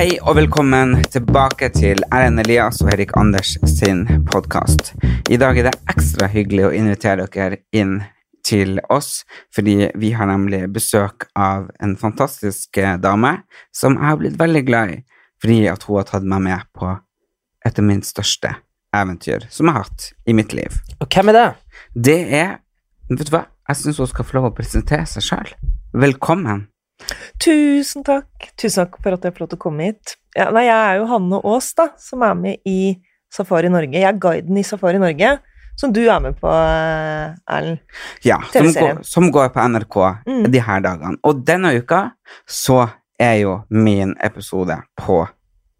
Hei og velkommen tilbake til Erlend Elias og Erik Anders sin podkast. I dag er det ekstra hyggelig å invitere dere inn til oss, fordi vi har nemlig besøk av en fantastisk eh, dame som jeg har blitt veldig glad i, fordi at hun har tatt meg med på et av mine største eventyr som jeg har hatt i mitt liv. Og hvem er det? Det er Vet du hva? Jeg syns hun skal få lov å presentere seg sjøl. Velkommen. Tusen takk. Tusen takk for at jeg får lov til å komme hit. Ja, nei, jeg er jo Hanne Aas, da, som er med i Safari Norge. Jeg er guiden i Safari Norge, som du er med på, eh, Erlend. Ja, som går, som går på NRK Mm. de her dagene. Og denne uka så er jo min episode på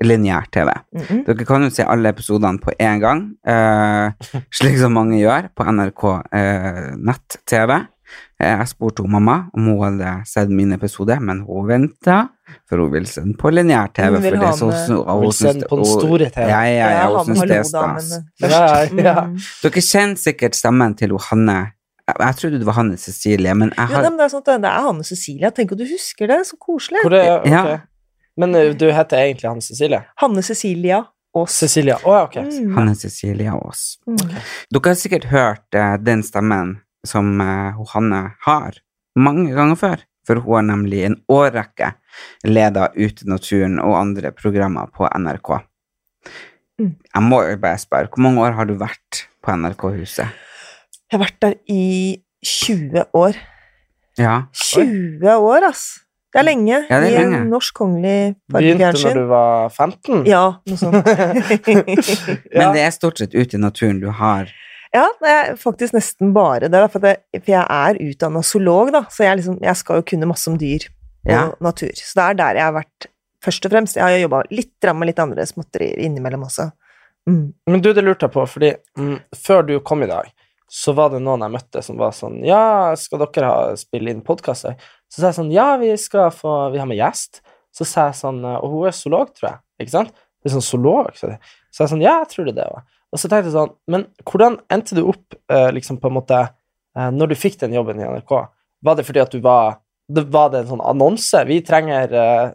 lineær-TV. Mhm. Dere kan jo se alle episodene på én gang, eh, slik som mange gjør på NRK eh, nett-TV. Eh, Jeg spurte hun mamma om hun hadde sett min episode, men hun venta, for hun vil se den på lineær-TV. Hun vil det ha så- med- Hun vil se den på den store TV. Ja, ja, ja, Ja, hun syns det er stas. Ja, ja. Mhm. Dere kjenner sikkert stemmen til Hanne. Jeg, trodde det var Hanne Cecilie, men jeg Jo, har nei, men det er sånn det er Hanne Cecilia. Tenk at du husker det. Så koselig. Hvor er, ok. Ja. Men uh, du heter egentlig Hanne Cecilie? Hanne Cecilia Aas. Cecilia. Oh, ja, ok. Mm. Hanne Cecilia Aas. Mm. Dere har sikkert hørt uh, den stemmen som eh, Hanne har, mange ganger før. For hun har nemlig en årrekke leda Ute i naturen og andre programmer på NRK. Mm. Jeg må jo bare spørre, hvor mange år har du vært på NRK-huset? Jeg har vært der i 20 år. Ja. 20 år, ass! Det er lenge. Ja, det er I lenge. en norsk kongelig Begynte når du var 15? Ja, noe sånt. Men det er stort sett Ute i naturen du har Ja, det er faktisk nesten bare det. For, det, for jeg er utdanna zoolog, da, så jeg, liksom, jeg skal jo kunne masse om dyr og Ja. natur. Så det er der jeg har vært først og fremst. Jeg har jo jobba litt med litt andre småtterier innimellom også. Mm. Men du, det lurte jeg på, fordi mm, før du kom i dag, så var det noen jeg møtte som var sånn Ja, skal dere ha, spille inn podkast? Så sa jeg sånn Ja, vi skal få Vi har med gjest. Så sa jeg sånn Og hun er zoolog, tror jeg. Ikke sant? Det er sånn zoolog. Så, så jeg sånn Ja, jeg tror det det òg. Og så tenkte jeg sånn Men hvordan endte du opp eh, liksom på en måte eh, Når du fikk den jobben i NRK, var det fordi at du var det var det en sånn annonse? Vi trenger eh,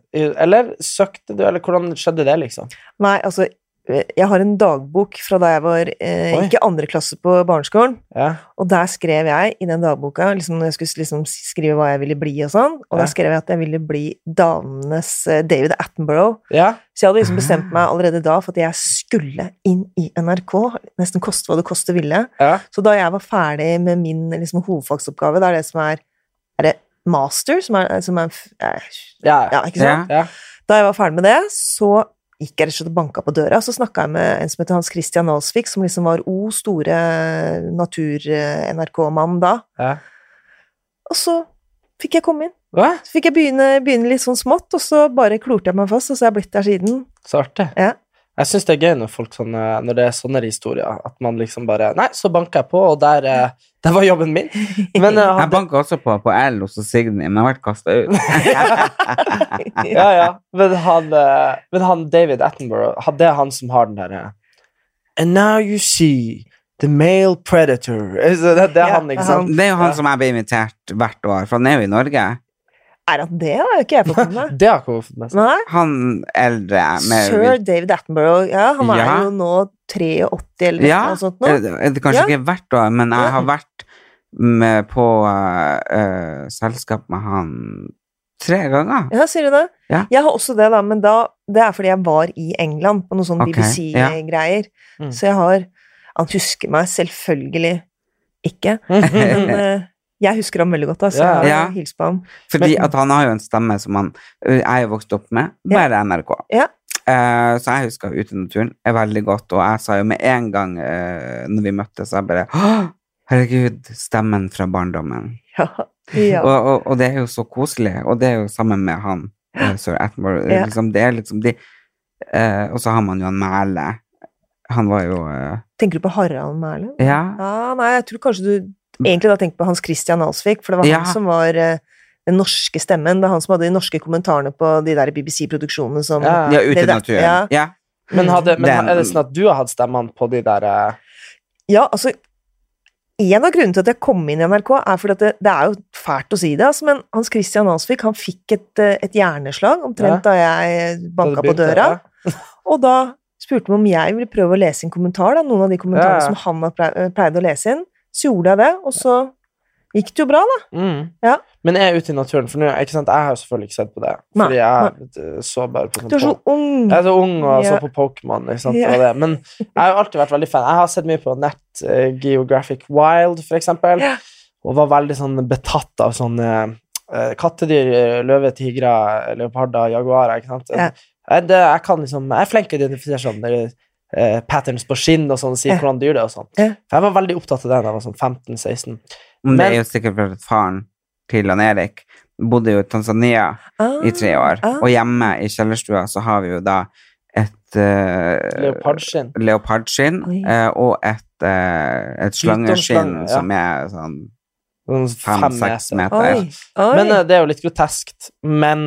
Eller søkte du, eller hvordan skjedde det, liksom? Nei, altså jeg har en dagbok fra da jeg var eh, ikke andre klasse på barneskolen. Ja. Og der skrev jeg i den dagboka liksom, når jeg skulle liksom skrive hva jeg ville bli og sånn, og Ja. der skrev jeg at jeg ville bli damenes eh, David Attenborough. ja. Så jeg hadde liksom bestemt meg allerede da for at jeg skulle inn i NRK, nesten koste hva det koste ville. ja. Så da jeg var ferdig med min liksom, hovedfagsoppgave, det er det som er Er det master som er, som er Ja, Ja, ikke sant? Da jeg var ferdig med det, så gikk jeg rett og slett og banka på døra, og så snakka jeg med en som heter Hans Christian Alsvik, som liksom var O store natur-NRK-mann da. ja. Og så fikk jeg komme inn. Hva? Så fikk jeg begynne, begynne litt sånn smått, og så bare klorte jeg meg fast, og så har jeg blitt der siden. Så artig. Ja. Jeg syns det er gøy når, folk sånne, når det er sånne historier, at man liksom bare Nei, så banka jeg på, og der, eh, der var jobben min. Men eh, Jeg hadde, banka også på på L hos Signy, men jeg ble kasta ut. ja, ja. Men han, eh, men han David Attenborough, det er han som har den derre And now you see the male predator. Det, det er Ja, han, ikke sant? Det er jo han Ja. som jeg blir invitert hvert år, for han er jo i Norge. Er han det? har jo ikke jeg fått med meg. Det har ikke fått med seg. Han eldre med Sir David Attenborough, ja, han er Ja. jo nå 83 eller Ja, noe sånt nå. det det kanskje Ja. ikke hvert år, men jeg har vært med på eh, eh, selskap med han tre ganger. Ja, sier du det? Ja. Jeg har også det, da, men da, det er fordi jeg var i England på noen sånne okay. BBC-greier. Mm. Så jeg har Han husker meg selvfølgelig ikke. Men eh, jeg husker ham veldig godt, da, Ja. jeg har hilst på ham. Fordi Men- at han har jo en stemme som han Jeg er jo vokst opp med, bare NRK. Ja. Uh, så jeg husker Ute i naturen er veldig godt, og jeg sa jo med en gang uh, når vi møttes, jeg bare Herregud, stemmen fra barndommen. Ja. ja. Og, og, og det er jo så koselig, og det er jo sammen med han, uh, sir Atmore. Ja. Liksom, det er liksom de uh, Og så har man jo han Mæle. Han var jo Tenker du på Harald Mæhle? Ja. Ja, nei, jeg tror kanskje du egentlig da tenkt på Hans Christian Alsvik, for det var Ja. han som var eh, den norske stemmen. Det er han som hadde de norske kommentarene på de der BBC-produksjonene som Ja. ja, Ute i naturen. ja. Ja. Men, hadde, men Den- er det sånn at du har hatt stemmene på de der eh, Ja, altså En av grunnene til at jeg kom inn i NRK, er fordi at det, det er jo fælt å si det, altså, men Hans Christian Alsvik han fikk et, eh, et hjerneslag omtrent da jeg banka på døra. Og da spurte han om jeg ville prøve å lese en kommentar, da, noen av de kommentarene som han pleide å lese inn. Så gjorde jeg det, og så gikk det jo bra, da. Mm. Ja. Men jeg er ute i naturen, for nå, ikke sant, jeg har jo selvfølgelig ikke sett på det. Fordi jeg eh, så bare på sånn Du er så ung. Jeg er så ung og så på Pokémon. det. Men jeg har jo alltid vært veldig fan. Jeg har sett mye på nett eh, Geographic Wild, for eksempel, yeah. og var veldig sånn betatt av sånne uh, kattedyr, løve, tigre, leoparder, jaguarer. ikke sant? Jeg, det, jeg kan liksom, jeg er flink til å identifisere sånn eh, patterns på skinn og sånn, si Ja. hvordan dyr det er og sånn. Ja. For jeg var veldig opptatt av det da jeg var sånn 15-16. Men det er jo sikkert fordi faren til han Erik bodde jo i Tanzania Ah, i tre år, ah. og hjemme i kjellerstua så har vi jo da et uh, Leopardskinn. leopardskinn eh, og et, uh, et slangeskinn ja. som er sånn Sånn fem-seks fem meter. Oi. Oi. Men uh, det er jo litt groteskt. Men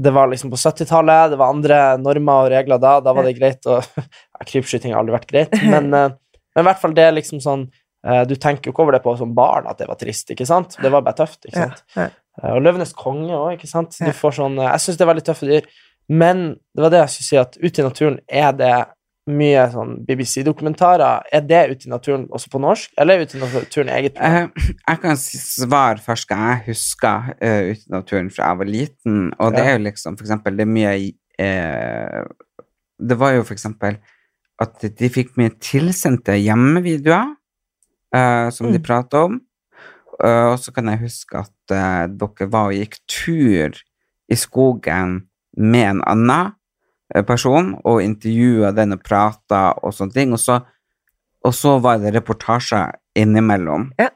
det var liksom på 70-tallet, det var andre normer og regler da. Da var det greit å ja, Krypskyting har aldri vært greit, men, eh, men i hvert fall det er liksom sånn eh, Du tenker jo ikke over det på som barn at det var trist, ikke sant? Det var bare tøft, ikke sant? ja. Eh, Og Løvenes konge òg, ikke sant? Du får sånn Jeg syns det er veldig tøffe dyr, men det var det jeg skulle si, at ute i naturen er det mye sånn BBC-dokumentarer. Er det ute i naturen også på norsk, eller er ute i naturen eget program? Eh, jeg kan svare først hva jeg husker uh, ute i naturen fra jeg var liten, og det Ja. er jo liksom for eksempel det er mye uh, Det var jo for eksempel at de fikk mye tilsendte hjemmevideoer uh, som de prata om. Og så kan jeg huske at dere var og gikk tur i skogen med en annen person og intervjua den og prata og sånne ting. Og så, og så var det reportasjer innimellom. Ja.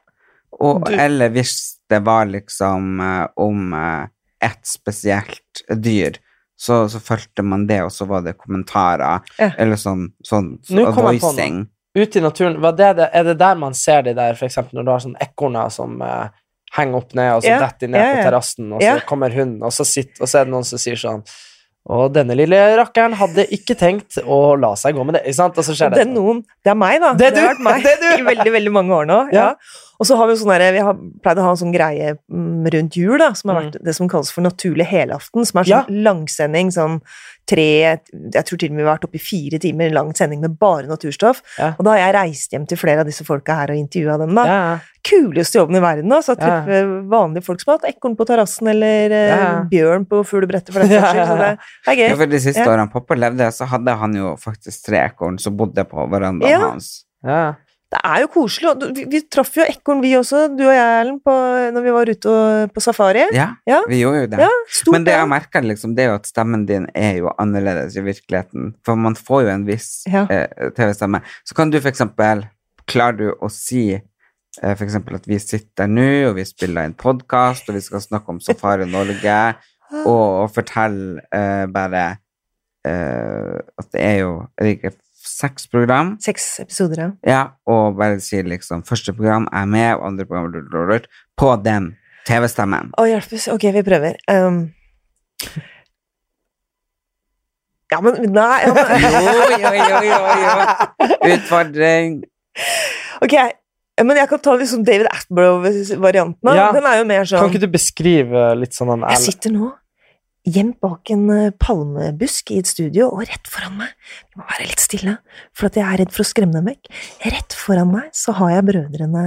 Og, eller hvis det var liksom eh, om eh, ett spesielt dyr, så, så fulgte man det, og så var det kommentarer, Ja. eller sånn, sånn Nå kom jeg på noe. voicing. Ute i naturen, det, det, er det der man ser de der, for eksempel når du har sånne ekorner som eh, henger opp ned, og så Ja, detter de ned på terrassen, og så kommer hunden, og så, sitter, og så er det noen som sier sånn og denne lille rakkeren hadde ikke tenkt å la seg gå med det, ikke sant? Og så skjer det er noen Det er meg, da. Det det du! har vært meg Det du! i veldig, veldig mange år nå. Ja. Ja. Og så har vi jo sånn derre Vi har pleid å ha en sånn greie mm, rundt jul, da, som har Mm. vært det som kalles for naturlig helaften, som er Ja. sånn langsending, sånn tre Jeg tror til og med vi har vært oppe i fire timer lang sending med bare naturstoff. Ja. Og da har jeg reist hjem til flere av disse folka her og intervjua dem, da. Ja, Kuleste jobben i verden, da. Så treffer Ja. treffe vanlige folk som har hatt ekorn på terrassen, eller eh, Ja. bjørn på fuglebrettet, for den saks skyld. Så det, det er Ja, for de siste Ja. årene pappa levde, så hadde han jo faktisk tre ekorn som bodde på verandaen Ja. hans. ja. Det er jo koselig. og Vi, vi traff jo ekorn, vi også, du og jeg, Erlend, på- når vi var ute og, på safari. Ja, Ja. vi gjorde jo det. Ja, stort, Men det jeg merker, liksom, det er jo at stemmen din er jo annerledes i virkeligheten. For man får jo en viss Ja. eh, TV-stemme. Så kan du for eksempel Klarer du å si eh, for eksempel at vi sitter nå, og vi spiller en podkast, og vi skal snakke om Safari Norge, og, og fortelle eh, bare eh, at det er jo ikke seks program? Seks episoder, ja. Ja, og bare si liksom Første program er med, og andre program på den TV-stemmen. Å, hjelpes. Ok, vi prøver. Um, ja, men Nei ja, men, Jo, jo, jo, jo, jo. Utfordring. Ok, men jeg kan ta liksom David Attenborough-varianten. Ja. Den er jo mer Kan sånn ikke du beskrive litt sånn den Jeg sitter nå gjemt bak en eh, palmebusk i et studio, og rett foran meg Vi må være litt stille, for at jeg er redd for å skremme dem vekk. Rett foran meg så har jeg brødrene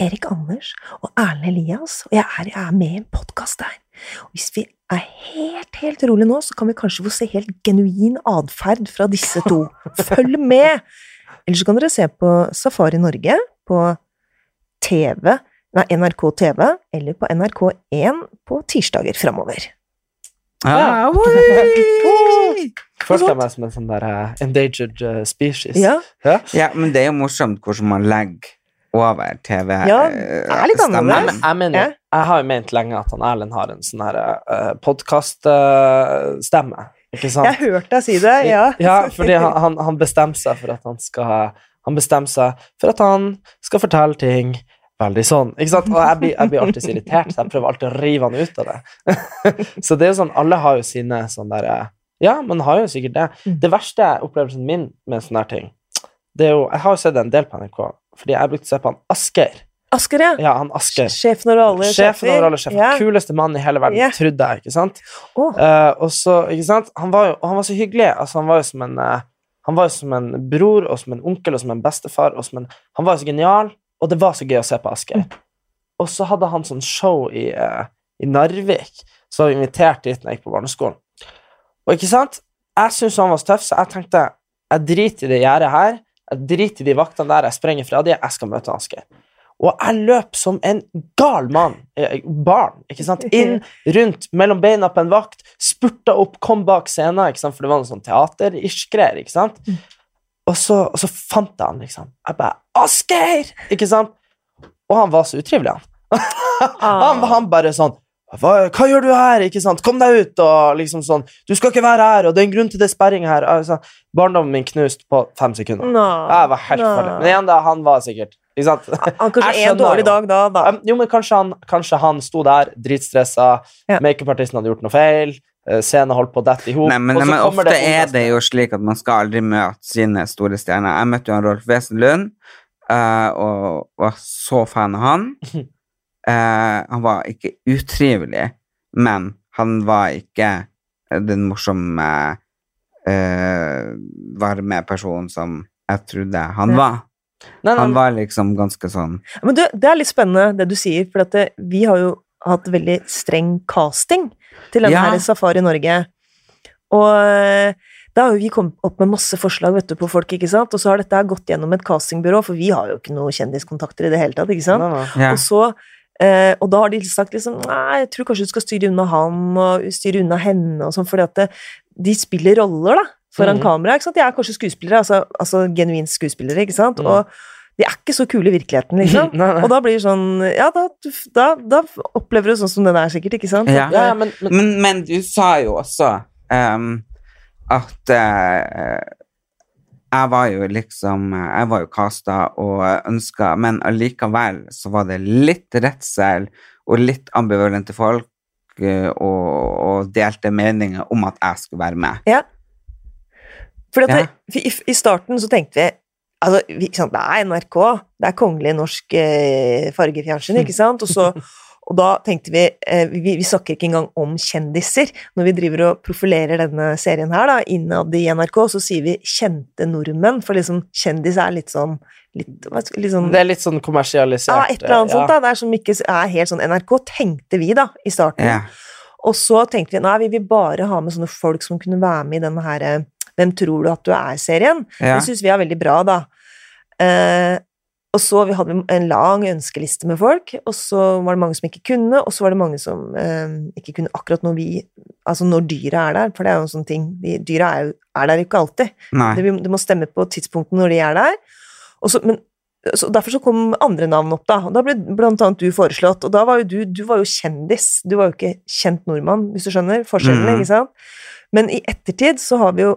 Erik Anders og Erlend Elias, og jeg er, jeg er med i en podkast der. Og hvis vi er helt, helt rolig nå, så kan vi kanskje få se helt genuin atferd fra disse to. Følg med! Eller så kan dere se på Safari Norge på TV, nei, NRK TV eller på NRK1 på tirsdager framover. Ah, Ja. Følte jeg meg som en sånn der uh, endangered uh, species. Ja, Ja, men det er jo morsomt hvordan man legger over TV. Ja, eh, stemmen. Ja, Jeg, mener, Ja. jeg har jo ment lenge at han Erlend har en sånn her uh, podkaststemme. ikke sant? jeg hørte deg si det, ja. Ja, fordi han, han, han bestemmer seg for at han skal Han bestemmer seg for at han skal fortelle ting veldig sånn. ikke sant? Og jeg blir, jeg blir alltid så irritert, så jeg prøver alltid å rive han ut av det. så det er jo sånn, alle har jo sine sånn derre Ja, man har jo sikkert det. Mm. Det verste opplevelsen min med sånne her ting, det er jo Jeg har jo sett en del på NRK, fordi jeg brukte å se på han Asker. Asker, ja. Ja, han Asker. Sjefen over alle Sjefen over alle sjefer. Ja. Kuleste mann i hele verden, yeah. trodde jeg, ikke sant? Oh. Uh, og så, ikke sant, han var jo og han var så hyggelig. Altså, han var jo som en uh, Han var jo som en bror og som en onkel og som en bestefar. Og som en, han var jo så genial, og det var så gøy å se på Asgeir. Og så hadde han sånn show i, uh, i Narvik, så var vi invitert dit når jeg gikk på barneskolen. Og ikke sant, jeg syntes han var så tøff, så jeg tenkte jeg driter i det gjerdet her. Jeg driter i de vaktene der, jeg sprenger fra de, jeg skal møte Asgeir. Og jeg løp som en gal mann, eh, barn, ikke sant, inn, rundt, mellom beina på en vakt, spurta opp, kom bak scenen, ikke sant, for det var noe sånn teater-ish-greier, ikke sant. Og så, og så fant jeg han, liksom. Jeg bare 'Asgeir!' Ikke sant? Og han var så utrivelig, han. han, han bare sånn hva, 'Hva gjør du her?' Ikke sant? 'Kom deg ut!' Og liksom sånn 'Du skal ikke være her, og det er en grunn til det er sperring her.' Altså, barndommen min knust på fem sekunder. No. Jeg var helt no. ferdig. Men igjen, da, han var sikkert Ikke sant? Han kanskje er en dårlig dag da, da. Um, jo, men kanskje han, kanskje han sto der, dritstressa, Ja. makeupartisten hadde gjort noe feil, scenen holdt på å dette i hop Nei, men, nei, ofte det er det jo slik at man skal aldri møte sine store stjerner. Jeg møtte jo han Rolf Wesenlund, uh, og var så fan av han. Uh, han var ikke utrivelig, men han var ikke den morsomme, uh, varme personen som jeg trodde han var. Nei, Han var liksom ganske sånn Men du, det er litt spennende det du sier, for det, vi har jo hatt veldig streng casting til denne Ja. her Safari Norge. Og eh, da har jo vi kommet opp med masse forslag vet du, på folk, ikke sant? og så har dette gått gjennom et castingbyrå, for vi har jo ikke noen kjendiskontakter i det hele tatt, ikke sant? ja. Og så eh, og da har de sagt liksom Nei, jeg tror kanskje du skal styre unna han og styre unna henne og sånn, fordi at det, de spiller roller, da, foran mm. kamera. ikke sant? De er kanskje skuespillere, altså, altså genuint skuespillere, ikke sant? Mm. Og de er ikke så kule i virkeligheten, liksom. Nei, nei. Og da blir det sånn Ja, da, da, da opplever du sånn som den er, sikkert, ikke sant? Ja. Ja, men, men Men, men du sa jo også um, at uh, jeg var jo liksom Jeg var jo casta og ønska, men allikevel så var det litt redsel og litt ambivalente folk eh, og, og delte meninger om at jeg skulle være med. Fordi at Ja. i, I starten så tenkte vi Altså, vi, det er NRK, det er kongelig norsk eh, fargefjernsyn, ikke sant? Og, så, og da tenkte vi, eh, vi Vi snakker ikke engang om kjendiser. Når vi driver og profilerer denne serien her, da, innad i NRK, så sier vi 'kjente nordmenn', for liksom kjendis er litt sånn litt, litt sånn det er litt sånn kommersialisert. Ja, et eller annet ja. sånt, da. Det er som ikke er helt sånn NRK, tenkte vi, da, i starten. Ja. Og så tenkte vi nei, vi vil bare ha med sånne folk som kunne være med i denne her eh, Hvem tror du at du er-serien. Ja. Det syns vi er veldig bra, da. Eh, og så vi hadde en lang ønskeliste med folk, og så var det mange som ikke kunne, og så var det mange som eh, ikke kunne akkurat når vi Altså når dyra er der, for det er jo en sånn ting de, Dyra er, jo, er der jo ikke alltid. Det, det må stemme på tidspunktet når de er der. Og så, men, så derfor så kom andre navn opp, da. Og da ble blant annet du foreslått. Og da var jo du Du var jo kjendis. Du var jo ikke kjent nordmann, hvis du skjønner forskjellen, mm. ikke sant? Men i ettertid så har vi jo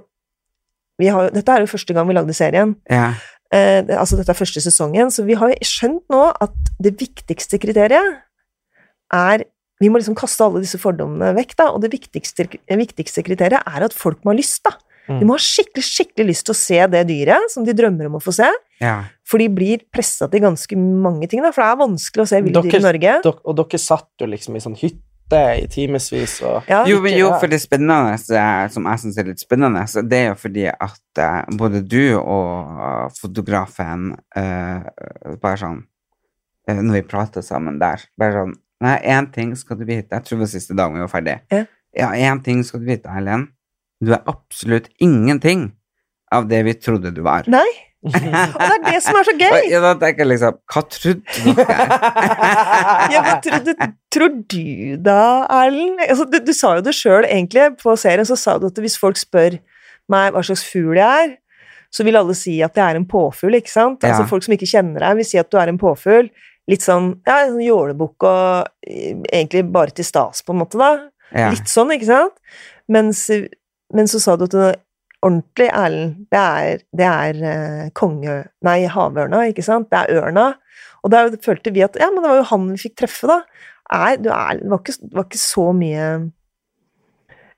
har, Dette er jo første gang vi lagde serien. Ja. Eh, altså dette er første sesongen, så vi har skjønt nå at det viktigste kriteriet er Vi må liksom kaste alle disse fordommene vekk, da, og det viktigste, viktigste kriteriet er at folk må ha lyst, da. Mm. De må ha skikkelig, skikkelig lyst til å se det dyret som de drømmer om å få se. ja. For de blir pressa til ganske mange ting, da, for det er vanskelig å se ville dyr i Norge. Dere, og dere satt jo liksom i sånn hytte i timevis og Ja, Jo, men jo, for det spennende, som jeg syns er litt spennende, det er jo fordi at eh, både du og eh, fotografen uh, bare sånn Når vi prater sammen der, bare sånn Nei, én ting skal du vite. Jeg tror det var siste dagen vi var ferdig. Ja. Ja, ting skal du vite, Helen. Du er absolutt ingenting av det vi trodde du var. Nei, Og det er det som er så gøy! Ja, da tenker jeg liksom Hva trodde dere? Ja, hva trodde, tror du da, Erlend? Altså, du, du sa jo det sjøl, egentlig. På serien så sa du at hvis folk spør meg hva slags fugl jeg er, så vil alle si at jeg er en påfugl, ikke sant? Ja. Altså Folk som ikke kjenner deg, vil si at du er en påfugl. Litt sånn ja, sånn jålebukk og eh, egentlig bare til stas, på en måte, da. Ja. Litt sånn, ikke sant? Mens, men så sa du at ordentlig Erlend, det er, det er eh, konge... Nei, havørna, ikke sant? Det er ørna. Og da følte vi at ja, men det var jo han vi fikk treffe, da. Nei, du er, det, var ikke, det var ikke så mye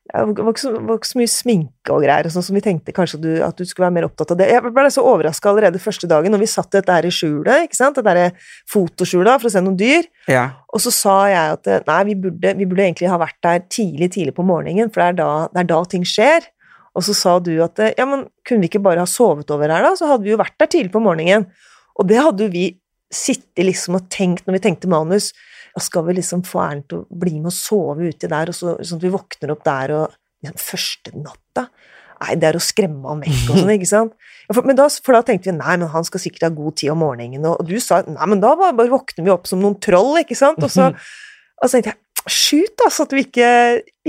det var ikke, så, det var ikke så mye sminke og greier, sånn som vi tenkte kanskje du, at du skulle være mer opptatt av det. Jeg ble så overraska allerede første dagen når vi satt dette her i skjulet, ikke sant, dette fotoskjulet for å se noen dyr. ja. Og så sa jeg at eh, nei, vi burde, vi burde egentlig ha vært der tidlig, tidlig på morgenen, for det er da, det er da ting skjer. Og så sa du at eh, ja, men kunne vi ikke bare ha sovet over her, da? Så hadde vi jo vært der tidlig på morgenen. Og det hadde jo vi sittet liksom og tenkt når vi tenkte manus. Ja, skal vi liksom få Erlend til å bli med og sove uti der, og så, sånn at vi våkner opp der og liksom, Første natta? Nei, det er å skremme han vekk og sånn, ikke sant? Ja, for, men da, for da tenkte vi nei, men han skal sikkert ha god tid om morgenen, og, og du sa nei, men da bare, bare våkner vi opp som noen troll, ikke sant? Og så, og så tenkte jeg Sjukt, altså, at vi ikke,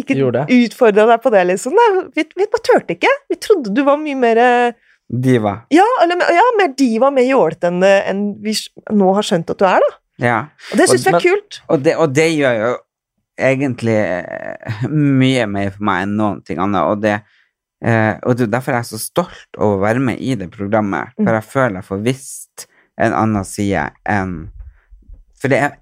ikke utfordra deg på det, liksom. Nei, vi, vi bare turte ikke. Vi trodde du var mye mer eh, Diva. Ja, eller, ja mer diva, mer jålete enn enn vi nå har skjønt at du er, da. Ja. Og det syns vi er kult. Og det, og det gjør jo egentlig eh, mye mer for meg enn noen ting annet, og det eh, og det, derfor er jeg så stolt over å være med i det programmet, Mm. for jeg føler jeg får visst en annen side enn For det er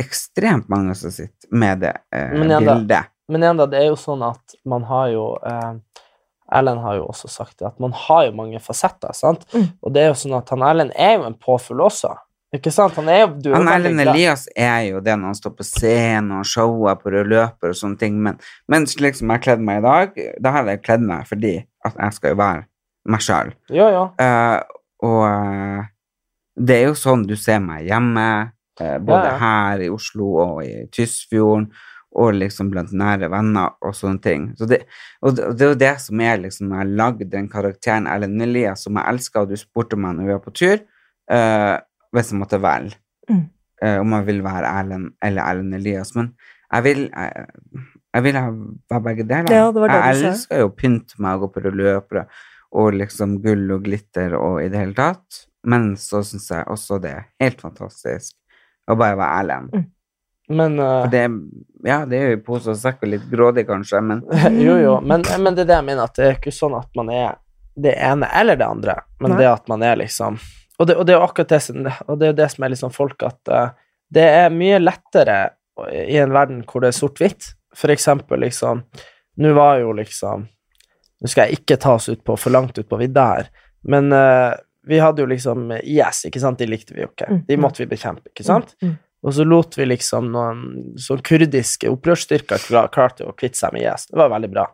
ekstremt mange som sitter med det eh, Men enda, bildet. Men enda, det er jo sånn at man har jo eh, Erlend har jo også sagt det, at man har jo mange fasetter, sant? Mm. Og det er jo sånn at han Erlend er jo en påfugl også, ikke sant? Han er jo du Han Erlend Elias er jo det når han står på scenen og shower på rød løper og sånne ting, men, men slik som jeg har kledd meg i dag, da har jeg kledd meg fordi at jeg skal jo være meg sjøl. Ja, ja. Uh, og uh, det er jo sånn du ser meg hjemme, både Ja, her i Oslo og i Tysfjorden, og liksom blant nære venner og sånne ting. Så det, og det, er jo det som er liksom Jeg har lagd den karakteren Ellen Elias som jeg elsker, og du spurte meg når vi var på tur, eh, hvis jeg måtte velge Mm. eh, om jeg vil være Erlend eller Ellen Elias. Men jeg vil jeg, jeg vil være begge deler. Ja, det var det jeg elsker jo å pynte meg og gå på rød og liksom gull og glitter og i det hele tatt. Men så syns jeg også det er helt fantastisk å bare være ærlig. Mm. Men uh, det, ja, det er jo i pose og sekk og litt grådig, kanskje, men Jo, jo, men, men det er det jeg mener, at det er ikke sånn at man er det ene eller det andre, men Nei. det at man er liksom Og det, og det er jo akkurat det og det er det som er liksom folk, at uh, det er mye lettere i en verden hvor det er sort-hvitt. For eksempel liksom Nå var jo liksom Nå skal jeg ikke ta oss ut på for langt ut på vidda her, men eh, vi hadde jo liksom IS, ikke sant, de likte vi jo ikke. Mm, De mm. måtte vi bekjempe, ikke sant? Mm. Og så lot vi liksom noen sånn kurdiske opprørsstyrker kla- klarte å kvitte seg med IS. Det var veldig bra.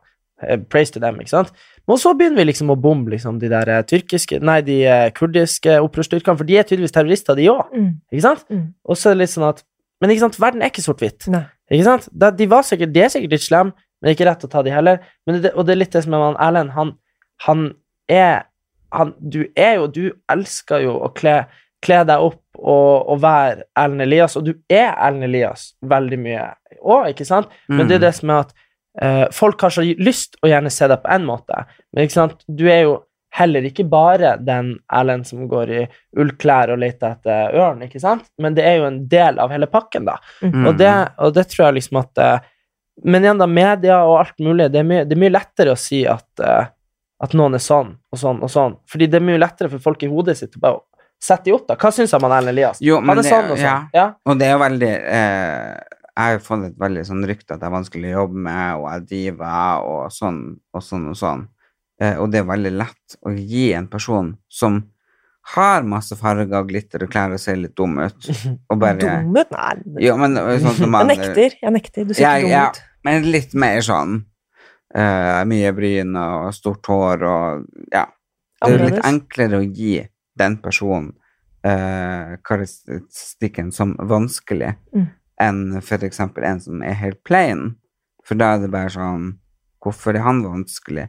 Eh, Praise to them, ikke sant? Men så begynner vi liksom å bombe liksom de der eh, tyrkiske Nei, de eh, kurdiske opprørsstyrkene, for de er tydeligvis terrorister, de òg. Ikke sant? Og så er det litt sånn at Men ikke sant, verden er ikke sort-hvitt. Ikke sant? De var sikkert De er sikkert litt slemme, men det er ikke rett å ta de heller. Men det, og det er litt det som er med Erlend. Han, han er han, Du er jo Du elsker jo å kle, kle deg opp og, og være Ellen Elias, og du er Ellen Elias veldig mye òg, ikke sant? Men det er det som er at eh, folk har så lyst å gjerne se deg på en måte, men ikke sant? du er jo heller ikke bare den Erlend som går i ullklær og leter etter ørn, ikke sant? Men det er jo en del av hele pakken, da. Mm. Og, det, og det tror jeg liksom at eh, Men igjen, da, media og alt mulig, det er mye, det er mye lettere å si at, eh, at noen er sånn og sånn og sånn. Fordi det er mye lettere for folk i hodet sitt å bare sette de opp, da. Hva syns jeg om han Erlend Elias? Jo, men han er det- sånn og sånn. Ja. Og det er jo veldig eh, Jeg har jo fått et veldig sånn rykte at jeg er vanskelig å jobbe med, og jeg er diva, og sånn og sånn og sånn. Eh, og det er veldig lett å gi en person som har masse farger og glitter og klær og ser litt dum ut, og bare Dum ut? Nei, Jo, men eh, sånn som jeg nekter. Jeg nekter. Du ser Ja, ikke dum ut. ja, men litt mer sånn eh, Mye bryn og stort hår og Ja. Det er litt enklere å gi den personen eh, karakteristikken som vanskelig Mm. enn eksempel en som er helt plain. For da er det bare sånn Hvorfor er han vanskelig?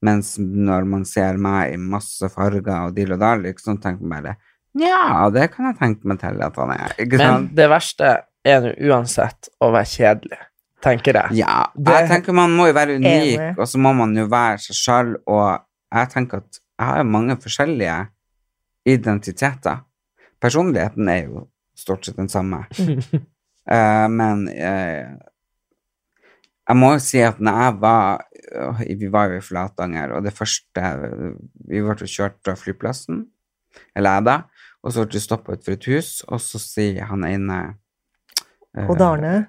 Mens når man ser meg i masse farger og dill og dall, liksom, tenker man bare Ja, det kan jeg tenke meg til at han er. Men det verste er nå uansett å være kjedelig, tenker jeg. Ja, Det- jeg tenker man må jo være unik, Enig. og så må man jo være seg selv, og jeg tenker at jeg har jo mange forskjellige identiteter. Personligheten er jo stort sett den samme. uh, men uh, jeg må jo si at når jeg var uh, Vi var jo i Flatanger, og det første Vi ble jo kjørt fra flyplassen, eller jeg da, og så ble vi stoppa utenfor et hus, og så sier han ene Odd Arne,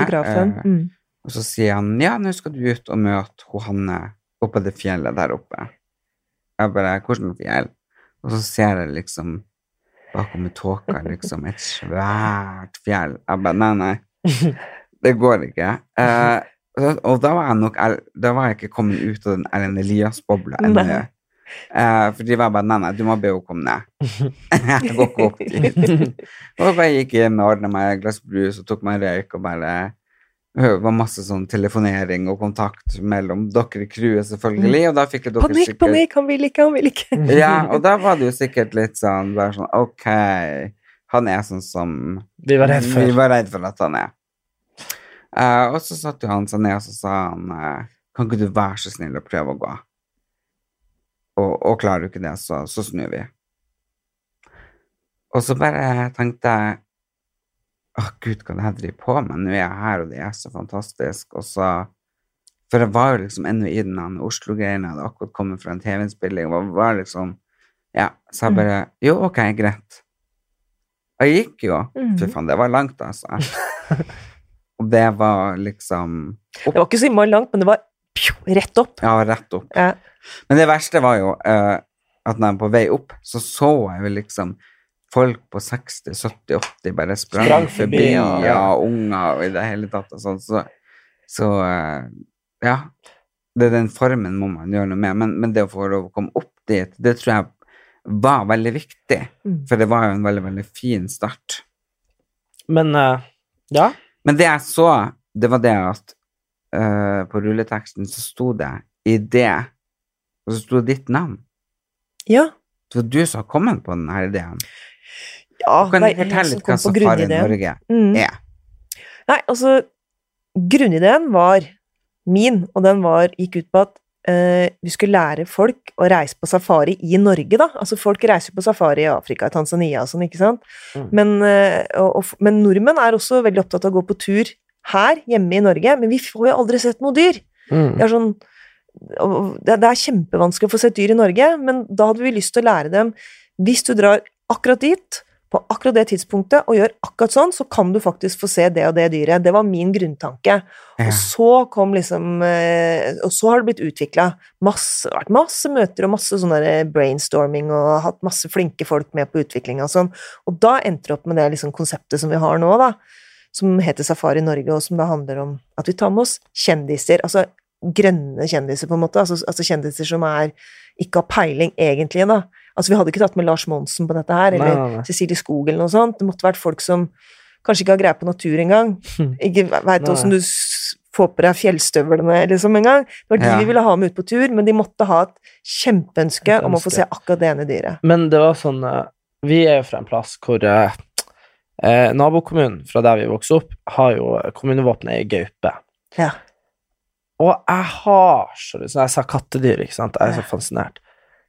fotografen. eh, Mm. og så sier han ja, nå skal du ut og møte hun Hanne oppe på det fjellet der oppe. Jeg bare hvordan fjell? Og så ser jeg liksom bakom i tåka liksom et svært fjell. Jeg bare nei, nei, det går ikke. Eh, og- da var jeg nok da var jeg ikke kommet ut av den Erlend Elias-bobla ennå. Eh, for de var bare nei, nei, du må be henne komme ned. jeg går ikke opp dit. og jeg bare gikk inn og ordna meg et glass brus og tok meg en røyk og bare det var masse sånn telefonering og kontakt mellom dere i crewet, selvfølgelig. Og da fikk jeg dere Panikk, sikkert panikk, han vil ikke, han vil ikke. Ja, og da var det jo sikkert litt sånn bare sånn Ok, han er sånn som Vi var redd for. Vi var redd for at han er. Eh, og så satte jo han seg ned og så sa han eh, Kan ikke du være så snill å prøve å gå? Og, og klarer du ikke det, så, så snur vi. Og så bare tenkte jeg Å, gud, hva det her driver på med? Nå er jeg her, og det er så fantastisk. Og så For jeg var jo liksom ennå i den Oslo-greiene, jeg hadde akkurat kommet fra en TV-innspilling, og var liksom Ja, så jeg bare Jo, ok, greit. Jeg gikk jo. Fy faen, det var langt, altså. og det var liksom Det var ikke så innmari langt, men det var pju, rett opp. Ja, rett opp. Ja. Men det verste var jo uh, at når jeg var på vei opp, så så jeg jo liksom folk på 60-70-80 bare sprang, Sprang forbi, forbi, ja, ja. unger og i det hele tatt og sånn. Så, så uh, ja. Det er den formen må man gjøre noe med. Men, men det å få lov å komme opp dit, det tror jeg var veldig viktig. Mm. For det var jo en veldig, veldig fin start. Men uh, ja. Men det jeg så, det var det at eh, på rulleteksten så sto det i det, og så sto det ditt navn. Ja. Det var du som har kommet på denne ideen. ja Kan du er jeg fortelle litt hva på Safari. Norge Mm. er? Nei, altså Grunnideen var min, og den var, gikk ut på at eh, vi skulle lære folk å reise på safari i Norge, da. Altså folk reiser på safari i Afrika, Tanzania og sånn, ikke sant. Mm. Men, eh, og, og, men nordmenn er også veldig opptatt av å gå på tur her, hjemme i Norge, men vi får jo aldri sett noe dyr. Mm. Det, er sånn det, er kjempevanskelig å få sett dyr i Norge, men da hadde vi lyst til å lære dem Hvis du drar akkurat dit, på akkurat det tidspunktet, og gjør akkurat sånn, så kan du faktisk få se det og det dyret. Det var min grunntanke. Ja. Og så kom liksom eh, Og så har det blitt utvikla. Masse, vært masse møter og masse sånn brainstorming og hatt masse flinke folk med på utviklinga og sånn. Og da endte det opp med det liksom konseptet som vi har nå, da. Som heter Safari Norge, og som da handler om at vi tar med oss kjendiser. Altså grønne kjendiser, på en måte. Altså, altså kjendiser som er ikke har peiling, egentlig, da. Altså, vi hadde ikke tatt med Lars Monsen på dette her, eller nei, nei. Cecilie Skog eller noe sånt. Det måtte vært folk som kanskje ikke har greie på natur engang. Ikke veit åssen du får på deg fjellstøvlene liksom engang. Det var de Ja. vi ville ha med ut på tur, men de måtte ha et kjempeønske om å få se akkurat det ene dyret. Men det var sånn eh, Vi er jo fra en plass hvor eh, nabokommunen fra der vi vokste opp, har jo kommunevåpenet i gaupe. Ja. Og jeg har så lyst Jeg sa kattedyr, ikke sant. Jeg er så fascinert.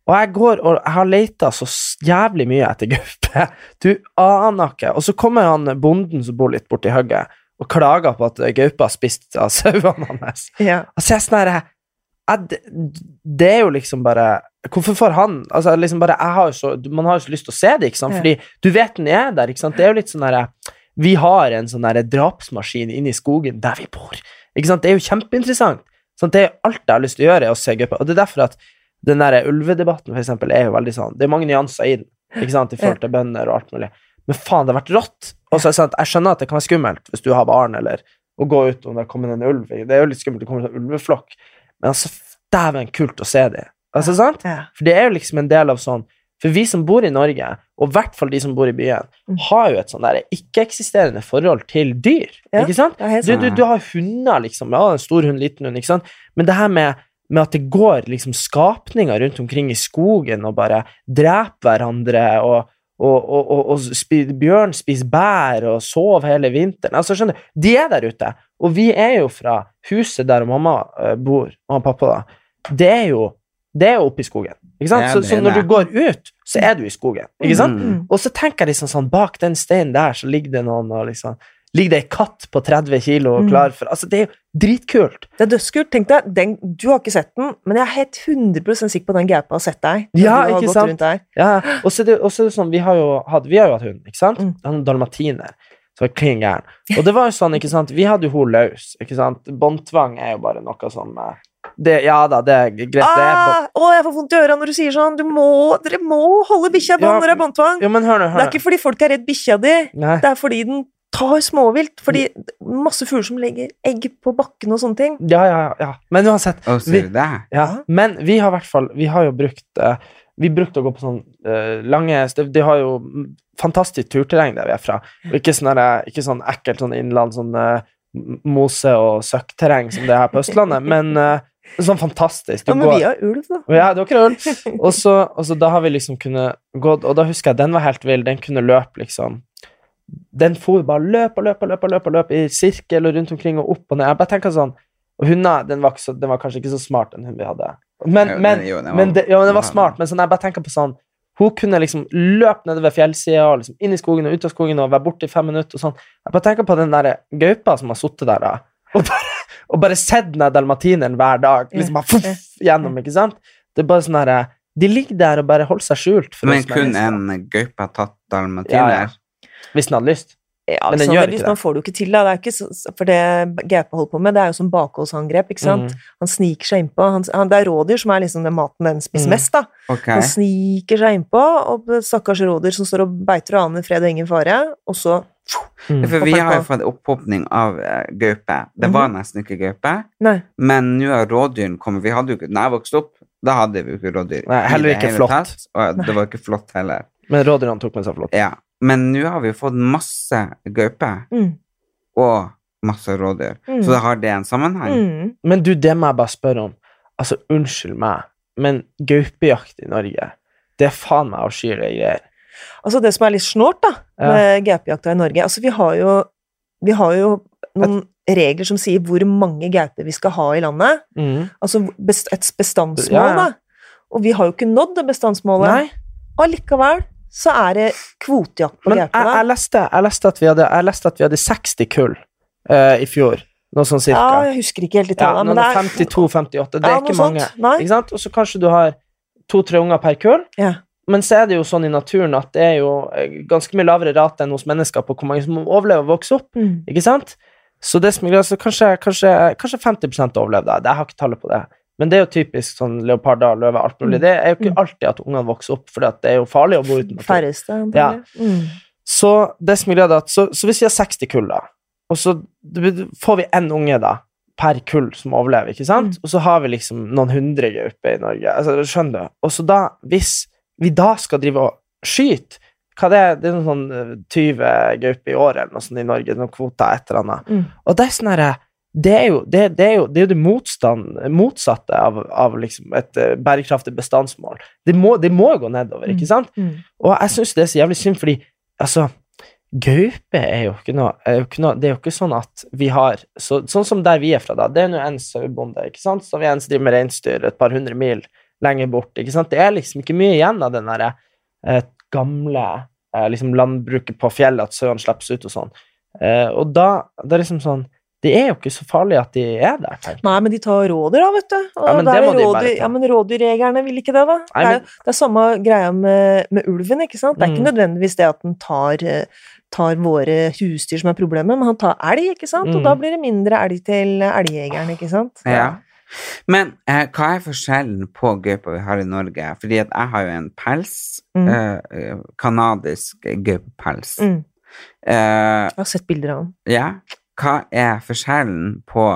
Og jeg går og jeg har leita så jævlig mye etter gaupe. Du aner ikke. Og så kommer han bonden som bor litt borti hugget, og klager på at gaupe har spist av sauene hans. Ja. Altså, jeg er sånn herre jeg- det, er jo liksom bare Hvorfor får han altså liksom bare, har så, Man har jo så lyst til å se det, ikke sant? Fordi du vet den er der. ikke sant? Det er jo litt sånn derre Vi har en sånn herre drapsmaskin inne i skogen der vi bor. Ikke sant? Det er jo kjempeinteressant. Sånn, Det er jo alt jeg har lyst til å gjøre, er å se gaupe. Og det er derfor at den der ulvedebatten for eksempel, er jo veldig sånn Det er mange nyanser i den, ikke sant, i forhold til bønder og alt mulig. Men faen, det har vært rått. Og så er det sant, jeg skjønner at det kan være skummelt hvis du har barn, eller å gå ut om det har kommet en ulv. Det er jo litt skummelt, det kommer en sånn ulveflokk. Men altså, dæven kult å se det. Altså, sant? For det er jo liksom en del av sånn For vi som bor i Norge, og i hvert fall de som bor i byen, Mm. har jo et sånn der ikke-eksisterende forhold til dyr. Ikke sant? Du, du, du har hunder, liksom. Ja, en stor hund, liten hund, ikke sant? Men det her med med at det går liksom skapninger rundt omkring i skogen og bare dreper hverandre, og, og, og, og, spi, bjørn spiser bær og sover hele vinteren. Altså, skjønner du, De er der ute. Og vi er jo fra huset der mamma eh, bor, og pappa, da. Det er jo det er jo oppe i skogen. Ikke sant? Så, så når du går ut, så er du i skogen. Ikke sant? Mm. Og så tenker jeg liksom sånn, bak den steinen der så ligger det noen og liksom Ligger det ei katt på 30 kilo og Mm. klar for Altså, det er jo dritkult. Det er dødskult. Tenk deg, den, du har ikke sett den, men jeg er helt 100% sikker på at den gaupa har sett deg. Ja, ikke sant? Ja, og så er det, sånn, vi har jo hatt, vi har jo hatt hund, ikke sant? Mm. Han er dalmatiner, så var klin gæren. Og det var jo sånn, ikke sant, vi hadde jo hun løs, ikke sant? Båndtvang er jo bare noe som eh, det, Ja da, det er greit. Det Ah, å, jeg får vondt i øra når du sier sånn. Du må, dere må holde bikkja i bånd Ja, når det er båndtvang. Nå, Det er ikke fordi folk er redd bikkja di, Nei. det er fordi den tar småvilt. Fordi masse fugler som legger egg på bakken og sånne ting. Ja, ja, ja. Men uansett. Å, ser du det? ja. Men vi har i hvert fall Vi har jo brukt uh, Vi brukte å gå på sånn uh, lange De, de har jo fantastisk turterreng der vi er fra. Og ikke sånn, ikke sånn ekkelt sånn innland, sånn uh, mose- og søkkterreng som det er her på Østlandet, men uh, sånn fantastisk. Du Ja, men går- vi har ulv, da. Ja, dere har ulv. Og så, og så da har vi liksom kunnet gått Og da husker jeg den var helt vill. Den kunne løpe liksom Den for bare løp og løp og løp og løp, og løp i sirkel og rundt omkring og opp og ned. Jeg bare tenker sånn Og hunder, den var, ikke så, den var kanskje ikke så smart, den hunden vi hadde. Men, Jo, men, jo, den var- men, det, ja, den var smart. Men sånn, jeg bare tenker på sånn Hun kunne liksom løpe nedover fjellsida og liksom inn i skogen og ut av skogen og være borte i fem minutter og sånn. Jeg bare tenker på den der gaupa som har sittet der da, og bare, og bare sett den dalmatineren hver dag. Liksom bare fuff, gjennom, ikke sant? Det er bare sånn herre De ligger der og bare holder seg skjult. for Men kun en gaupe har tatt Ja, dalmatiner? ja. Hvis den hadde lyst. Ja, Men den gjør ikke det. Man får det jo ikke til, da. Det er ikke så, for det gaupa holder på med, det er jo som bakholdsangrep, ikke sant. Mm. Han sniker seg innpå. Han, han, det er rådyr som er liksom den maten den spiser Mm. mest, da. Okay. Han sniker seg innpå, og stakkars rådyr som står og beiter og aner fred og ingen fare, og så Mm. For vi har jo fått opphopning av uh, gaupe. Det var nesten ikke gaupe, men nå har rådyrene kommet. Vi hadde jo ikke, da jeg vokste opp, da hadde vi jo ikke rådyr. Nei, heller ikke flott. tatt, Og det var ikke flott heller. Men rådyrene tok med seg flott. Ja. Men nå har vi jo fått masse gaupe Mm. og masse rådyr. Mm. Så da har det en sammenheng. Mm. Men du, det må jeg bare spørre om. Altså, unnskyld meg, men gaupejakt i Norge, det er faen meg avskyelige greier. Altså det som er litt snålt da, Ja. med gaupejakta i Norge Altså vi har jo, vi har jo noen regler som sier hvor mange gauper vi skal ha i landet. Mm. Altså et bestandsmål, Ja, ja. da. Og vi har jo ikke nådd det bestandsmålet. Nei, allikevel så er det kvotejakt på men jeg, gaupe. jeg, leste, jeg, leste at vi hadde, jeg leste at vi hadde 60 kull uh, i fjor. Noe sånn cirka. Ja, jeg husker ikke helt i tallene, Ja, men det er 52-58. Det er Ja, ikke mange. Ikke sant? Og så kanskje du har to-tre unger per kull. Ja. Men så er det jo sånn i naturen at det er jo eh, ganske mye lavere rate enn hos mennesker på hvor mange som overlever å vokse opp. Mm. Ikke sant? Så det som er greit, så kanskje, kanskje, kanskje 50 overlever det. Jeg har ikke tallet på det. Men det er jo typisk sånn leoparder, løve, alt mulig. Mm. Det er jo ikke Mm. alltid at ungene vokser opp, for det er jo farlig å bo uten. Færreste, Ja. Mm. Så det som er greia, at så, så hvis vi har 60 kull, da, og så får vi én unge da, per kull som overlever, ikke sant? Mm. Og så har vi liksom noen hundre gauper i Norge. Altså, skjønner du? Og så da, hvis vi da skal drive og skyte hva det er, det er noen sånn eh, 20 gauper i året eller noe sånt i Norge, noen kvoter, et eller annet. Mm. Og det er sånn herre det er, jo, det, det, er jo, det er jo det motstand, motsatte av, av liksom et eh, bærekraftig bestandsmål. Det må, det må gå nedover, ikke sant? Mm. Og jeg syns det er så jævlig synd, fordi altså Gaupe er jo ikke noe, er jo ikke noe Det er jo ikke sånn at vi har så, Sånn som der vi er fra, da. Det er nå en sauebonde, ikke sant? Så vi en som driver med reinsdyr et par hundre mil lenger bort, ikke sant? Det er liksom ikke mye igjen av den derre eh, gamle eh, liksom landbruket på fjellet, at sauene slippes ut og sånn. Eh, og da det er liksom sånn Det er jo ikke så farlig at de er der, Tenk. Nei, men de tar rådyr, da, vet du. Og Ja, men det er må de bare rådyr, ta. ja, men rådyrjegerne vil ikke det, da. Nei, det, er, det er samme greia med, med ulven, ikke sant. Det er ikke Mm. nødvendigvis det at den tar, eh, tar våre husdyr som er problemet, men han tar elg, ikke sant. Og Mm. da blir det mindre elg til elgjegeren, ikke sant. Ja. Men eh, hva er forskjellen på gaupa vi har i Norge? Fordi at jeg har jo en pels, Mm. eh, eh, kanadisk gaupepels. Mm. Eh, Jeg har sett bilder av den. ja, hva er forskjellen på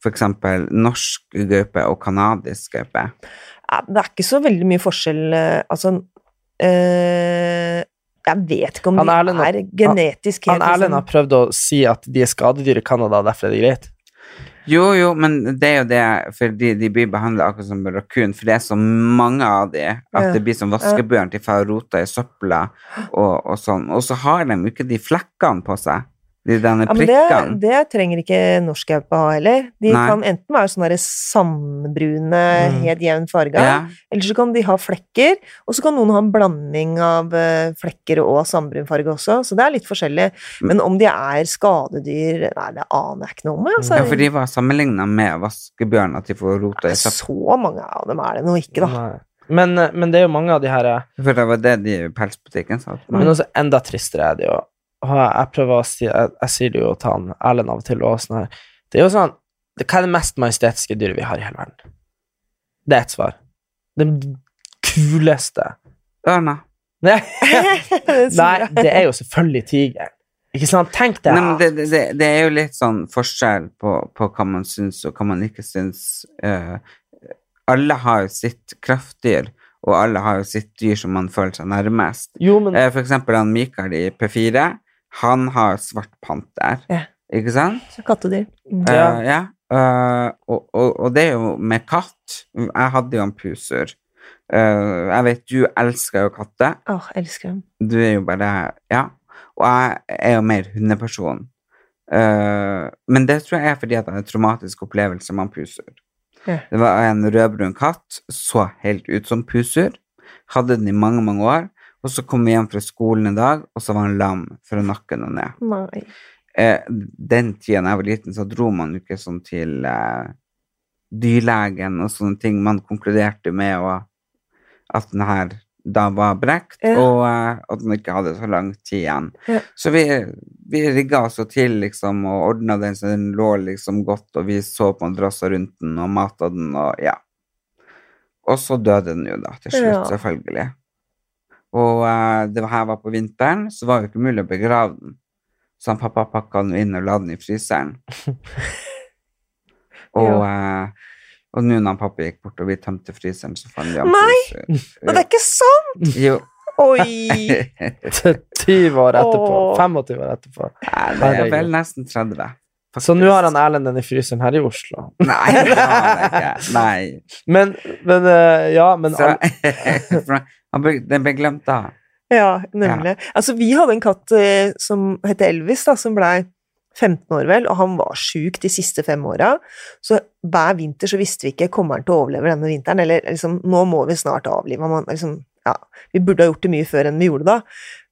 for eksempel norsk gaupe og kanadisk gaupe? Det er ikke så veldig mye forskjell, eh, altså øh, Jeg vet ikke om Han de er, er genetisk Han Erlend har prøvd å si at de er skadedyr i Canada, derfor er det greit. Jo, jo, men det er jo det, fordi de, de blir behandla akkurat som rakun, for det er så mange av de at Ja. det blir som vaskebjørn til å rota i søpla og, og sånn. Og så har de jo ikke de flekkene på seg, de denne Ja, men det, prikkene. det trenger ikke norskgaupe ha heller. De Nei. kan enten være sånne sandbrune, Mm. helt jevn farga, Ja. eller så kan de ha flekker, og så kan noen ha en blanding av eh, flekker og sandbrun farge også, så det er litt forskjellig. Men om de er skadedyr, nei, det aner jeg ikke noe om. Altså. ja, for de var sammenligna med vaskebjørn, at de får rota i søpla. Så mange av dem er det nå ikke, da. Nei. Men, eh, men det er jo mange av de her eh, For det var det de i pelsbutikken sa. Men også enda tristere er det jo. Jeg prøver å si Jeg, jeg sier det jo til han Erlend av og til og sånn her. Det er jo sånn det, Hva er det mest majestetiske dyret vi har i hele verden? Det er et svar. Det kuleste Ørna. Nei, Det nei det er jo selvfølgelig tigeren. Ikke sant? Tenk deg Nei, det, det, det er jo litt sånn forskjell på, på hva man syns og hva man ikke syns. Uh, alle har jo sitt kraftdyr, og alle har jo sitt dyr som man føler seg nærmest. Jo, men uh, for eksempel han Mikael i P4, han har svart panter, Ja. ikke sant? Kattedyr. Ja. Uh, Ja. Eh, og, og, og det er jo med katt. Jeg hadde jo en puser. Uh, jeg vet du elsker jo katter. Åh, elsker dem. Du er jo bare Ja. Og jeg er jo mer hundeperson. Eh, men det tror jeg er fordi at jeg har en traumatisk opplevelse med en puser. Ja. Det var en rødbrun katt, så helt ut som puser. Hadde den i mange, mange år. Og så kom vi hjem fra skolen en dag, og så var han lam fra nakken og ned. Nei. Eh, den tida da jeg var liten, så dro man jo ikke sånn til eh, dyrlegen og sånne ting. Man konkluderte med å, at den her da var brekt, Ja. og eh, at den ikke hadde så lang tid igjen. Ja. Så vi, vi rigga oss til liksom, og ordna den så den lå liksom godt, og vi så på madrasser rundt den og mata den og ja. Og så døde den jo da, til slutt, Ja. selvfølgelig. Og uh, det var her var på vinteren, så var det jo ikke mulig å begrave den. Så han pappa pakka den inn og la den i fryseren. og uh, og nå når pappa gikk bort og vi tømte fryseren, så fant vi ham Nei! Men det er ikke sant! Jo. Oi! 20 år etterpå. Åh. 25 år etterpå. Nei, det er vel nesten 30. Så nå har han Erlend den i fryseren her i Oslo. Nei, det har han ikke. Nei. Men, men eh, ja, men Så, den ble glemt da. Ja, nemlig. Altså, vi hadde en katt eh, som het Elvis, da, som blei 15 år, vel, og han var sjuk de siste fem åra. Så hver vinter så visste vi ikke kommer han til å overleve denne vinteren, eller liksom nå må vi snart avlive ham. Liksom, ja, vi burde ha gjort det mye før enn vi gjorde da.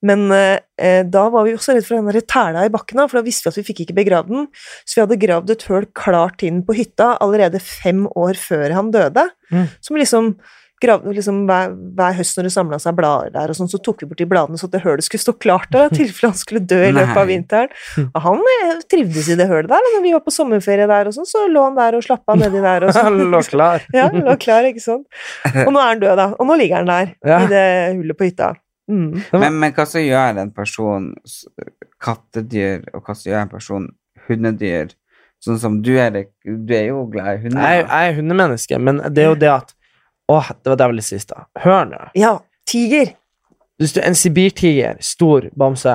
Men eh, da var vi også redd for den tæla i bakken, for da visste vi at vi fikk ikke begravd den. Så vi hadde gravd et høl klart inn på hytta allerede fem år før han døde. Mm. Som liksom gravde liksom hver, hver høst når det samla seg blader der, og sånn, så tok vi bort de bladene så at det hølet skulle stå klart der, i tilfelle han skulle dø i løpet av vinteren. Og han eh, trivdes i det hølet der, og når vi var på sommerferie der og sånn, så lå han der og slappa nedi der og sånn. han lå klar. Ja, lå klar, ikke sant. Og nå er han død, da. Og nå ligger han der, Ja. i det hullet på hytta. Mm. Men, men hva så gjør en person kattedyr, og hva så gjør en person hundedyr? Sånn som du, Erik, du er jo glad i hunder. Jeg, jeg er hundemenneske, men det er jo det at Åh, det var det sist, da. Hør nå. Ja, tiger. Hvis du er en sibirtiger, stor bamse,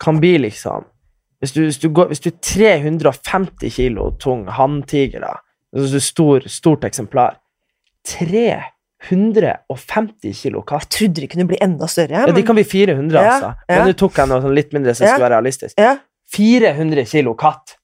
kan bli liksom Hvis du, hvis du, går, hvis du er 350 kilo tung hanntiger, da, hvis du er stor, stort eksemplar 350 kilo katt. Jeg Trodde de kunne bli enda større. Ja, de kan bli 400, Ja, altså. ja. Men nå tok jeg noe sånn litt mindre, så det Ja. skulle være realistisk. Ja. 400 kilo katt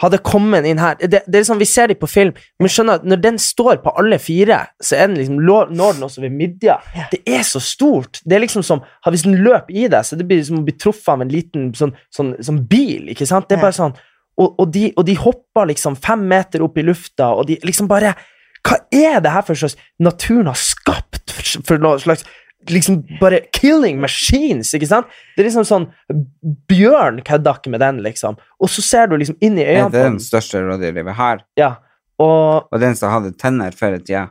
hadde kommet inn her. Det, det er sånn, Vi ser dem på film, men skjønner at når den står på alle fire, så er den liksom, når den også ved midja. Ja. Det er så stort. Det er liksom som, Hvis den løper i deg, så det blir som å bli truffet av en liten sånn, sånn, sånn bil. ikke sant? Det er bare sånn, og, og, de, og de hopper liksom fem meter opp i lufta, og de liksom bare Hva er det her for slags naturen har skapt for noe slags liksom bare killing machines, ikke sant? Det er liksom sånn Bjørn kødda ikke med den, liksom. Og så ser du liksom inn i Er øynene på det den den. største rådyret vi har? Ja. Og Og den som hadde tenner før i tida?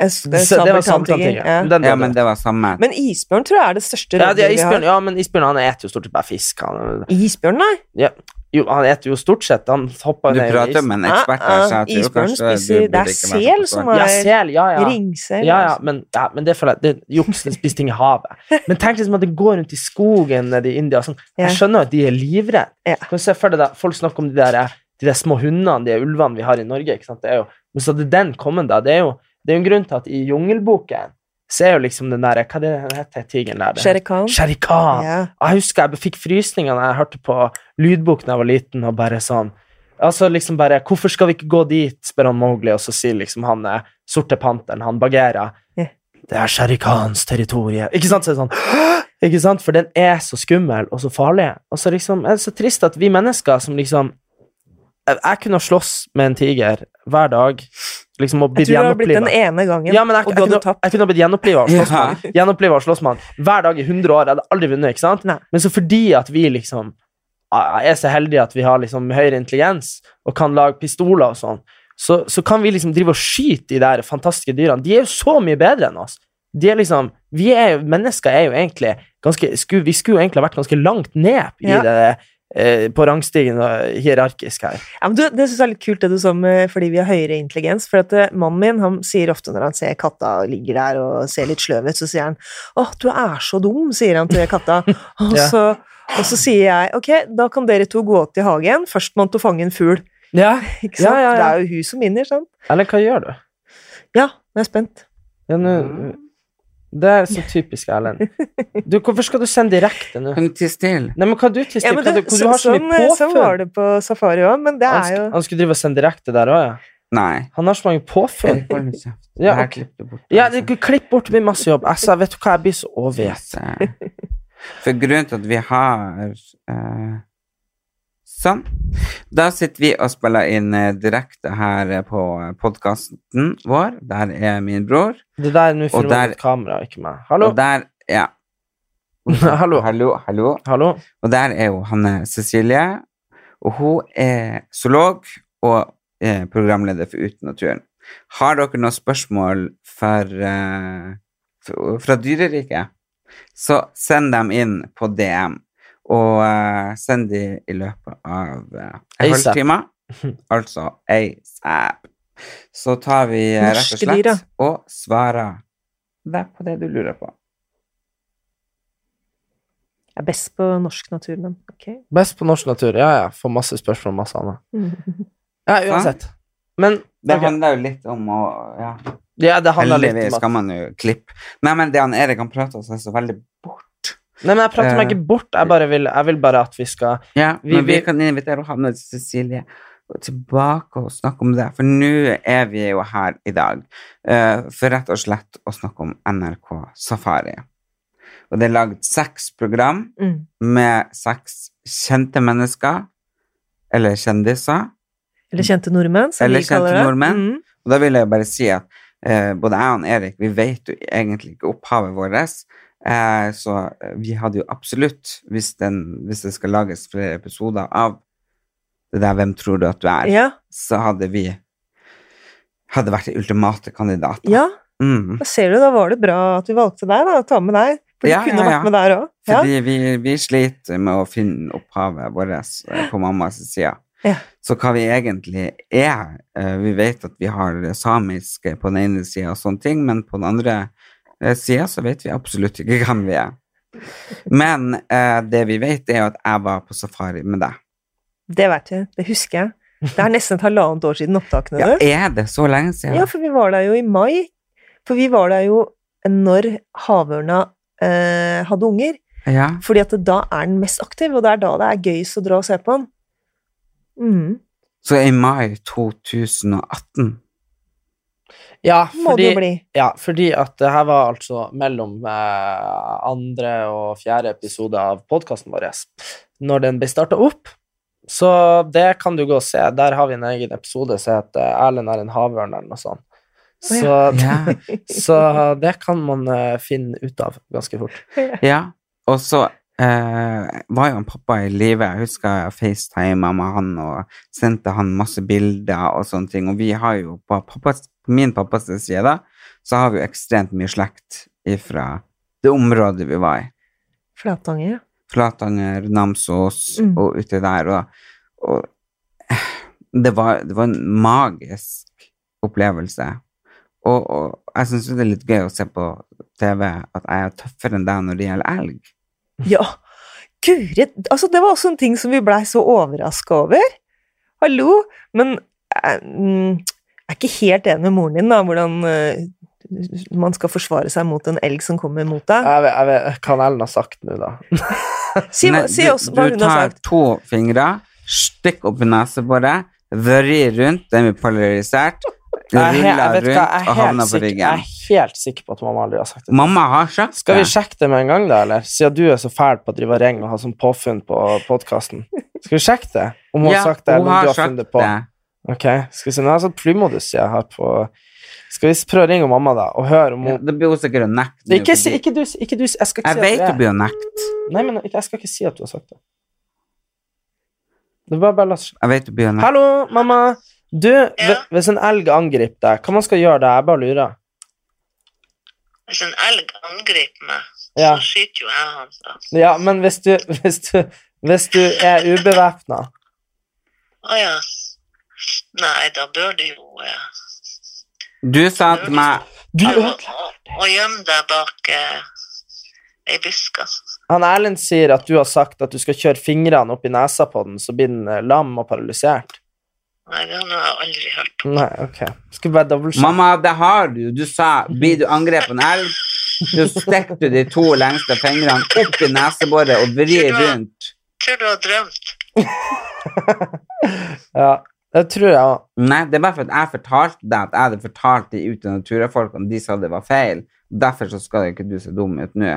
Så, det var samme ting ja. Den Ja, men det var samme. Men isbjørn tror jeg er det største ja, er rovdyret vi har. ja, men isbjørn han eter jo stort sett bare fisk. Han, Isbjørn, nei? Jo, han eter jo stort sett. Han hopper Du ned i prater med en ekspert her, så jeg Isbjørn spiser Det er sel som er Ja, sel, ja, ja. ringsel. Ja, ja, altså. men, ja, men det føler jeg det juks. Den spiser ting i havet. Men tenk liksom at det går rundt i skogen nede i India. Sånn. Jeg skjønner at de er livredde. Ja. Kan du se for deg da, Folk snakker om de der de der små hundene, de ulvene vi har i Norge. ikke sant? Det er jo, men så hadde den kommet, da. Det er jo det er jo en grunn til at i Jungelboken så er jo liksom den der Hva er det den heter tigeren der? Shere Khan. Shere Khan. Ja. Jeg husker jeg fikk frysninger da jeg hørte på lydbok da jeg var liten, og bare sånn Altså liksom bare Hvorfor skal vi ikke gå dit, spør han Mowgli, og så sier liksom han eh, sorte panteren, han Bagheera yeah. Det er Shere Khans territorium. Ikke sant? Så er det sånn Ikke sant? For den er så skummel og så farlig. Og så liksom er det så trist at vi mennesker som liksom Jeg, jeg kunne ha slåss med en tiger hver dag. Liksom og Jeg tror det har blitt den ene gangen, Ja, men jeg, og du hadde tapt. jeg kunne ha blitt gjenoppliva og slåss Ja. med han. Gjenoppliva og slåss hver dag i 100 år. Jeg hadde aldri vunnet, ikke sant? Nei. Men så fordi at vi liksom er så heldige at vi har liksom høyere intelligens og kan lage pistoler og sånn, så, så kan vi liksom drive og skyte de der fantastiske dyrene. De er jo så mye bedre enn oss. De er liksom, vi er jo, Mennesker er jo egentlig ganske sku, Vi skulle jo egentlig ha vært ganske langt ned i Ja. det, på rangstigen og hierarkisk her. Ja, men du, det synes jeg er litt kult det du sa med fordi vi har høyere intelligens. For at eh, mannen min han sier ofte når han ser katta ligger der og ser litt sløv ut, så sier han 'Å, du er så dum', sier han til katta. Og, Ja. så, og så sier jeg 'Ok, da kan dere to gå opp til hagen. Førstemann til å fange en fugl'. Ja, Ikke sant? Ja, ja, ja. Det er jo hun som vinner, sant? Eller hva gjør du? Ja, jeg er spent. Ja, nå- det er så typisk Erlend. Hvorfor skal du sende direkte nå? Kan du tisse til? Nei, men hva du Kristin? Ja, det, du, du har så sånn, mye sånn var det på safari òg, men det er jo han skulle drive og sende direkte der òg, ja. Nei. Han har så mange påfunn. Ja, Det her ok. klipper du bort, Ja, altså. klipp bort, det blir masse jobb. Altså, vet du hva, jeg blir så overgitt. For grunnen til at vi har eh, Sånn. Da sitter vi og spiller inn eh, direkte her eh, på podkasten vår. Der er min bror. Det der nå filmer et mot kamera, ikke meg. Hallo? Og der Ja. Hallo. hallo, hallo. Hallo? Og der er jo Hanne Cecilie. Og hun er zoolog og er programleder for Uten naturen. Har dere noen spørsmål for, uh, for, fra dyreriket, så send dem inn på DM. Og uh, send de i løpet av uh, en ASAP. halvtime. Altså ASAP. Så tar vi uh, rett og slett og svarer deg på det du lurer på. Jeg er best på norsk natur, men ok. Best på norsk natur. Ja, ja. Får masse spørsmål og masse annet. Ja, uansett. Men Det okay. handler jo litt om å ja, Ja, det handler litt om at skal man jo klippe. Nei, men det han Erik han prater er så veldig bort. Nei, men jeg prater meg Eh. ikke bort. Jeg bare vil, jeg vil bare at vi skal Ja, Vi- men vi, vi- kan invitere Hanne Cecilie tilbake og snakke om det, for nå er vi jo her i dag uh, for rett og slett å snakke om NRK Safari. Og det er lagd seks program Mm. med seks kjente mennesker, eller kjendiser. Eller kjente nordmenn, som Eller vi kaller det. nordmenn. Mm. Og da vil jeg bare si at uh, både jeg og Erik, vi vet jo egentlig ikke opphavet vårt. Eh, så eh, vi hadde jo absolutt, hvis, den, hvis det skal lages flere episoder av det der 'Hvem tror du at du er', Ja, så hadde vi hadde vært de ultimate kandidater. ja, Mm. da ser du, da var det bra at vi valgte deg, da, å ta med deg. For Ja, du kunne vært med der òg. Ja. Fordi vi, vi sliter med å finne opphavet vårt eh, på mammas side. Ja. Så hva vi egentlig er eh, Vi vet at vi har det samiske på den ene sida og sånne ting, men på den andre eh, så vet vi absolutt ikke hvem vi er. Men eh, det vi vet, er jo at jeg var på safari med deg. Det vet jeg, det husker jeg. Det er nesten et halvannet år siden opptakene. Ja, er det så lenge siden? Ja, for vi var der jo i mai. For vi var der jo når havørna eh, hadde unger. Ja. Fordi at da er den mest aktiv, og det er da det er gøyest å dra og se på den. Mm. Så i mai 2018 Ja, Må det jo fordi, bli. ja, fordi at det her var altså mellom eh, andre og fjerde episode av podkasten vår. Når den ble starta opp. Så det kan du gå og se. Der har vi en egen episode som heter 'Erlend er en havørn' eller noe sånt. Så, Ja. så det kan man eh, finne ut av ganske fort. Ja, og så eh, var jo han pappa i live. Jeg husker jeg facetima med han og sendte han masse bilder og sånne ting. Og vi har jo på, pappas, på min pappas side, da, så har vi jo ekstremt mye slekt ifra det området vi var i. Flatanger, ja. Flatanger, Namsos Mm. og uti der. Og, og eh, det, var, det var en magisk opplevelse. Og, og jeg syns det er litt gøy å se på TV at jeg er tøffere enn deg når det gjelder elg. Ja, guri, altså det var også en ting som vi blei så overraska over. hallo! Men jeg, mm, er ikke helt enig med moren din, da, hvordan eh, man skal forsvare seg mot en elg som kommer mot deg. Jeg vet, jeg vet hva Ellen har sagt nå, da. Si, Nei, si du- oss hva hun har tar to fingre, stikk opp i neseboret, vrir rundt, den blir polarisert, Jeg er, jeg vet hva, jeg og er, havner på sikker, jeg er helt sikker på at mamma aldri har sagt det. Mamma har sagt Skal vi sjekke det med en gang, da, eller? Siden du er så fæl på å drive ring og ha sånn påfunn på podkasten. Skal vi sjekke det? Om hun Ja, har sagt det, eller om du har funnet det på? det. Ok, skal vi se, nå har jeg sånn flymodus jeg har på Skal vi prøve å ringe mamma, da, og høre om Ja, hun Det blir hun sikkert å nekte. ikke, si, ikke du, ikke du, jeg skal ikke Jeg si vet at du er blir å nekte. Nei, men jeg skal ikke si at du har sagt det. Det er bare, bare la oss Jeg vet du blir å nekte. Hallo, mamma. Du, ja. hvis en elg angriper deg, hva man skal gjøre da? Jeg bare lurer. Hvis en elg angriper meg, Ja. så skyter jo jeg han. da. Ja, men hvis du, hvis du, hvis du er ubevæpna Å ja. Nei, da bør du jo eh, Du sa til meg Du å, gjemme deg bak eh, ei busk. altså. Han Erlend sier at du har sagt at du skal kjøre fingrene opp i nesa på den, så blir den eh, lam og paralysert. Nei, det har jeg aldri hørt. Nei, ok. Skal bare dobbeltsjekke. Mamma, det har du. Du sa blir du angrepet av en elg, så stikker du de to lengste fingrene opp i neseboret og vrir rundt. Tror du har drømt? Ja, det tror jeg òg. Nei, det er bare for at jeg fortalte deg at jeg hadde fortalt de ute naturfolkene, de sa det var feil. Derfor så skal ikke du se dum ut nå.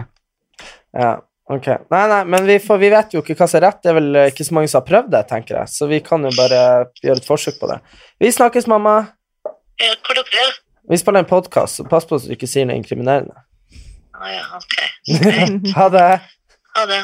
Ja, ok. Nei, nei, men vi, får, vi vet jo ikke hva som er rett. Det er vel eh, ikke så mange som har prøvd det, tenker jeg. Så vi kan jo bare gjøre et forsøk på det. Vi snakkes, mamma. Ja, hvor dere er? Vi spiller en podkast, så pass på så du ikke sier noe inkriminerende. Å ja, ok. Ok, ha det. Ha det.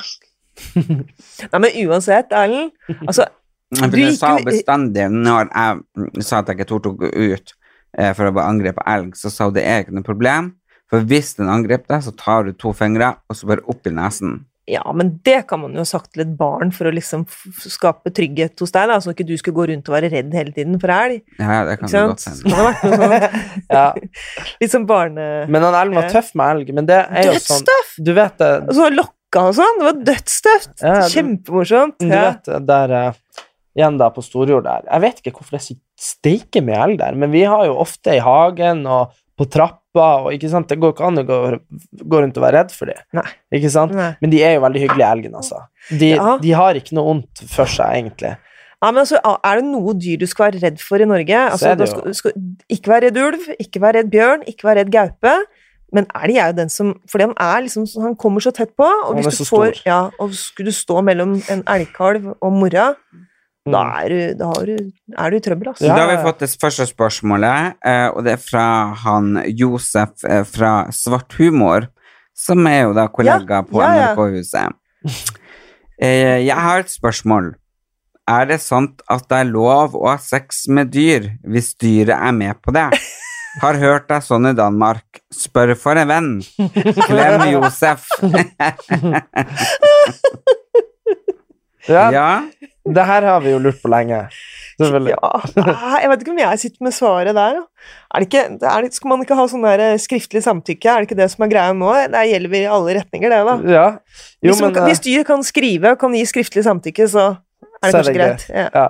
Nei, men uansett, Erlend altså, For Du jeg sa bestandig når jeg mm, sa at jeg ikke torde å gå ut eh, for å bare angripe elg, så sa hun det er ikke noe problem. For hvis den angriper deg, så tar du to fingre og så bare opp i nesen. Ja, men det kan man jo ha sagt til et barn for å liksom f- skape trygghet hos deg, da, så ikke du skulle gå rundt og være redd hele tiden for elg. Ja, ja, det kan du godt hende. Sånn, Ja. litt sånn barne... Men han elgen var tøff med elg, men det er jo sånn Dødstøff! Du vet det Og så lokka og sånn. Det var dødstøft. Ja, det- Kjempemorsomt. Du Ja. vet der eh, Igjen da på Storjord der. Jeg vet ikke hvorfor det er så steike mye elg der, men vi har jo ofte i hagen og på trappa og ikke sant, Det går ikke an å gå, gå rundt og være redd for dem. Nei. Ikke sant? Nei. Men de er jo veldig hyggelige, elgene, altså. De, Ja. de har ikke noe ondt for seg, egentlig. Ja, men altså, Er det noe dyr du skal være redd for i Norge? Altså, da skal, du skal ikke være redd ulv, ikke være redd bjørn, ikke være redd gaupe. Men elg er jo den som For han liksom Han kommer så tett på, og hvis du får stor. Ja, og skulle du stå mellom en elgkalv og mora. Da, er du, da har du, er du i trøbbel, altså. Ja, Da har vi fått det første spørsmålet, eh, og det er fra han Josef eh, fra Svart humor, som er jo da kollega Ja, på ja, ja. NRK-huset. Eh, Jeg har et spørsmål. Er det sant at det er lov å ha sex med dyr hvis dyret er med på det? Har hørt deg sånn i Danmark. Spør for en venn. Klem Josef. Ja, Ja, Det her har vi jo lurt på lenge. Ja, jeg vet ikke om jeg sitter med svaret der. Er det ikke, er det, skal man ikke ha sånn der eh, skriftlig samtykke? Er det ikke det som er greia nå? Det gjelder vi i alle retninger, det, da. Ja. Jo, Hvis, man men kan- eh, hvis dyr kan skrive og kan gi skriftlig samtykke, så er det Så kanskje det greit. Ja.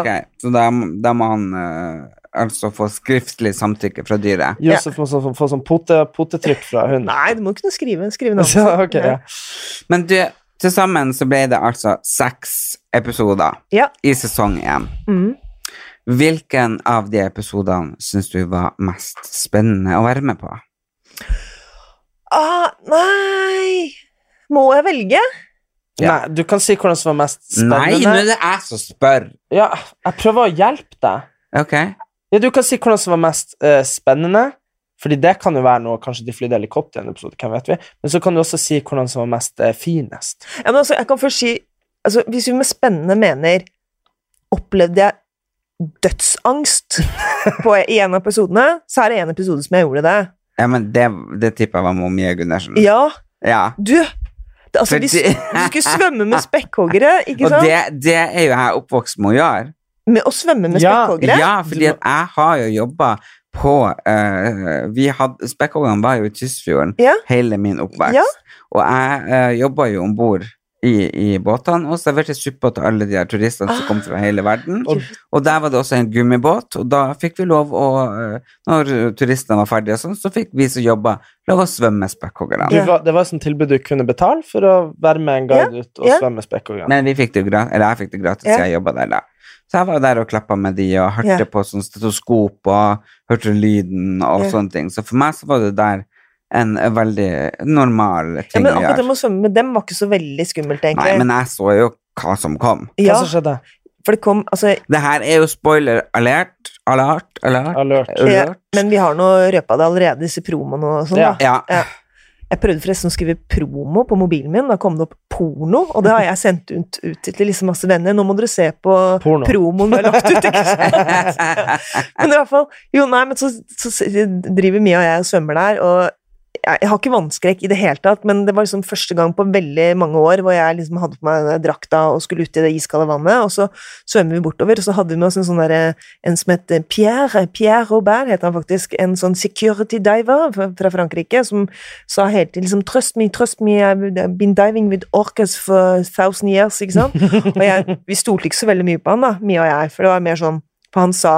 ok. Så da, da må han uh, altså få skriftlig samtykke fra dyret. Josef må så, få sånn potetrykk fra hunden. Nei, du må kunne skrive, skrive navnet Så, sitt. ok, ja. Men du, til sammen så ble det altså seks episoder Ja. i sesong én. Mm. Hvilken av de episodene syns du var mest spennende å være med på? Ah, nei Må jeg velge? Ja. Nei, du kan si hvordan som var mest spennende. Nei, nå er det jeg som spør. Ja, jeg prøver å hjelpe deg. Ok. Ja, du kan si hvordan som var mest uh, spennende, fordi det kan jo være noe kanskje de flydde helikopter i en episode, hvem vet vi, men så kan du også si hvordan som var mest eh, finest. Ja, men altså, jeg kan først si altså, Hvis vi med spennende mener Opplevde jeg dødsangst på, i en av episodene, så er det en episode som jeg gjorde det. Ja, men det, det tipper jeg var Momie Mie Gundersen. Ja, Ja. du det, altså, vi, Fordi- vi skulle svømme med spekkhoggere, ikke Og sant? det, det er jo jeg oppvokst med å gjøre. Med å svømme med Ja, spekkhoggere? Ja, fordi at jeg har jo jobba på uh, vi hadde, Spekkhoggerne var jo i Tysfjorden Ja. hele min oppvekst. Ja. Og jeg uh, jobba jo om bord i, i båtene og serverte suppa til alle de her turistene som kom fra hele verden. Og, og der var det også en gummibåt, og da fikk vi lov å uh, Når turistene var ferdige, og sånn, så fikk vi som jobba, lov å svømme med spekkhoggerne. Ja. det var et sånt tilbud du kunne betale for å være med en guide ut og ja. svømme spekkhoggerne. Men vi fikk det jo gratis, eller jeg fikk det gratis, Ja. jeg jobba der da. Så jeg var der og klappa med de og hørte yeah. på sånn stetoskop og hørte lyden og yeah. sånne ting. Så for meg så var det der en veldig normal Ja, ting men å akkurat men gjøre. med å svømme med dem var ikke så veldig skummelt, egentlig. Nei, men jeg så jo hva som kom. Hva ja, som skjedde? for det kom Altså, Det her er jo spoiler alert, alert, alert. Alert. ja, men vi har nå røpa det allerede, disse promoene og sånn, Ja. da. Ja. Ja. Jeg prøvde forresten å skrive promo på mobilen min. Da kom det opp porno, og det har jeg sendt ut, ut til liksom masse venner. Nå må dere se på Porno. promoen vi har lagt ut, ikke sant? Men i hvert fall Jo, nei, men så, så driver Mia og jeg og svømmer der, og jeg, har ikke vannskrekk i det hele tatt, men det var liksom første gang på veldig mange år hvor jeg liksom hadde på meg drakta og skulle ut i det iskalde vannet, og så svømmer vi bortover, og så hadde vi med oss en sånn derre En som het Pierre, Pierre Robert, heter han faktisk, en sånn security diver fra, fra Frankrike, som sa hele tiden liksom Trust me, trust me, I've been diving with orcas for thousand years, ikke sant? Og jeg, vi stolte ikke så veldig mye på han, da, Mia og jeg, for det var mer sånn For han sa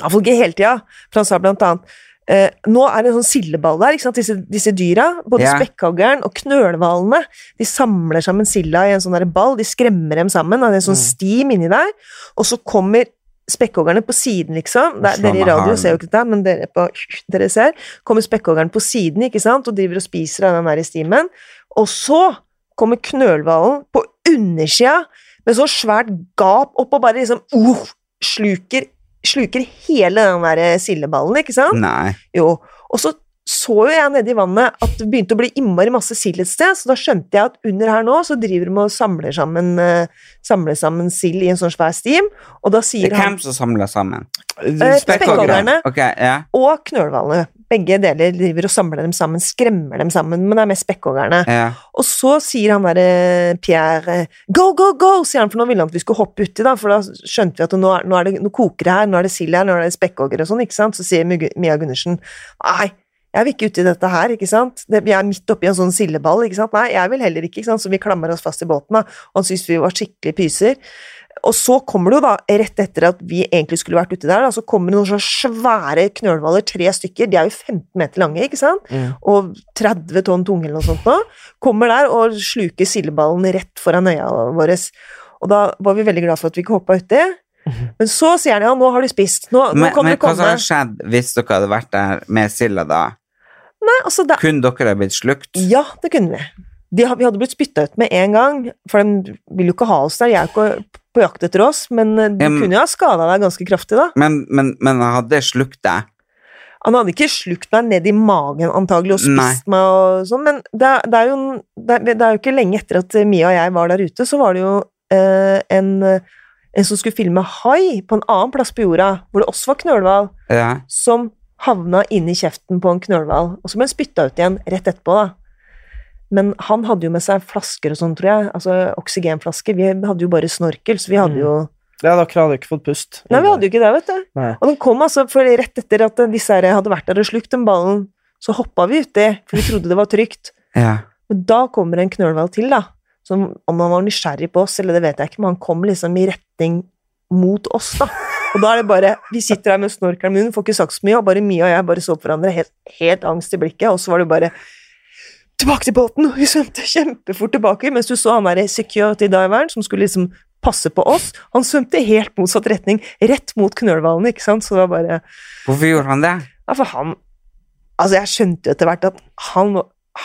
Iallfall ikke hele tida, for han sa blant annet eh, nå er det en sånn sildeball der? Disse, disse dyra, både Ja. spekkhoggeren og knølhvalene, de samler sammen silda i en sånn der ball, de skremmer dem sammen, det er en sånn stim inni der, og så kommer spekkhoggerne på siden, liksom. Det er, dere i radio ser jo ikke dette, men dere, på, dere ser. Kommer spekkhoggeren på siden, ikke sant, og driver og spiser av den der stimen. Og så kommer knølhvalen på undersida med så svært gap opp og bare liksom uh, sluker, sluker hele den der sildeballen, ikke sant? Nei. Jo. Og så så jo jeg nede i vannet at det begynte å bli innmari masse sild et sted, så da skjønte jeg at under her nå så driver de og samler sammen, eh, samler sammen sild i en sånn svær stim, og da Det sier er han hvem som samler sammen? Eh, spekkhoggerne. okay, yeah. og knølhvalene, begge deler driver og samler dem sammen, skremmer dem sammen, men det er mest spekkhoggerne. Yeah. Og så sier han derre Pierre eh, Go, go, go! sier han, for nå ville han at vi skulle hoppe uti, da, for da skjønte vi at nå, er, nå, er det, nå koker det her, nå er det sild her, nå er det spekkhoggere og sånn, ikke sant? Så sier Mia Gundersen Nei, jeg vil ikke uti dette her, ikke sant? Vi er midt oppi en sånn sildeball, ikke sant? Nei, jeg vil heller ikke, ikke sant? Så vi klamrer oss fast i båten, da, og han syntes vi var skikkelig pyser. Og så kommer det jo da, rett etter at vi egentlig skulle vært uti der, da, så kommer det noen så svære knølhvaler, tre stykker, de er jo 15 meter lange, ikke sant? Og 30 tonn tunge eller noe sånt nå, kommer der og sluker sildeballen rett foran øya våre. Og da var vi veldig glad for at vi ikke hoppa uti. Men så sier han ja, nå har du spist, nå, nå Men, men hva hadde skjedd hvis dere hadde vært der med silda da? Nei, altså da... Kunne dere ha blitt slukt? Ja, det kunne vi. De, vi hadde blitt spytta ut med en gang, for de vil jo ikke ha oss der. De er jo ikke på jakt etter oss, men eh, de Ja, kunne jo ha skada deg ganske kraftig, da. Men, men, men hadde slukt deg? Han hadde ikke slukt meg ned i magen antagelig og Nei. spist meg og sånn, men det, det, er jo, det, det er jo ikke lenge etter at Mia og jeg var der ute, så var det jo eh, en, en som skulle filme hai på en annen plass på jorda, hvor det også var knølhval, Ja. som havna inni kjeften på en knølhval, og så ble han spytta ut igjen rett etterpå, da. Men han hadde jo med seg flasker og sånn, tror jeg, altså oksygenflasker. Vi hadde jo bare snorkel, så vi hadde jo Ja, dere hadde ikke fått pust. Nei, vi hadde jo ikke det, vet du. Nei. Og den kom altså, for rett etter at disse her hadde vært der og slukt den ballen, så hoppa vi uti, for vi trodde det var trygt. ja. Men da kommer en knølhval til, da. Som om han var nysgjerrig på oss, eller det vet jeg ikke, men han kom liksom i retning mot oss, da. Og da er det bare Vi sitter her med snorkelen munnen, får ikke sagt så mye, og bare Mia og jeg bare så på hverandre, helt, helt angst i blikket, og så var det bare Tilbake til båten! Og vi svømte kjempefort tilbake, mens du så han derre security diveren som skulle liksom passe på oss. Han svømte helt motsatt retning, rett mot knølhvalene, ikke sant, så det var bare Hvorfor gjorde han det? ja, for han Altså, jeg skjønte etter hvert at han,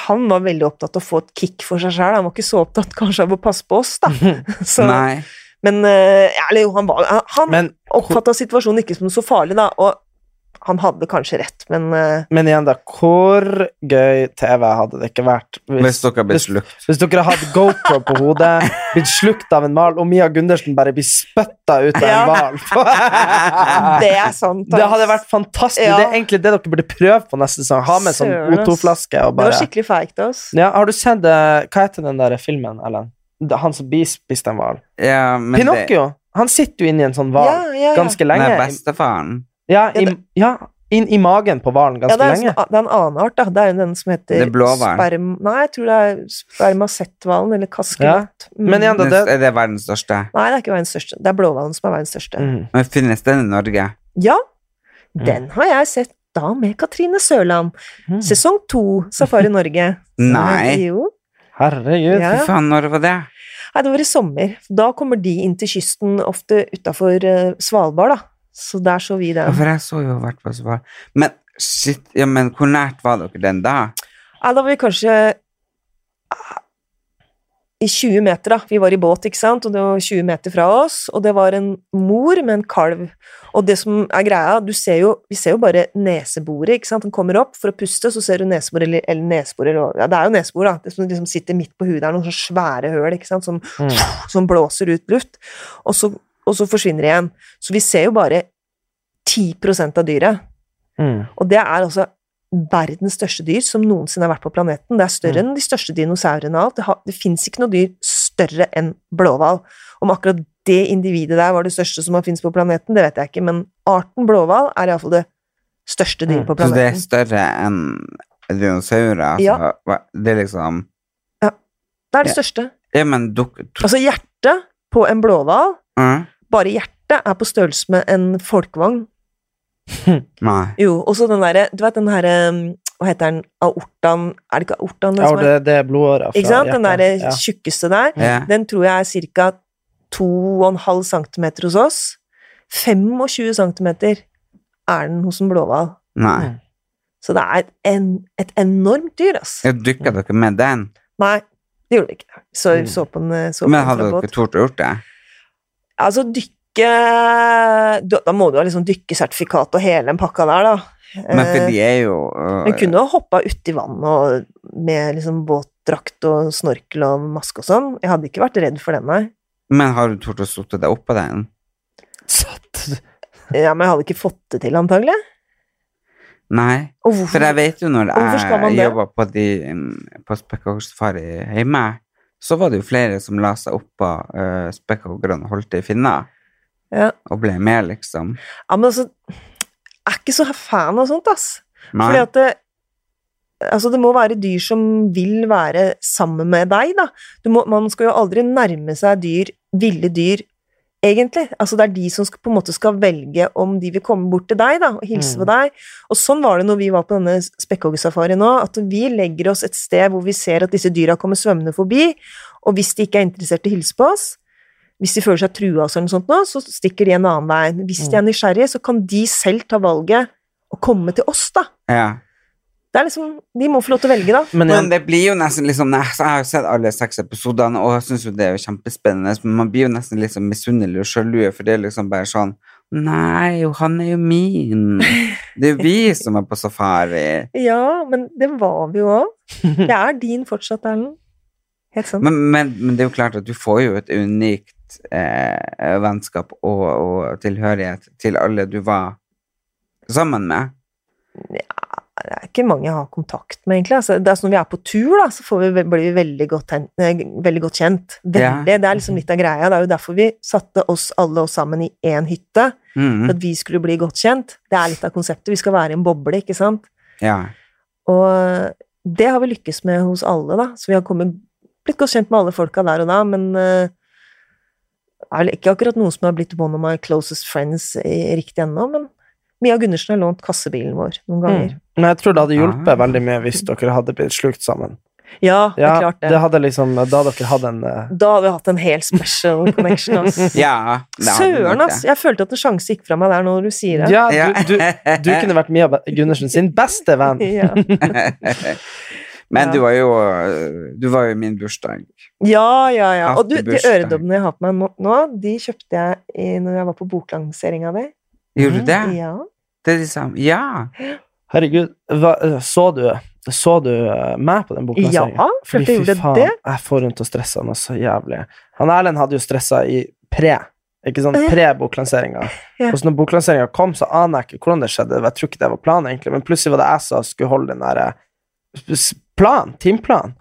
han var veldig opptatt av å få et kick for seg sjøl. Han var ikke så opptatt kanskje av å passe på oss, da. Så, Nei. Men eh, eller jo, han, var- han, Men, oppfatta situasjonen ikke som så farlig, da. Og han hadde kanskje rett, men eh, men igjen, da. Hvor gøy TV hadde det ikke vært Hvis dere ble hvis, slukt. hvis dere hadde GoPro på hodet, blitt slukt av en hval, og Mia Gundersen bare blir spytta ut av Ja. en hval det er sant. Det hadde vært fantastisk. Ja. Det er egentlig det dere burde prøve på neste sesong. Ha med sånn O2-flaske og Det var skikkelig feigt av oss. ja, Har du sett eh, Hva heter den der filmen, Ellen? Det- Han som blir spist av en hval? Ja, Pinocchio! Pinocchio! Han sitter jo inni en sånn hval Ja, ja, ja. ganske Det, lenge. nei, bestefaren. Ja, i, Ja, inn i magen på hvalen Ja, ganske det er, lenge. sånn, det er en annen art, da. Det er jo den som heter Det er sperm... Nei, jeg tror det er spermasetthvalen, eller kaskenøtt. Ja. Men igjen, da, Det, det, er det verdens største? Nei, det er ikke verdens største. Det er blåhvalen som er verdens største. mm. Men finnes den i Norge? Ja, den har jeg sett da med Katrine Sørland. Mm. Sesong to, Safari Norge. Nei. Jo. Herregud. Ja. Fy faen, når var det? Nei, det var i sommer. Da kommer de inn til kysten, ofte utafor Svalbard, da. Så der så vi Ja, for jeg så jo hvert fall Svalbard. Men shit, ja, men hvor nært var dere den da? Nei, da var vi kanskje i 20 meter, da. Vi var i båt, ikke sant, og det var 20 meter fra oss, og det var en mor med en kalv. Og det som er greia, du ser jo, vi ser jo bare neseboret, ikke sant. Den kommer opp for å puste, så ser du nesebor eller, eller nesebor eller Ja, det er jo nesebor, da. Det som liksom sitter midt på huet. Det er noen sånne svære høl, ikke sant, som, som blåser ut luft. Og så, og så forsvinner det igjen. Så vi ser jo bare 10 av dyret. Mm. Og det er altså verdens største dyr som noensinne har vært på planeten. Det er større enn de største dinosaurene og alt. Det, har, det fins ikke noe dyr større enn blåhval. Om akkurat det individet der var det største som har finnes på planeten, det vet jeg ikke, men arten blåhval er iallfall det største dyret på planeten. Så det er større enn dinosaurer? Altså, Ja. Det er liksom Det er det største. Ja, men duk, Altså, hjertet på en blåhval, Mm? bare hjertet, er på størrelse med en folkevogn. Nei. Jo, og så den derre Du vet den herre Hva heter den? Aortaen Er det ikke aortaen? den Ja, det, det er blodåra fra Ikke sant? Den derre Ja. tjukkeste der. Ja. Den tror jeg er ca. 2,5 cm hos oss. 25 cm er den hos en blåhval. Nei. Så det er et, en, et enormt dyr, ass. Dykka dere med den? Nei, det gjorde vi ikke. Så, Mm. så på en så på Men hadde dere tort å gjort det? Altså, dykke da, da må du ha liksom dykkesertifikat og hele den pakka der, da. Men for Eh, de er jo uh, Men kunne jo hoppa uti vannet og med liksom båtdrakt og snorkel og maske og sånn. Jeg hadde ikke vært redd for den, nei. Men har du tort å sitte deg oppå den? Satt. Ja, men jeg hadde ikke fått det til, antagelig. Nei. Og? For jeg vet jo når jeg jobba på, de, mm, på Spekkhogsafari hjemme, så var det jo flere som la seg oppå uh, spekkhoggerne og holdt det i finna, Ja. og ble med, liksom. Ja, men altså Jeg er ikke så fan av sånt, ass. Nei. Fordi at det, Altså, det må være dyr som vil være sammen med deg, da. Du må, man skal jo aldri nærme seg dyr, ville dyr, egentlig. Altså, det er de som skal, på en måte skal velge om de vil komme bort til deg, da, og hilse Mm. på deg. Og sånn var det når vi var på denne spekkhoggersafari nå, at vi legger oss et sted hvor vi ser at disse dyra kommer svømmende forbi, og hvis de ikke er interessert i å hilse på oss, hvis de føler seg trua og sånt nå, så stikker de en annen vei. Hvis de er nysgjerrige, så kan de selv ta valget og komme til oss, da. Ja. Det er liksom, De må få lov til å velge, da. Men Men det blir jo nesten liksom Jeg har jo sett alle seks episodene, og jeg syns jo det er jo kjempespennende, men man blir jo nesten litt sånn misunnelig og sjalu, for det er liksom bare sånn Nei, jo, han er jo min. Det er jo vi som er på safari. Ja, men det var vi jo òg. Jeg er din fortsatt, Erlend. Helt sant. Men, men, men det er jo klart at du får jo et unikt eh, vennskap og, og tilhørighet til alle du var sammen med. Ja, det er ikke mange jeg har kontakt med, egentlig. Altså, det er sånn Når vi er på tur, da, så får vi, blir vi veldig godt, eh, veldig godt kjent. Veldig. Det er liksom litt av greia. Det er jo derfor vi satte oss alle oss sammen i én hytte. For Mm, at vi skulle bli godt kjent. Det er litt av konseptet. Vi skal være i en boble, ikke sant. ja. Og det har vi lykkes med hos alle, da. Så vi har kommet, blitt godt kjent med alle folka der og da, men eh, det er vel ikke akkurat noen som har blitt one of my closest friends i, riktig ennå, men Mia Gundersen har lånt kassebilen vår noen ganger. mm. Men jeg tror det hadde hjulpet Ah. veldig mye hvis dere hadde blitt slukt sammen. Ja, det er Ja, klart det. det hadde liksom Da dere hatt en uh... Da hadde vi hatt en helt special connection, ass. ja Søren, ass! Jeg følte at en sjanse gikk fra meg der når du sier det. Ja, Ja. du, du, du kunne vært Mia Gundersen sin beste venn. Men Ja. du var jo Du var jo i min bursdag. ja, ja. ja. Og du, de øredobbene jeg har på meg nå, de kjøpte jeg i, når jeg var på boklanseringa di. Gjorde du det? Ja. Det er de samme. Ja. Herregud, hva, så du Så du eh, meg på den boklanseringen? Ja, klart jeg gjorde det. jeg får rundt og stressa noe så jævlig. Han Erlend hadde jo stressa i pre, ikke sånn pre-boklanseringa. Ja. Og så når boklanseringa kom, så aner jeg ikke hvordan det skjedde. Jeg tror ikke det var planen, egentlig, men plutselig var det jeg som skulle holde den derre s- plan, timeplan.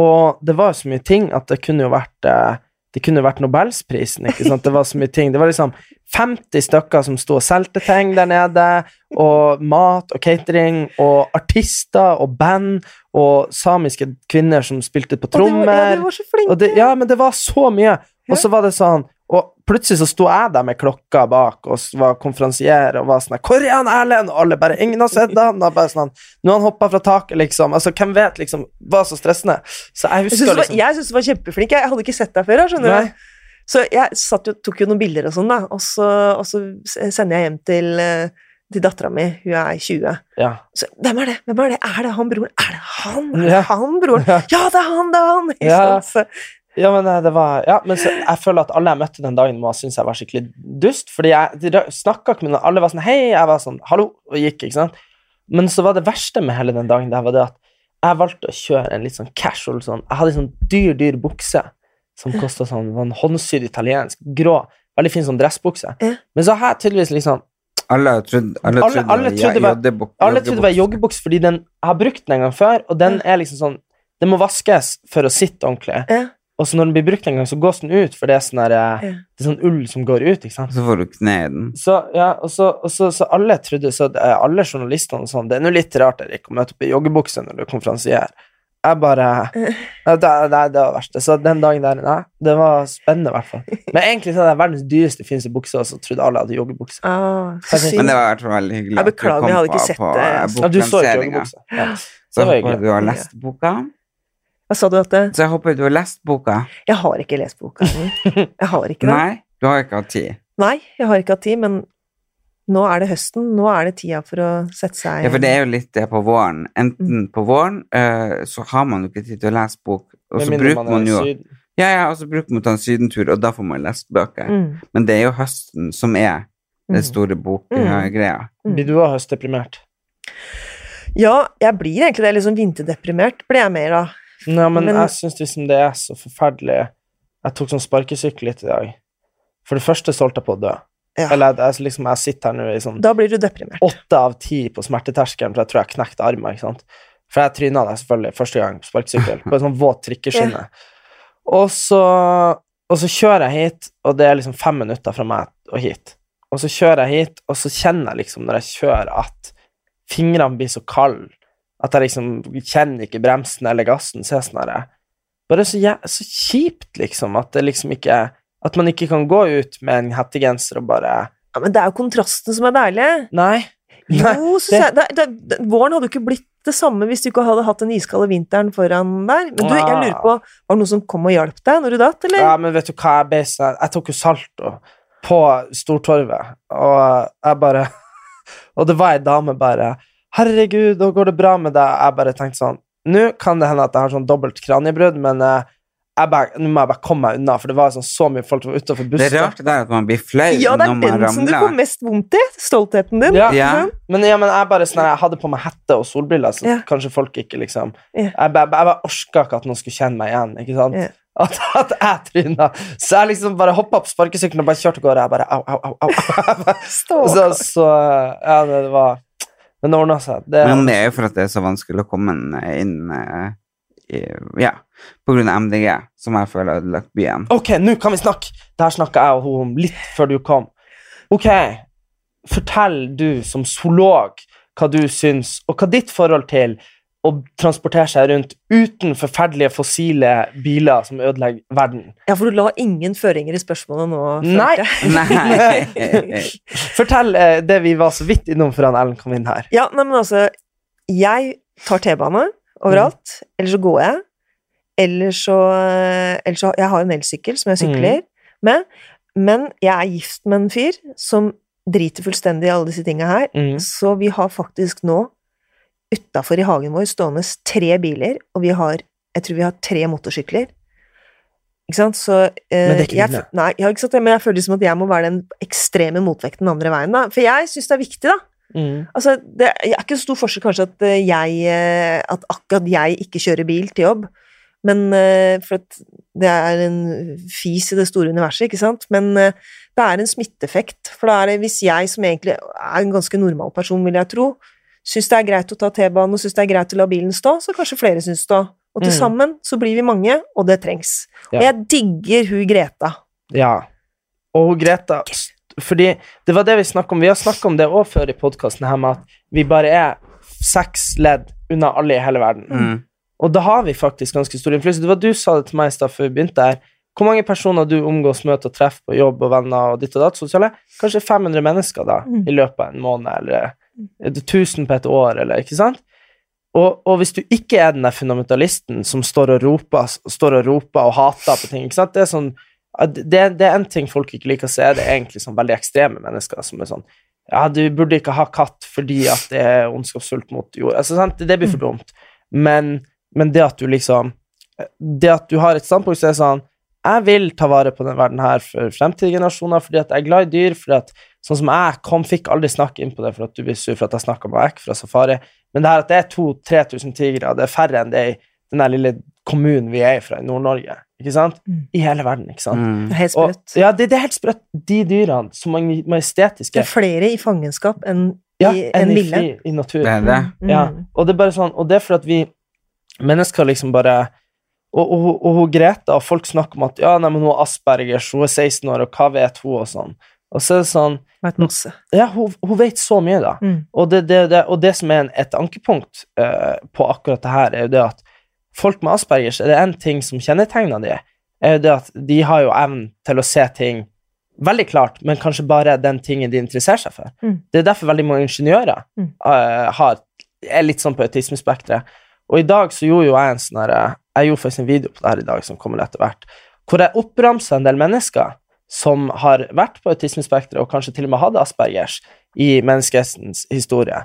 Og det var jo så mye ting at det kunne jo vært eh, det kunne vært Nobelsprisen, ikke sant. Det var så mye ting. Det var liksom 50 stykker som sto og solgte ting der nede, og mat og catering, og artister og band, og samiske kvinner som spilte på Og de var- Ja, de var så flinke. Det, ja, men det var så mye. Og så var det sånn plutselig så sto jeg der med klokka bak og var konferansier og var sånn 'Hvor er han Erlend?' Og alle bare 'Ingen har sett han.' Og bare sånn 'Nå har han hoppa fra taket', liksom. Altså, hvem vet, liksom. Var så stressende. Så jeg husker syns var- liksom jeg synes du var kjempeflink. Jeg hadde ikke sett deg før. skjønner Nei. du. Så jeg satt jo, tok jo noen bilder og sånn, da, og så, og så sender jeg hjem til, eh, til dattera mi. Hun er 20. Ja. Så, hvem er det? Hvem er det? Er det han broren? Er det han? Er Ja. det han broren? Ja. Ja, det er han, det er han! Ja. Så, Ja, men eh, det var Ja, men så, jeg føler at alle jeg møtte den dagen, må synes jeg var skikkelig dust, fordi jeg snakka ikke med noen. Alle var sånn 'Hei', jeg var sånn 'Hallo', og gikk, ikke sant. Men så var det verste med hele den dagen, det var det at jeg valgte å kjøre en litt sånn casual sånn Jeg hadde en sånn dyr, dyr bukse som kosta sånn var en håndsydd italiensk, grå, veldig fin sånn dressbukse. Ja. Men så har jeg tydeligvis liksom Alle trodde, alle trodde alle trodde det var- Alle trodde det var joggebukse, joggebuks fordi den, jeg har brukt den en gang før, og den er liksom sånn Den må vaskes for å sitte ordentlig. Og så når den blir brukt en gang, så gås den ut, for det er sånn, der, eh, Ja. det er sånn ull som går ut. ikke sant? Så får du kne i den. Så, ja, og så, og så, så alle trodde, så eh, alle journalistene og sånn, det er nå litt rart Erik, å møte opp i joggebukse når du er konferansier. Jeg bare ja, det, det, det var verste. Så den dagen der, nei, det var spennende i hvert fall. Men egentlig så er det verdens dyreste, fineste bukse, og så trodde alle hadde joggebukse. Ah. Men det var i hvert fall veldig hyggelig. Jeg at du beklager, kom jeg hadde ikke på- sett det, eh. Ja, du så ikke joggebukse. Ja. Så håper du har lest boka. Hva sa du at det? Så jeg håper du har lest boka. Jeg har ikke lest boka. Jeg har ikke det. Nei, du har ikke hatt tid. Nei, jeg har ikke hatt tid, men nå er det høsten. Nå er det tida for å sette seg Ja, for det er jo litt det på våren. Enten på våren eh, så har man jo ikke tid til å lese bok, og så bruker man man jo. Ja, ja, og så bruker man å ta en sydentur, og da får man lest bøker. mm. Men det er jo høsten som er Mm. den store bokgreia. Mm. Blir du òg høstdeprimert? Ja, jeg blir egentlig det. Liksom sånn vinterdeprimert blir jeg mer av. Nei, men, Men- jeg syns liksom det er så forferdelig Jeg tok sånn sparkesykkel litt i dag. For det første så holdt jeg på å dø. Ja. Eller jeg, liksom, jeg sitter her nå i sånn Da blir du deprimert. åtte av ti på smerteterskelen, for jeg tror jeg knekte armen. ikke sant? For jeg tryna deg selvfølgelig første gang på sparkesykkel, på en sånn våt trikkeskinne. Og så, og så kjører jeg hit, og det er liksom fem minutter fra meg og hit. Og så kjører jeg hit, og så kjenner jeg liksom når jeg kjører, at fingrene blir så kalde. At jeg liksom kjenner ikke bremsen eller gassen. Så er jeg sånn her Bare så, ja, så kjipt, liksom, at det liksom ikke At man ikke kan gå ut med en hettegenser og bare Ja, men det er jo kontrasten som er deilig. Nei. Nei, Jo, så det... det, det, det, våren hadde jo ikke blitt det samme hvis du ikke hadde hatt den iskalde vinteren foran der. Men du, jeg lurer på, var det noen som kom og hjalp deg når du datt, eller? Ja, men vet du hva, jeg sånn Jeg tok jo salto på Stortorvet, og jeg bare Og det var ei dame bare 'Herregud, nå går det bra med deg.' Jeg bare tenkte sånn Nå kan det hende at jeg har sånn dobbelt kraniebrudd, men eh, jeg bare, nå må jeg bare komme meg unna, for det var sånn så mye folk som var utafor Det bussen. er rart det der at man blir flau Ja, det er den som du får mest vondt i. Stoltheten din. Ja. Ja. Men, ja, men jeg bare sånn, jeg hadde på meg hette og solbriller, så Ja. kanskje folk ikke liksom Jeg, bare- jeg bare orka ikke at noen skulle kjenne meg igjen, ikke sant? Ja. At, at jeg tryna. Så jeg liksom bare hoppa på sparkesykkelen og bare kjørte av gårde. Jeg bare au, au, au. au. så, så ja, det, det var Men det ordna seg. Det, Men det er jo for at det er så vanskelig å komme inn uh, i, Ja, på grunn av MDG, som jeg føler har ødelagt byen. Ok, nå kan vi snakke! Der snakka jeg og hun om litt før du kom. Ok, fortell du som zoolog hva du syns, og hva ditt forhold til å transportere seg rundt uten forferdelige fossile biler som ødelegger verden. Ja, for du la ingen føringer i spørsmålet nå. Nei. Nei. Fortell eh, det vi var så vidt innom før Ellen kom inn her. Ja, nei, men altså Jeg tar T-bane overalt. Eller så går jeg. Eller så, eller så Jeg har en elsykkel som jeg sykler med. Men jeg er gift med en fyr som driter fullstendig i alle disse tinga her. Mm. Så vi har faktisk nå utafor i hagen vår stående tre biler, og vi har Jeg tror vi har tre motorsykler. Ikke sant? Så uh, Men det er ikke dine. Nei, ja, ikke sant? men jeg føler som at jeg må være den ekstreme motvekten den andre veien, da. For jeg syns det er viktig, da. Mm. Altså, det er ikke så stor forskjell kanskje at eh, jeg eh, At akkurat jeg ikke kjører bil til jobb, men For at det er en fis i det store universet, ikke sant? Men det er en smitteeffekt. For da er det hvis jeg, som egentlig er en ganske normal person, vil jeg tro, syns det er greit å ta T-banen og syns det er greit å la bilen stå, så kanskje flere syns det òg. Og til Mm. sammen så blir vi mange, og det trengs. Ja. Og jeg digger hun Greta. Ja. Og hun Greta Fordi det var det vi snakka om. Vi har snakka om det òg før i podkasten, her med at vi bare er seks ledd unna alle i hele verden. Mm. Og da har vi faktisk ganske stor innflytelse. Det var du sa det til meg i stad før vi begynte her. Hvor mange personer du omgås, møter og treffer på jobb og venner og ditt og datt, sosiale? Kanskje 500 mennesker da, Mm. i løpet av en måned, eller 1000 på et år, eller ikke sant? Og, og hvis du ikke er den der fundamentalisten som står og roper, står og, roper og hater på ting, ikke sant? Det er sånn det, det er en ting folk ikke liker å se, det er egentlig sånn veldig ekstreme mennesker som er sånn Ja, du burde ikke ha katt fordi at det er ondskapsfullt mot jord. Altså, sant? Det blir for dumt. Men, men det at du liksom Det at du har et standpunkt som er sånn Jeg vil ta vare på denne verden her for fremtidige generasjoner fordi at jeg er glad i dyr. fordi at Sånn som jeg kom, fikk aldri snakke inn på det for at du blir sur for at jeg snakka meg vekk fra safari. Men det her at det er 2000-3000 tigre, det er færre enn det i den der lille kommunen vi er fra i Nord-Norge. Ikke sant? Mm. I hele verden, ikke sant? Mm. Er helt Og, sprøtt. ja, det, det er helt sprøtt. De dyrene, så mange majestetiske Det er flere i fangenskap enn ja, i enn en i, fri, i naturen. Det er det. Mm. Ja, og det er bare sånn, og det er for at vi mennesker liksom bare og, og, og, og Greta, og folk snakker om at ja, nei, men hun har Aspergers, hun er 16 år, og hva vet hun, og sånn. Og så er det sånn Vet masse. Ja, hun, hun vet så mye, da. Mm. Og, det, det, det, og det som er en, et ankepunkt uh, på akkurat det her, er jo det at folk med Aspergers, er det en ting som kjennetegner de, er jo det at de har jo evnen til å se ting veldig klart, men kanskje bare den tingen de interesserer seg for. Mm. Det er derfor veldig mange ingeniører Mm. eh, har, er litt sånn på autismespekteret. Og i dag så gjorde jo jeg en sånn eh, Jeg gjorde faktisk en video på det her i dag som kommer etter hvert, hvor jeg oppramsa en del mennesker som har vært på autismespekteret og kanskje til og med hadde Aspergers i menneskehetens historie.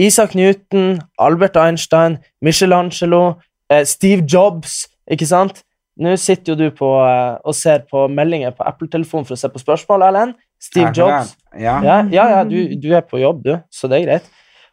Isak Newton, Albert Einstein, Michelangelo, eh, Steve Jobs, ikke sant? Nå sitter jo du på, eh, og ser på meldinger på Apple-telefonen for å se på spørsmål, Erlend. Steve Jeg Jobs. Ja. Ja, ja, ja du, du er på jobb, du, så det er greit.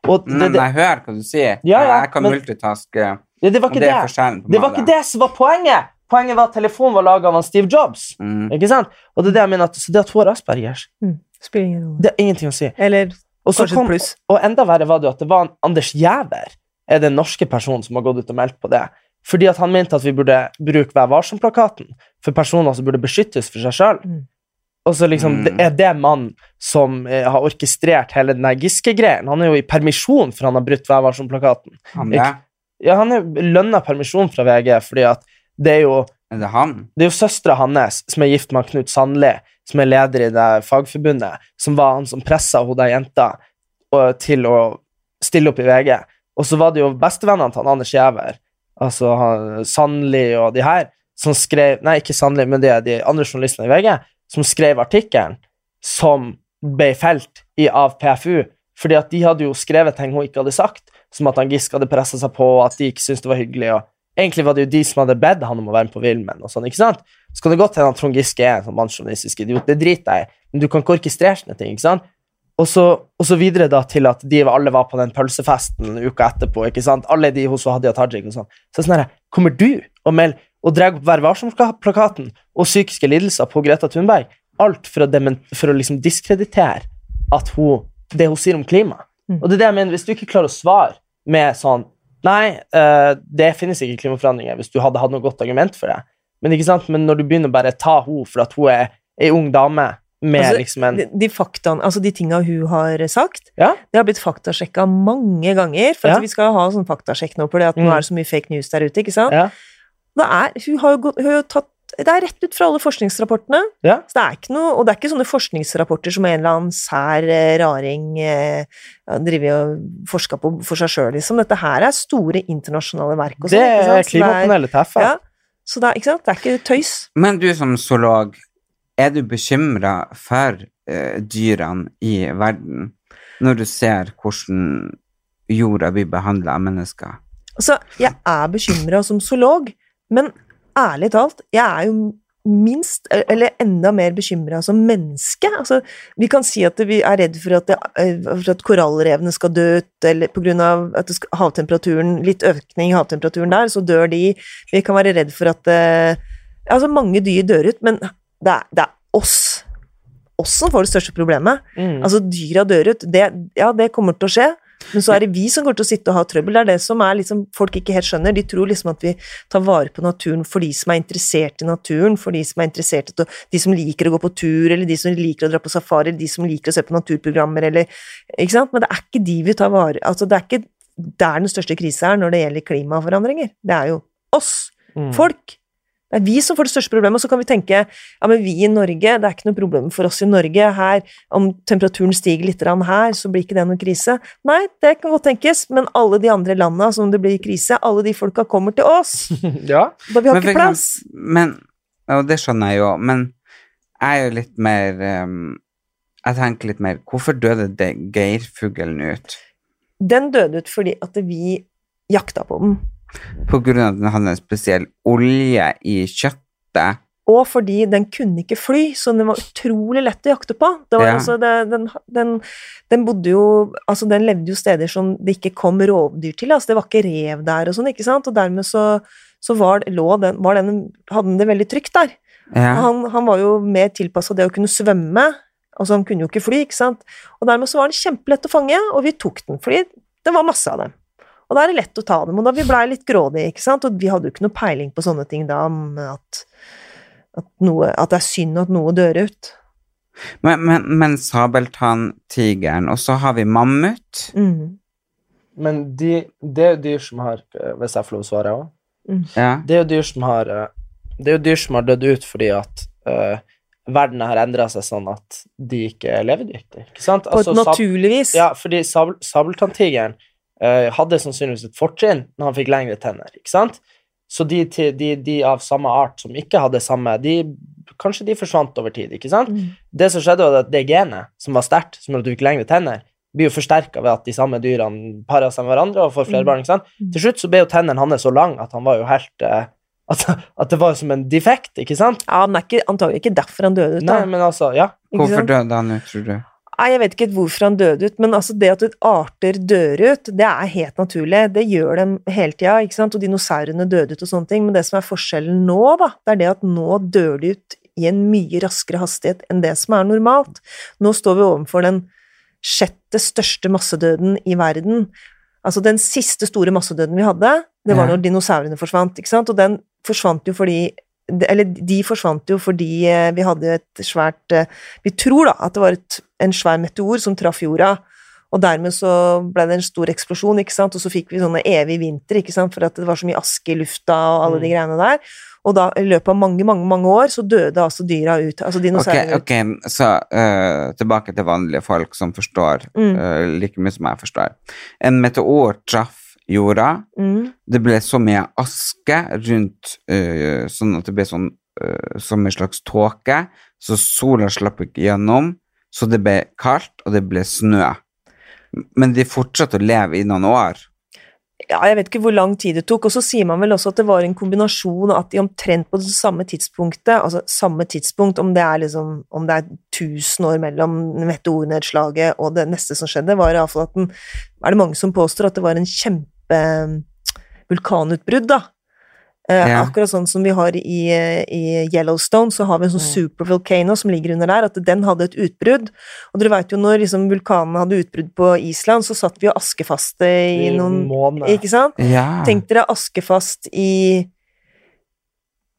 Og det, Men jeg hører hva du sier. Ja, ja, jeg kan men- multitaske. det, var ikke det det. Det var ikke det som var poenget! Poenget var at telefonen var laga av Steve Jobs. Mm. Ikke sant? Og det er det jeg mener, at, så det at hun har Aspergers, Mm. Spiller ingen rolle. det er ingenting å si. Eller Og, så kanskje kom, et pluss. og enda verre var det jo at det var en Anders Giæver, er den norske personen som har gått ut og meldt på det. Fordi at han mente at vi burde bruke Vær varsom-plakaten for personer som burde beskyttes for seg sjøl. Mm. Og så liksom, Mm. det er det mannen som eh, har orkestrert hele den Giske-greien. Han er jo i permisjon for han har brutt Vær varsom-plakaten. Han er Ja, han er lønna permisjon fra VG fordi at det er jo Er det han? det er jo søstera hans som er gift med Knut Sandli, som er leder i det fagforbundet, som var han som pressa hun der jenta og, til å stille opp i VG. Og så var det jo bestevennene til han Anders Giæver, altså han, Sandli og de her, som skrev Nei, ikke Sandli, men de, de andre journalistene i VG, som skrev artikkelen som ble felt i, av PFU, fordi at de hadde jo skrevet ting hun ikke hadde sagt, som at han Giske hadde pressa seg på, og at de ikke syntes det var hyggelig. og Egentlig var det jo de som hadde bedt han om å være med på Vilmen. og sånn, ikke sant? Så kan det godt hende at Trond Giske er en sånn mannssjåvinistisk idiot, det driter jeg i, men du kan ikke orkestrere sånne ting. ikke sant? Og så, og så videre da til at de alle var på den pølsefesten uka etterpå. ikke sant? Alle de hos Hadia Tajik og sånn. Så sånn her, kommer du og melder og drar opp Vær varsom-plakaten og psykiske lidelser på Greta Thunberg? Alt for å, for å liksom diskreditere at hun, det hun sier om klima. Mm. Og det er det jeg mener, hvis du ikke klarer å svare med sånn Nei, eh, det finnes ikke klimaforandringer, hvis du hadde hatt noe godt argument for det. Men? Men når du begynner bare å ta henne for at hun er ei ung dame med Altså, liksom en de, de faktaen, altså de tinga hun har sagt, Ja. det har blitt faktasjekka mange ganger. For Ja. vi skal ha sånn faktasjekk nå, for at nå Mm. er det så mye fake news der ute. ikke sant? Ja. Er, hun har jo gått, hun har jo tatt, det er rett ut fra alle forskningsrapportene. Ja. Så det er ikke noe, og det er ikke sånne forskningsrapporter som en eller annen sær eh, raring eh, driver og forsker på for seg sjøl, liksom. Dette her er store internasjonale verk. Og Det sånn, sant? er Så det klimapanelet til Ja, så det er, ikke sant? det er ikke tøys. Men du som zoolog, er du bekymra for eh, dyrene i verden når du ser hvordan jorda blir behandla av mennesker? Altså, jeg er bekymra som zoolog, men ærlig talt, jeg er jo minst, eller enda mer bekymra som menneske. Altså, vi kan si at vi er redd for at, det, eh, for at korallrevene skal dø ut, eller skal, havtemperaturen, litt økning i havtemperaturen der, så dør de. Vi kan være redd for at eh, Altså, mange dyr dør ut, men det er, det er oss. Oss som får det største problemet. Mm. Altså, dyra dør ut. Det, ja, det kommer til å skje. Men så er det vi som kommer til å sitte og ha trøbbel. Det er det som er liksom, folk ikke helt skjønner. De tror liksom at vi tar vare på naturen for de som er interessert i naturen, for de som er interessert i de som liker å gå på tur, eller de som liker å dra på safari, eller de som liker å se på naturprogrammer, eller Ikke sant? Men det er ikke de vi tar vare Altså, det er ikke der den største krisa er når det gjelder klimaforandringer. Det er jo oss, Mm. folk. Det er vi som får det største problemet, og så kan vi tenke ja, men vi i Norge, det er ikke noe problem for oss i Norge her, om temperaturen stiger litt her, så blir ikke det noen krise. Nei, det kan godt tenkes, men alle de andre landene som det blir krise, alle de folka kommer til oss, Ja. da vi har Men ikke plass. Men, og det skjønner jeg jo, men jeg er jo litt mer um, Jeg tenker litt mer Hvorfor døde geirfuglen ut? Den døde ut fordi at vi jakta på den. På grunn av at den hadde en spesiell olje i kjøttet? Og fordi den kunne ikke fly, så den var utrolig lett å jakte på. Det var, Ja. altså, det, den, den, den bodde jo Altså, den levde jo steder som det ikke kom rovdyr til. Altså, det var ikke rev der og sånn, ikke sant? Og dermed så, så var, lå den, var den, hadde den det veldig trygt der. Ja. Han, han var jo mer tilpassa det å kunne svømme. Altså, han kunne jo ikke fly, ikke sant. Og dermed så var den kjempelett å fange, og vi tok den fordi det var masse av dem. Og da er det lett å ta dem, og da vi blei litt grådige, ikke sant, og vi hadde jo ikke noe peiling på sånne ting da, om at, at, noe, at det er synd at noe dør ut. Men, men, men sabeltanntigeren, og så har vi mammut. Mm. Men de, det er jo dyr som har Hvis jeg får lov å svare òg? Ja. Det er jo dyr som har Det er jo dyr som har dødd ut fordi at uh, verden har endra seg sånn at de ikke er levedyktige. Ikke sant? På et Altså, naturlig vis. Ja, fordi sabel, sabeltanntigeren hadde sannsynligvis et fortrinn når han fikk lengre tenner, ikke sant? Så de, de, de av samme art som ikke hadde samme, de, kanskje de forsvant over tid, ikke sant? Mm. Det som skjedde var at det genet som var sterkt, som gjorde at du fikk lengre tenner, blir jo forsterka ved at de samme dyrene parer seg med hverandre og får flere Mm. barn, ikke sant? Mm. Til slutt så ble jo tennene hans så lang at han var jo helt eh, at, at det var som en defekt, ikke sant? Ja, men det er ikke, antagelig ikke derfor han døde ut, da. Nei, men altså, ja. Hvorfor døde han ut, tror du? Nei, jeg vet ikke hvorfor han døde ut, men altså det at arter dør ut, det er helt naturlig. Det gjør dem hele tida, ikke sant, og dinosaurene døde ut og sånne ting, men det som er forskjellen nå, da, det er det at nå dør de ut i en mye raskere hastighet enn det som er normalt. Nå står vi overfor den sjette største massedøden i verden. Altså den siste store massedøden vi hadde, det var når dinosaurene forsvant, ikke sant, og den forsvant jo fordi eller de forsvant jo fordi eh, vi hadde et svært eh, Vi tror da at det var et, en svær meteor som traff jorda, og dermed så ble det en stor eksplosjon, ikke sant, og så fikk vi sånne evig vinter, ikke sant, for at det var så mye aske i lufta og alle de greiene der. Og da, i løpet av mange, mange mange år, så døde altså dyra ut, altså Ok, ut. ok, så uh, tilbake til vanlige folk som forstår Mm. uh, like mye som jeg forstår. En meteor traff jorda. Mm. Det ble så mye aske rundt, uh, sånn at det ble sånn uh, som en slags tåke, så sola slapp ikke gjennom, så det ble kaldt, og det ble snø. Men de fortsatte å leve i noen år. ja, jeg vet ikke hvor lang tid det tok, og så sier man vel også at det var en kombinasjon at de omtrent på det samme tidspunktet, altså samme tidspunkt, om det er liksom, om det er 1000 år mellom meteornedslaget og det neste som skjedde, var iallfall at den, er det mange som påstår at det var en kjempe vulkanutbrudd, da. Eh, Ja. Akkurat sånn som vi har i, i Yellowstone, så har vi en sånn supervolcano som ligger under der, at den hadde et utbrudd. Og dere veit jo når liksom vulkanen hadde utbrudd på Island, så satt vi jo askefaste i, I noen måneder. Ikke sant? Ja. Tenk dere askefast i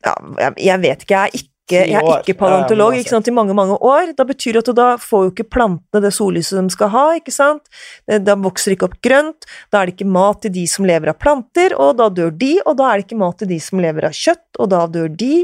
ja, jeg, jeg vet ikke, jeg er ikke, jeg er ikke paleontolog, ikke sant, i mange, mange år. Da betyr det at da får jo ikke plantene det sollyset de skal ha, ikke sant. Da vokser det ikke opp grønt, da er det ikke mat til de som lever av planter, og da dør de, og da er det ikke mat til de som lever av kjøtt, og da dør de.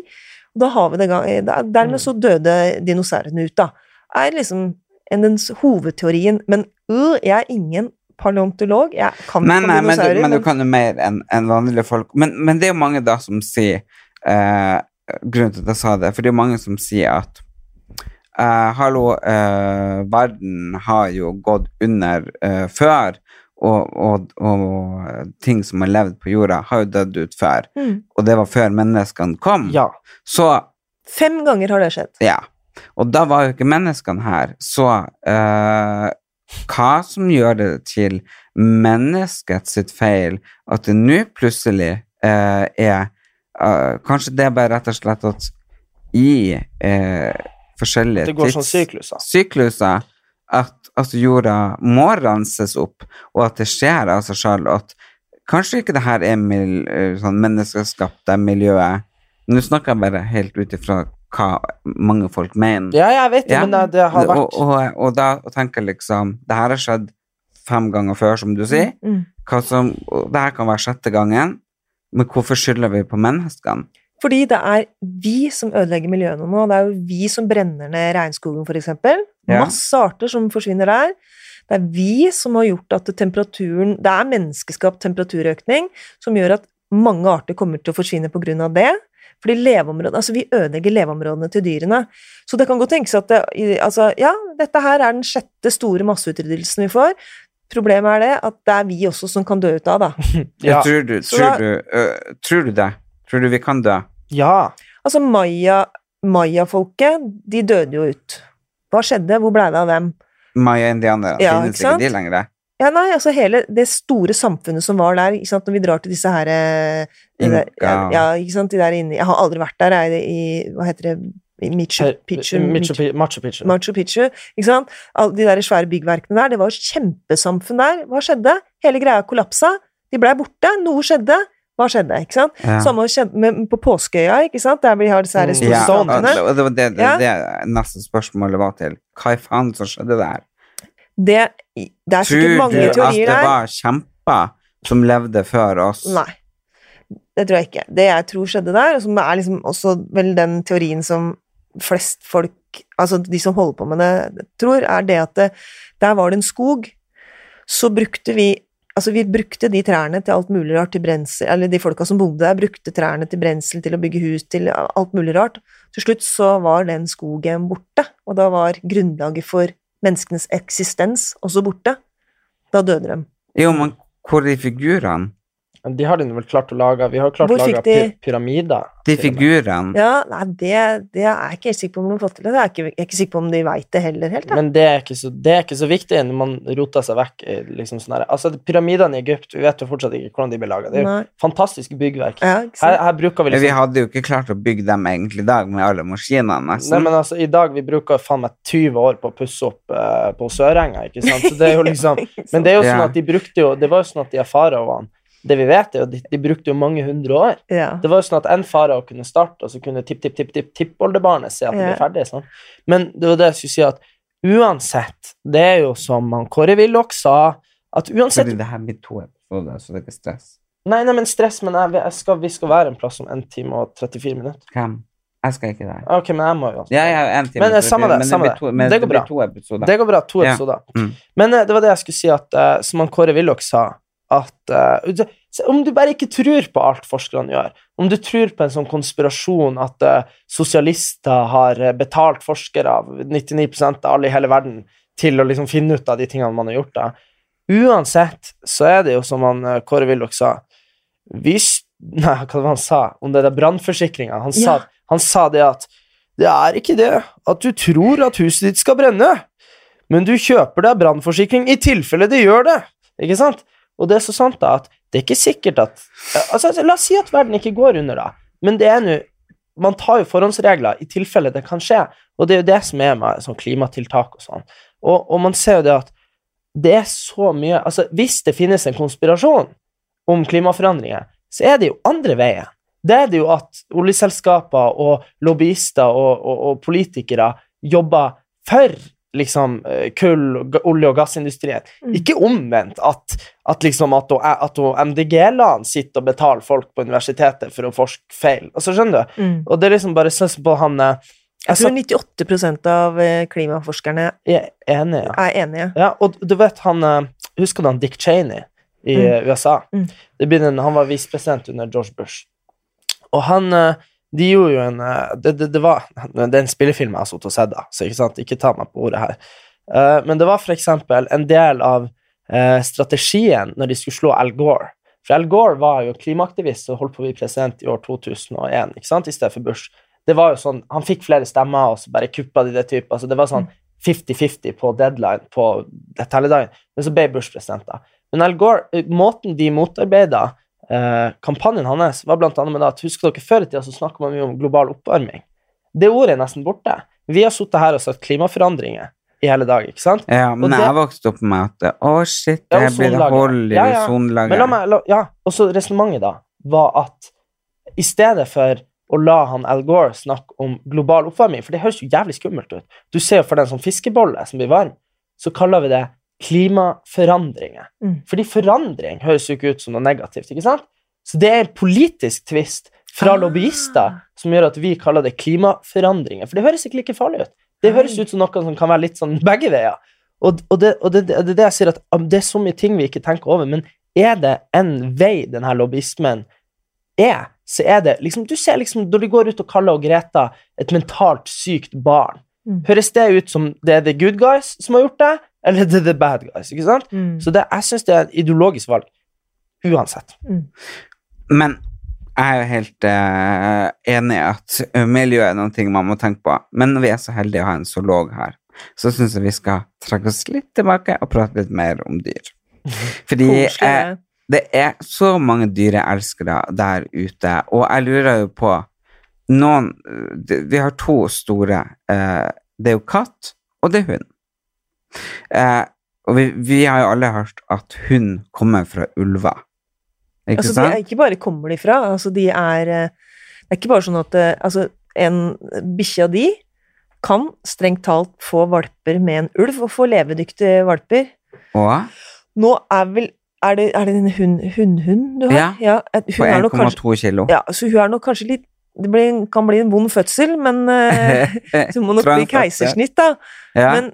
Og da har vi det gang, Dermed så døde dinosaurene ut, da. Er liksom en, den hovedteorien. Men øh, jeg er ingen paleontolog, jeg kan ikke nei, dinosaurer. men, du, men du kan jo mer enn en vanlige folk. Men, men det er jo mange da som sier eh, Grunnen til at jeg sa det, for det er mange som sier at uh, Hallo, uh, verden har jo gått under uh, før, og, og, og ting som har levd på jorda, har jo dødd ut før. Mm. Og det var før menneskene kom. Ja. Så Fem ganger har det skjedd. ja. Og da var jo ikke menneskene her. Så hva som gjør det til menneskets feil at det nå plutselig er eh, Kanskje det er bare rett og slett at i uh, forskjellige Det går sånn sykluser. sykluser at at, jorda må renses opp, og at det skjer av seg sjøl, at kanskje ikke det her er mil, eh, sånn menneskeskapte miljøet. Nå snakker jeg bare helt ut ifra hva mange folk mener. Ja, jeg vet det, Ja. men det, har vært Og, og, og da og tenker liksom Det her har skjedd fem ganger før, som du sier. Mm. Hva som, og det her kan være sjette gangen, men hvorfor skylder vi på menneskene? Fordi det er vi som ødelegger miljøene nå. Det er jo vi som brenner ned regnskogen, for eksempel. Ja. Masse arter som forsvinner der. Det er vi som har gjort at temperaturen Det er menneskeskapt temperaturøkning som gjør at mange arter kommer til å forsvinne på grunn av det. Fordi leveområdene, altså Vi ødelegger leveområdene til dyrene. Så det kan godt tenkes at det, altså, ja, dette her er den sjette store masseutryddelsen vi får. Problemet er det at det er vi også som kan dø ut av, da. Ja. Tror, du, tror, da- du, uh, tror du det? Tror du vi kan dø? Ja. Altså, maya, mayafolket, de døde jo ut. Hva skjedde? Hvor ble det av dem? Maya-indianere, Ja, finnes ikke ikke de lenger? Ja, nei, altså hele det store samfunnet som var der, ikke sant, når vi drar til disse her eh, de der, ja, Inka. ja, ikke sant, de der inne Jeg har aldri vært der, jeg, i Hva heter det Michu Her- Picchu? Machu Machu Picchu. Machu Picchu, ikke sant? Alle de der svære byggverkene der, det var kjempesamfunn der. Hva skjedde? Hele greia kollapsa. De blei borte. Noe skjedde. Hva skjedde? ikke sant? Ja. Samme skjedde med, på Påskeøya, ikke sant? Der vi har disse her Mm. store Ja, og det var det, det, Ja. det neste spørsmålet var til. Hva i faen som skjedde der? Det, det er sikkert mange teorier der. Tror du at det var kjemper som levde før oss? Nei. Det tror jeg ikke. Det jeg tror skjedde der, og som er liksom også vel den teorien som flest folk, altså de som holder på med det, tror, er det at det, der var det en skog, så brukte vi Altså, vi brukte de trærne til alt mulig rart, til brensel Eller de folka som bodde der, brukte trærne til brensel, til å bygge hus, til alt mulig rart. Til slutt så var den skogen borte, og da var grunnlaget for menneskenes eksistens også borte. Da døde de. Jo, men hvor er de figurene? De har de vel klart å lage. Vi har klart Hvor å lage de- pyramider. De figurene? Ja, nei, det, det er jeg ikke helt sikker på om de har fått til. Det er ikke, jeg er ikke sikker på om de veit det heller helt. Da. Men det er, ikke så, det er ikke så viktig når man roter seg vekk. Liksom sånn altså, Pyramidene i Egypt, vi vet jo fortsatt ikke hvordan de ble laga. Det er jo fantastisk byggverk. Ja, Her, her bruker vi Men vi liksom hadde jo ikke klart å bygge dem egentlig i dag med alle maskinene, Nei, men altså, I dag vi bruker faen meg 20 år på å pusse opp uh, på Sørenga. ikke sant? Så det er jo liksom, Men det er jo sånn at de brukte jo Det var jo sånn at de faraoene Det vi vet, er jo at de, de brukte jo mange hundre år. Ja. Det var jo sånn at en farao kunne starte, og så kunne tipp-tipp-tipp-tippoldebarnet se at de Ja. ble ferdig. Sånn. Men det var det jeg skulle si, at uansett Det er jo som han Kåre Willoch sa, at uansett Fordi det her blir to episoder, så det er ikke stress. Nei, nei, men stress, men jeg, jeg skal, vi skal være en plass om 1 time og 34 minutter. Hvem? Jeg skal ikke der. Ok, men jeg må jo Ja, ja, en time. Men, eh, samme det, samme det. Men Det det, går bra. Det går bra. To Ja. episoder. Mm. Men eh, det var det jeg skulle si, at uh, som han Kåre Willoch sa, at uh, om du bare ikke tror på alt forskerne gjør, om du tror på en sånn konspirasjon at uh, sosialister har eh, betalt forskere, 99 av alle i hele verden, til å liksom finne ut av de tingene man har gjort, da. Uansett så er det jo som han uh, Kåre Willoch sa Hvis Nei, hva var det han sa om det der brannforsikringa? Han, sa- Ja. han sa det at det er ikke det at du tror at huset ditt skal brenne, men du kjøper deg brannforsikring i tilfelle det gjør det. Ikke sant? Og det er så sant da at det er ikke sikkert at altså, La oss si at verden ikke går under, da, men det er nå Man tar jo forhåndsregler i tilfelle det kan skje, og det er jo det som er med sånn klimatiltak og sånn. Og, og man ser jo det at det er så mye Altså, hvis det finnes en konspirasjon om klimaforandringer, så er det jo andre veien. Det er det jo at oljeselskaper og lobbyister og, og, og politikere jobber for liksom eh, kull, olje- og gassindustrien. Mm. Ikke omvendt at, at liksom at, at MDG-land sitter og betaler folk på universitetet for å forske feil. Altså, skjønner du? Mm. Og det er liksom bare sånn på han eh, Jeg tror 98% av eh, klimaforskerne er enige. ja. er enige. Ja, og du vet han Husker du han Dick Cheney i Mm. USA? Mm. Han var visepresident under George Bush. Og han De gjorde jo en eh, Det, det, det var Det er en spillefilm jeg har sittet og sett, da, så ikke sant, ikke ta meg på ordet her. Eh, men det var eksempel en del av eh, strategien når de skulle slå Al Gore. For Al Gore var jo klimaaktivist og holdt på å bli president i år 2001, ikke sant, i stedet for Bush. Det var jo sånn, Han fikk flere stemmer, og så bare kuppa de det type. Altså, det var sånn 50-50 på deadline på telledagen. Men så ble Bush president, da. Men Al Gore, måten de motarbeida eh, kampanjen hans, var blant annet med at husker dere før i tida så snakka man mye om global oppvarming. Det ordet er nesten borte. Vi har sittet her og sagt klimaforandringer. i hele dag, ikke sant? Ja, men det- jeg vokste opp med at Å, shit, Ja, det og blir det hold i Ja, ja. la, ja, og så resonnementet da, var at i stedet for å la han Al Gore snakke om global oppvarming, for det høres jo jævlig skummelt ut. Du ser jo for den sånn fiskebolle som blir varm, så kaller vi det klimaforandringer. Mm. Fordi forandring høres jo ikke ut som noe negativt, ikke sant? Så det er en politisk tvist fra Ah. lobbyister som gjør at vi kaller det klimaforandringer. For det høres ikke like farlig ut. Det Nei. høres ut som noe som kan være litt sånn begge veier. Og, og, det, og det, det, det jeg sier, at um, det er så mye ting vi ikke tenker over, men er det en vei denne lobbyismen er, så er det liksom Du ser liksom når de går ut og kaller Greta et mentalt sykt barn, Mm. høres det ut som det er the good guys som har gjort det, eller det er the bad guys? ikke sant? Mm. Så det, jeg syns det er et ideologisk valg. Uansett. Men jeg er jo helt uh, enig i at eh, miljø er noe man må tenke på. Men når vi er så heldige å ha en zoolog her, så syns jeg vi skal trekke oss litt tilbake og prate litt mer om dyr. Fordi eh, det er så mange dyreelskere der ute, og jeg lurer jo på noen Vi har to store. Eh, det er jo katt, og det er hund. Eh, og vi, vi har jo alle hørt at hund kommer fra ulver. Ikke Altså, de sant? er, ikke bare kommer de fra, altså de er eh, Det er ikke bare sånn at eh, altså, en bikkje av de kan strengt talt få valper med en ulv, og få levedyktige valper. Og Nå er vel Er det, er det en hund, hundhund du har? Ja, ja hun kanskje 1,2 kilo. Ja, så hun er nok kanskje litt Det blir, kan bli en vond fødsel, men uh, så må nok bli keisersnitt, da. Ja, Men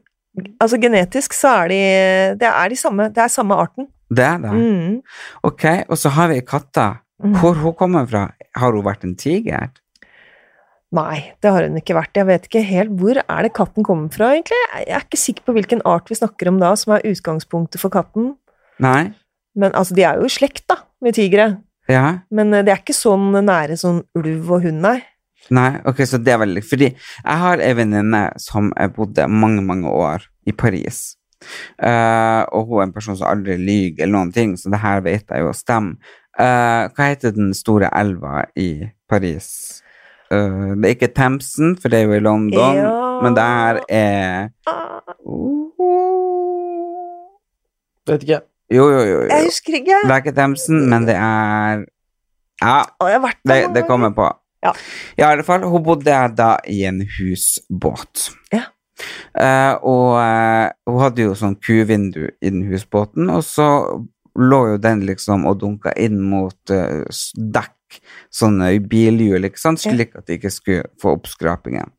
altså genetisk så er de Det er de samme, det er samme arten. det er det. Mm. Ok, og så har vi katta. Mm. Hvor hun kommer fra? Har hun vært en tiger? Nei, det har hun ikke vært. Jeg vet ikke helt hvor er det katten kommer fra, egentlig. Jeg er ikke sikker på hvilken art vi snakker om da, som er utgangspunktet for katten. Nei? Men altså, de er jo i slekt, da, med tigre. Ja? Men eh, det er ikke sånn nære sånn ulv og hund, nei. Nei, ok, så det er veldig Fordi jeg har ei venninne som bodde mange, mange år i Paris. Uh, og hun er en person som aldri lyver eller noen ting, så det her vet jeg jo stemmer. Uh, hva heter den store elva i Paris? Uh, det er ikke Thamesen, for det er jo i London, Ja. men det her er Ah, Vet ikke. Jo, jo, jo. Jeg husker ikke. Det er ikke Thamesen, men det er Ja, Å, jeg har vært det, det kommer på. Ja. I alle fall, hun bodde da i en husbåt. Ja. Uh, og uh, hun hadde jo sånn kuvindu i den husbåten, og så lå jo den liksom og dunka inn mot uh, dekk, sånne bilhjul, ikke sant, Ja. slik at de ikke skulle få oppskrapingen.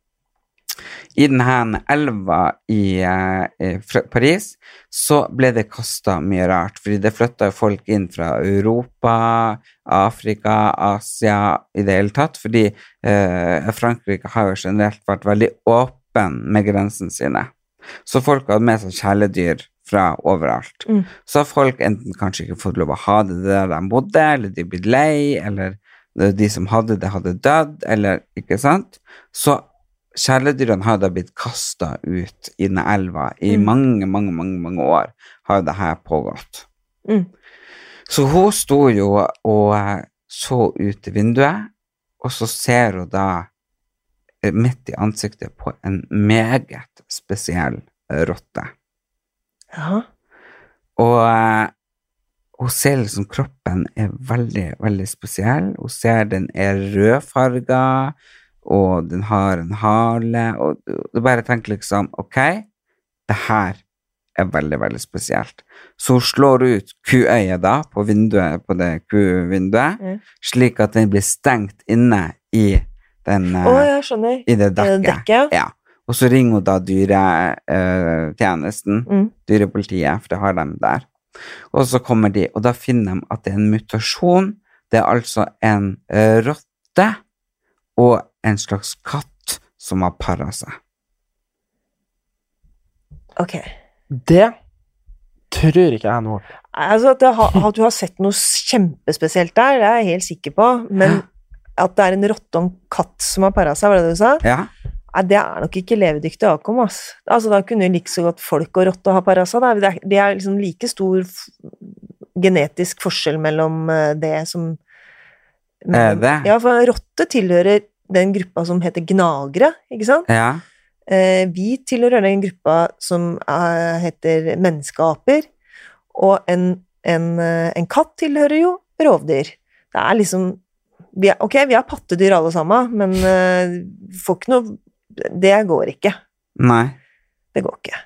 I denne elva i, eh, i Paris så ble det kasta mye rart, fordi det flytta folk inn fra Europa, Afrika, Asia i det hele tatt, fordi eh, Frankrike har jo generelt vært veldig åpen med grensene sine. Så folk hadde med seg kjæledyr fra overalt. Mm. Så har folk enten kanskje ikke fått lov å ha det der de bodde, eller de blitt lei, eller de de som hadde det, hadde dødd, eller ikke sant. Så kjæledyrene har da blitt kasta ut i den elva i Mm. mange, mange, mange, mange år har det her pågått. Mm. Så hun sto jo og eh, så ut i vinduet, og så ser hun da eh, midt i ansiktet på en meget spesiell eh, rotte. Ja. Og hun ser liksom kroppen er veldig, veldig spesiell. Hun ser den er rødfarga, og den har en hale, og du, bare tenker liksom ok, det her er veldig, veldig spesielt. Så hun slår ut kuøyet da på vinduet, på det kuvinduet, mm. slik at den blir stengt inne i den oh, jeg skjønner. i det Er det dekket. dekket? Ja. Og så ringer hun da dyretjenesten, Mm. dyrepolitiet, for det har de der. Og så kommer de, og da finner de at det er en mutasjon. Det er altså en eh, rotte og en slags katt som har para seg. Ok. Det tror ikke jeg noe Altså, at, det har, at du har sett noe kjempespesielt der, det er jeg helt sikker på, men at det er en rotte og en katt som har para seg, var det det du sa? Ja, Nei, det er nok ikke levedyktig avkom, ass. Altså, da kunne like så godt folk og rotte ha para seg, da. Det er, det er liksom like stor f genetisk forskjell mellom eh, det som Er det? Ja, for rotte tilhører den gruppa som heter gnagere, ikke sant? ja, Eh, vi tilhører den gruppa som eh, heter menneskeaper, og en, en, eh, en katt tilhører jo rovdyr. Det er liksom vi er, Ok, vi er pattedyr alle sammen, men eh, får ikke noe Det går ikke. Nei. Det går ikke.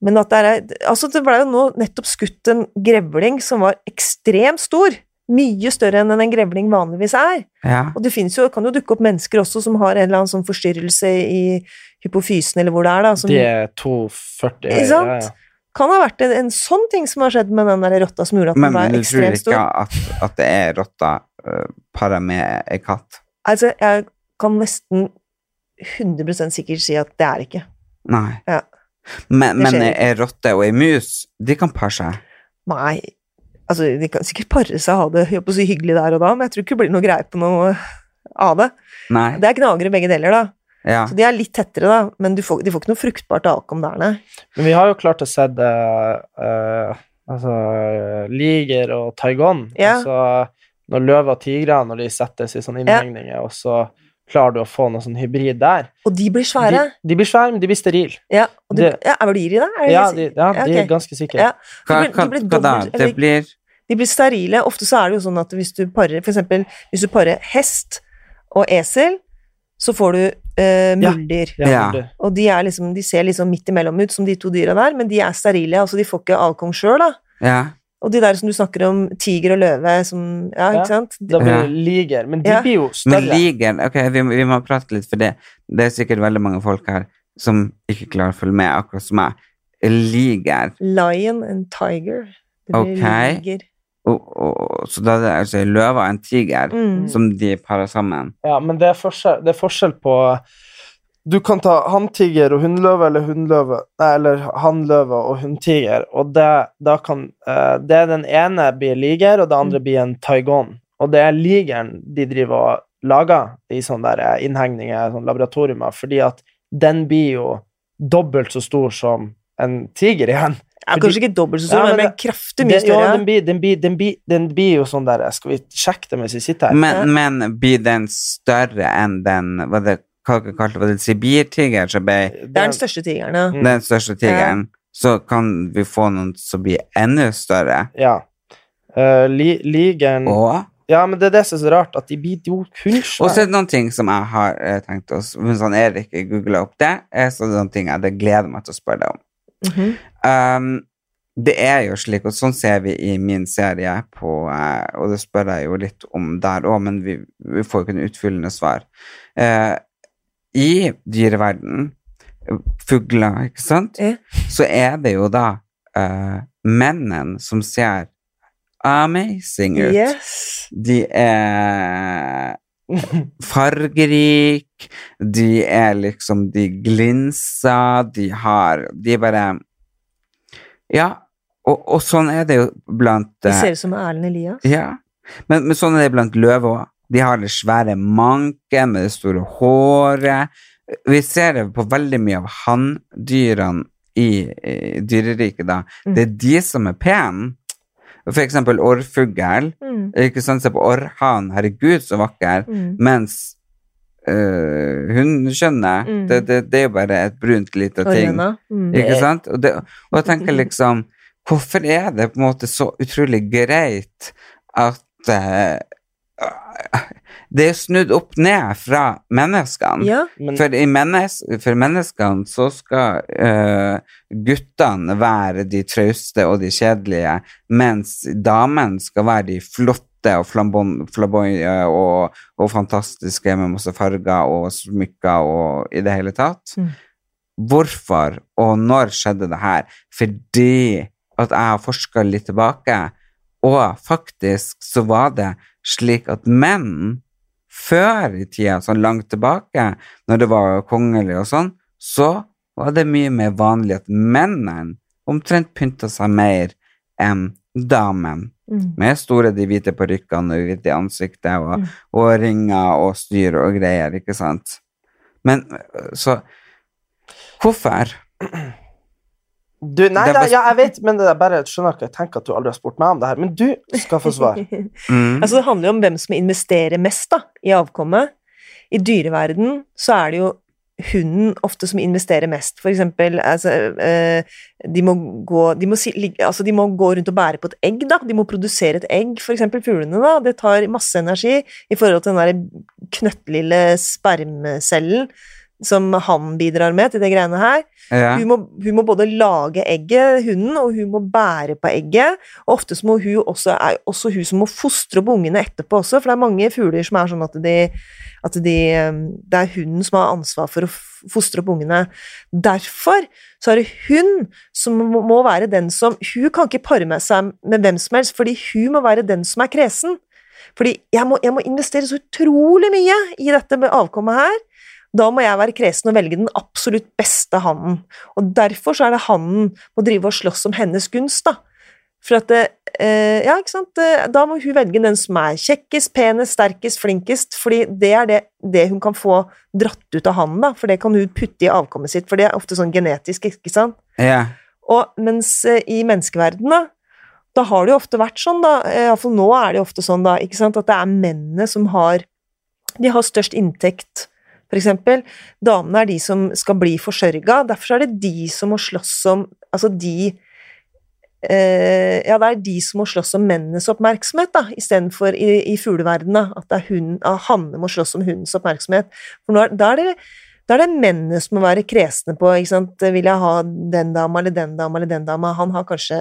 Men at det er Altså, det ble jo nå nettopp skutt en grevling som var ekstremt stor. Mye større enn en grevling vanligvis er. Ja. Og det jo, kan jo dukke opp mennesker også som har en eller annen sånn forstyrrelse i hypofysen, eller hvor det er, da. Som De er 2,40 Ikke sant? kan ha vært en, en sånn ting som har skjedd med den der rotta som gjorde at den var ekstremt stor. men du tror ikke at, at det er rotta uh, para med ei katt? Altså, jeg kan nesten 100% sikkert si at det er ikke. Nei. Ja. Men, men ei rotte og ei mus, de kan pare seg? Nei. Altså, de kan sikkert pare seg og ha det jeg på så hyggelig der og da, men jeg tror ikke det blir noe greie på noe av det. Nei. Det er gnagere begge deler, da. Ja. Så de er litt tettere, da, men du får, de får ikke noe fruktbart avkom der, nei. Men vi har jo klart å se det uh, Altså Liger og Taigon. Ja. Altså, når løver og tigre når de settes i sånne innhegninger, og så klarer du å få noe sånn hybrid der Og de blir svære. De, de blir svære, men de blir sterile. ja, og de, det- ja, er det de det? Er det Ja, de, ja, de ok. er ganske sikre. Ja. Hva, De blir- hva, de blir hva da? Det blir De blir sterile. Ofte så er det jo sånn at hvis du parer For eksempel hvis du parer hest og esel, så får du eh, muldyr. Ja, Ja. Og de, er liksom, de ser liksom midt imellom ut som de to dyra der, men de er sterile. Altså de får ikke avkom sjøl, da. Ja. Og de der som du snakker om, tiger og løve, som Ja, ikke sant? Da blir det liger. Men de Ja. blir jo Men liger Ok, vi, vi må prate litt, for det, det er sikkert veldig mange folk her som ikke klarer å følge med, akkurat som meg. Liger. Lion and tiger. Det blir okay. liger. Og, og, så da er det altså en løve og en tiger Mm. som de parer sammen. Ja, men det er forskjell, det er forskjell på Du kan ta hanntiger og hunnløve eller hunnløve Nei, eller hannløve og hunntiger, og det, da kan eh, Det den ene blir liger, og det andre blir en taigon. Og det er ligeren de driver og lager i sånne der eh, innhegninger, sånne laboratorier, fordi at den blir jo dobbelt så stor som en tiger igjen. Ja, Fordi- kanskje ikke dobbelt så stor, Ja, men men, kraftig mye større. ja, den blir, den, blir, den, blir, den blir jo sånn der Skal vi sjekke det mens vi sitter her? Men, men blir den større enn den Hva det kalte det? Det sibirtiger som ble det er den største tigeren, ja. Mm. den største tigeren? Så kan vi få noen som blir enda større. Ja. Uh, li, ligeren Og Ja, men det er det som er så rart, at de blir jo Og så er det noen ting som jeg har eh, tenkt oss Mens han Erik googla opp det, er så det noen ting jeg hadde gleder meg til å spørre deg om. Mhm. Um, det er jo slik, og sånn ser vi i min serie på eh, Og det spør jeg jo litt om der òg, men vi, vi får jo ikke noe utfyllende svar. Uh, I dyreverden, fugler, ikke sant, Ja. så er det jo da uh, mennene som ser amazing ut. Yes. De er fargerike, de er liksom De glinser, de har De er bare Ja, og, og sånn er det jo blant De eh, ser ut som Erlend Elias. Ja, men, men sånn er det blant løver òg. De har det svære manken med det store håret. Vi ser det på veldig mye av hanndyrene i, i dyreriket, da. Mm. Det er de som er pene. For eksempel orrfugl. Mm. Ikke sant, se på orrhanen, herregud så vakker, Mm. mens øh, hundekjønnet, Mm. det, det, det er jo bare et brunt lite ting. Mm. Ikke sant? Og, det, og jeg tenker liksom, hvorfor er det på en måte så utrolig greit at eh, det er snudd opp ned fra menneskene? Ja. Men, For, i mennes, for menneskene så skal uh, guttene være de trauste og de kjedelige, mens damene skal være de flotte og flamboyante og, og fantastiske med masse farger og smykker og i det hele tatt. Mm. Hvorfor og når skjedde det her? Fordi at jeg har forska litt tilbake, og faktisk så var det slik at menn før i tida, sånn langt tilbake, når det var kongelig og sånn, så var det mye mer vanlig at mennene omtrent pynta seg mer enn damen. Mm. Med store de hvite parykkene og hvite i ansiktet og, Mm. og ringer og styr og greier, ikke sant? Men så Hvorfor? Du, nei, da, ja, jeg vet, men det er bare skjønner ikke, jeg tenker at du aldri har spurt meg om det her. Men du skal få svar. Mm. Altså, det handler jo om hvem som investerer mest da, i avkommet. I dyreverden så er det jo hunden ofte som investerer mest. For eksempel, altså, eh, de, må gå, de, må si, altså, de må gå rundt og bære på et egg, da. De må produsere et egg, for eksempel fuglene, da. Det tar masse energi i forhold til den der knøttlille spermcellen som han bidrar med til det greiene her. Ja. Hun, må, hun må både lage egget, hunden, og hun må bære på egget. Og ofte så må hun også, er også hun som må fostre opp ungene etterpå også, for det er mange fugler som er sånn at de, at de um, Det er hunden som har ansvar for å fostre opp ungene. Derfor så er det hun som må, må være den som Hun kan ikke pare med seg med hvem som helst, fordi hun må være den som er kresen. Fordi jeg må, jeg må investere så utrolig mye i dette med avkommet her. Da må jeg være kresen og velge den absolutt beste hannen. Og derfor så er det hannen må drive og slåss om hennes gunst, da. For at det, eh, Ja, ikke sant. Eh, Da må hun velge den som er kjekkest, penest, sterkest, flinkest, fordi det er det, det hun kan få dratt ut av hannen, da. For det kan hun putte i avkommet sitt, for det er ofte sånn genetisk, ikke sant. Yeah. Og mens eh, i menneskeverdenen, da, da har det jo ofte vært sånn, da, eh, iallfall nå er det jo ofte sånn, da, ikke sant, at det er mennene som har De har størst inntekt, eksempel. Damene er de som skal bli forsørga, derfor er det de som må slåss om Altså de eh, Ja, det er de som må slåss om mennenes oppmerksomhet, da, istedenfor i, i fugleverdenen, at det er hun, at hanne må slåss om hundens oppmerksomhet. For nå er, da er det da er det mennene som må være kresne på ikke sant? Vil jeg ha den dama eller den dama eller den dama? Han har kanskje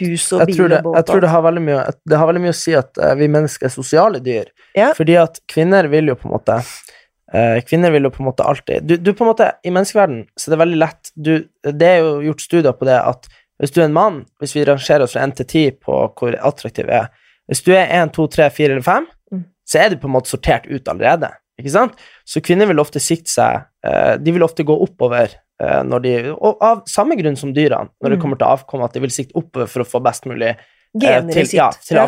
hus og bil og båt. jeg tror det har veldig mye Det har veldig mye å si at eh, vi mennesker er sosiale dyr. Ja. Fordi at kvinner vil jo på en måte Kvinner vil jo på en måte alltid du, du på en måte, I menneskeverden så er det veldig lett du, Det er jo gjort studier på det at hvis du er en mann, hvis vi rangerer oss fra 1 til 10 på hvor attraktiv vi er Hvis du er 1, 2, 3, 4 eller 5, Mm. så er du på en måte sortert ut allerede. Ikke sant? Så kvinner vil ofte sikte seg eh, De vil ofte gå oppover eh, når de Og av samme grunn som dyrene, når det Mm. kommer til avkom, at de vil sikte oppover for å få best mulig eh, Gener i sitt. ja, til Ja.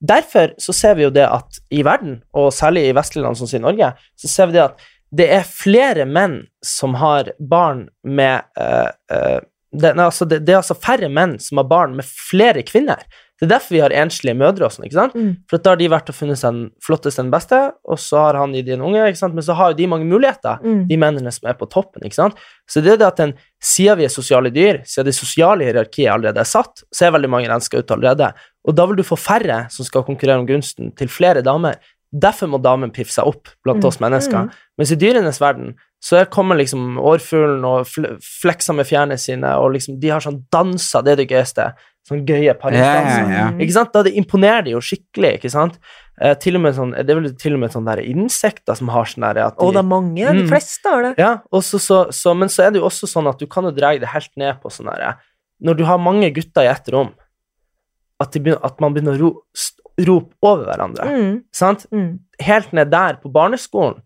Derfor så ser vi jo det at i verden, og særlig i vestlige land som sier Norge, så ser vi det at det er flere menn som har barn med uh, uh, det, nei, altså det, det er altså færre menn som har barn med flere kvinner. Det er derfor vi har enslige mødre og sånn, ikke sant? Mm. For da har de vært og funnet seg den flotteste, den beste, og så har han gitt en unge, ikke sant? Men så har jo de mange muligheter, Mm. de mennene som er på toppen, ikke sant? Så det er det at den, siden vi er sosiale dyr, siden det sosiale hierarkiet allerede er satt, så er veldig mange renska ut allerede. Og da vil du få færre som skal konkurrere om gunsten til flere damer. Derfor må damen piffe seg opp blant Mm. oss mennesker. Mm. Mens i dyrenes verden så er- kommer liksom årfuglen og fl flekser med fjærene sine, og liksom de har sånn danser, det er det gøyeste. Sånn gøye paringsdanser. Yeah, yeah. Ikke sant? Da det imponerer de jo skikkelig, ikke sant? Eh, til og med sånn, det er vel til og med sånne der insekter som har sånn der at de, Og det er mange, de Mm. fleste har det. ja, også, så, så, men så er det jo også sånn at du kan jo dra det helt ned på sånn der Når du har mange gutter i ett rom, at, de begynner, at man begynner å ro, rope over hverandre. Mm. Sant? Mm. Helt ned der på barneskolen,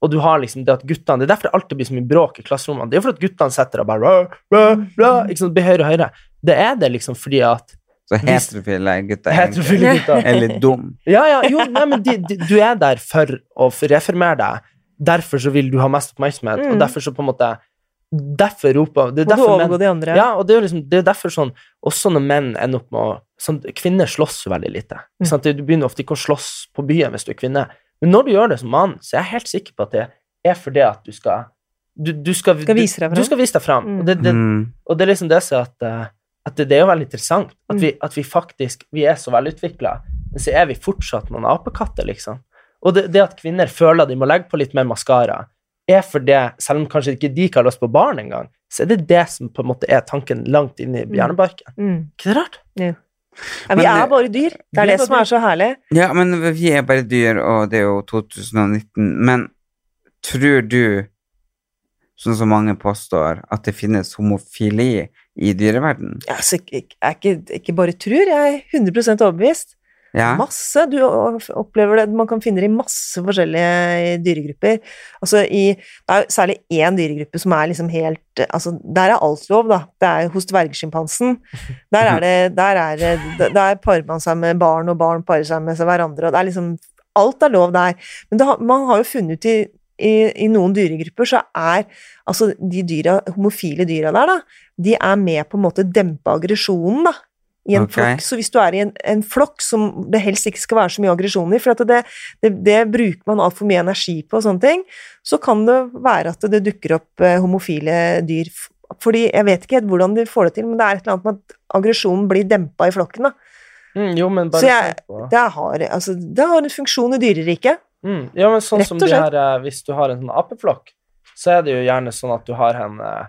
og du har liksom det at guttene Det er derfor det alltid blir så mye bråk i klasserommene. Det er for at guttene setter og bare rå, rå, rå, ikke sant, blir høyere og høyere. Det er det liksom fordi at Så heterofile gutter er egentlig- heterofile gutter er litt dum. Ja, ja, jo, nei, men de, de, du er der for å reformere deg. Derfor så vil du ha mest oppmerksomhet, og Mm. derfor så på en måte Derfor roper det er derfor menn- de andre. Ja, og det er jo liksom, det er derfor sånn Også når menn ender opp med å sånn, Kvinner slåss jo veldig lite. Mm. Sant? Du begynner ofte ikke å slåss på byen hvis du er kvinne, men når du gjør det som mann, så er jeg helt sikker på at det er fordi at du skal Du, du skal, Skal vise deg du, fram. du skal vise deg fram. Mm. Og, det, det, Mm. og det er liksom det som at, eh, at det, det er jo veldig interessant at, Mm. vi, at vi faktisk Vi er så velutvikla, men så er vi fortsatt noen apekatter, liksom. Og det, det at kvinner føler de må legge på litt mer maskara, er for det, selv om kanskje ikke de ikke har lyst på barn engang, så er det det som på en måte er tanken langt inn i hjernebarken. Mm. Ikke det rart? Ja, Ja, vi er bare dyr. Det er det som er så herlig. Ja, men vi er bare dyr, og det er jo 2019. Men tror du, sånn som mange påstår, at det finnes homofili i dyreverden? Ja, så jeg er ikke, ikke bare tror, jeg er 100% overbevist. Ja? Masse. Du opplever det Man kan finne det i masse forskjellige dyregrupper. Altså i Det er særlig én dyregruppe som er liksom helt Altså, der er alt lov, da. Det er hos dvergsjimpansen. Der er det Der er Der parer man seg med barn, og barn parer seg med hverandre, og det er liksom Alt er lov der. Men det man har jo funnet ut i, i, i noen dyregrupper så er altså de dyra, homofile dyra der, da, de er med på en måte dempe aggresjonen, da, i en okay. flokk. Så hvis du er i en, en flokk som det helst ikke skal være så mye aggresjon i, for det, det, det bruker man altfor mye energi på og sånne ting, så kan det være at det dukker opp eh, homofile dyr. Fordi jeg vet ikke helt hvordan de får det til, men det er et eller annet med at aggresjonen blir dempa i flokken. da. Mm, jo, men bare Så jeg- Det har, altså, det har en funksjon i dyreriket. mm, Ja, men sånn Rett som de her eh, Hvis du har en sånn apeflokk, så er det jo gjerne sånn at du har en, eh,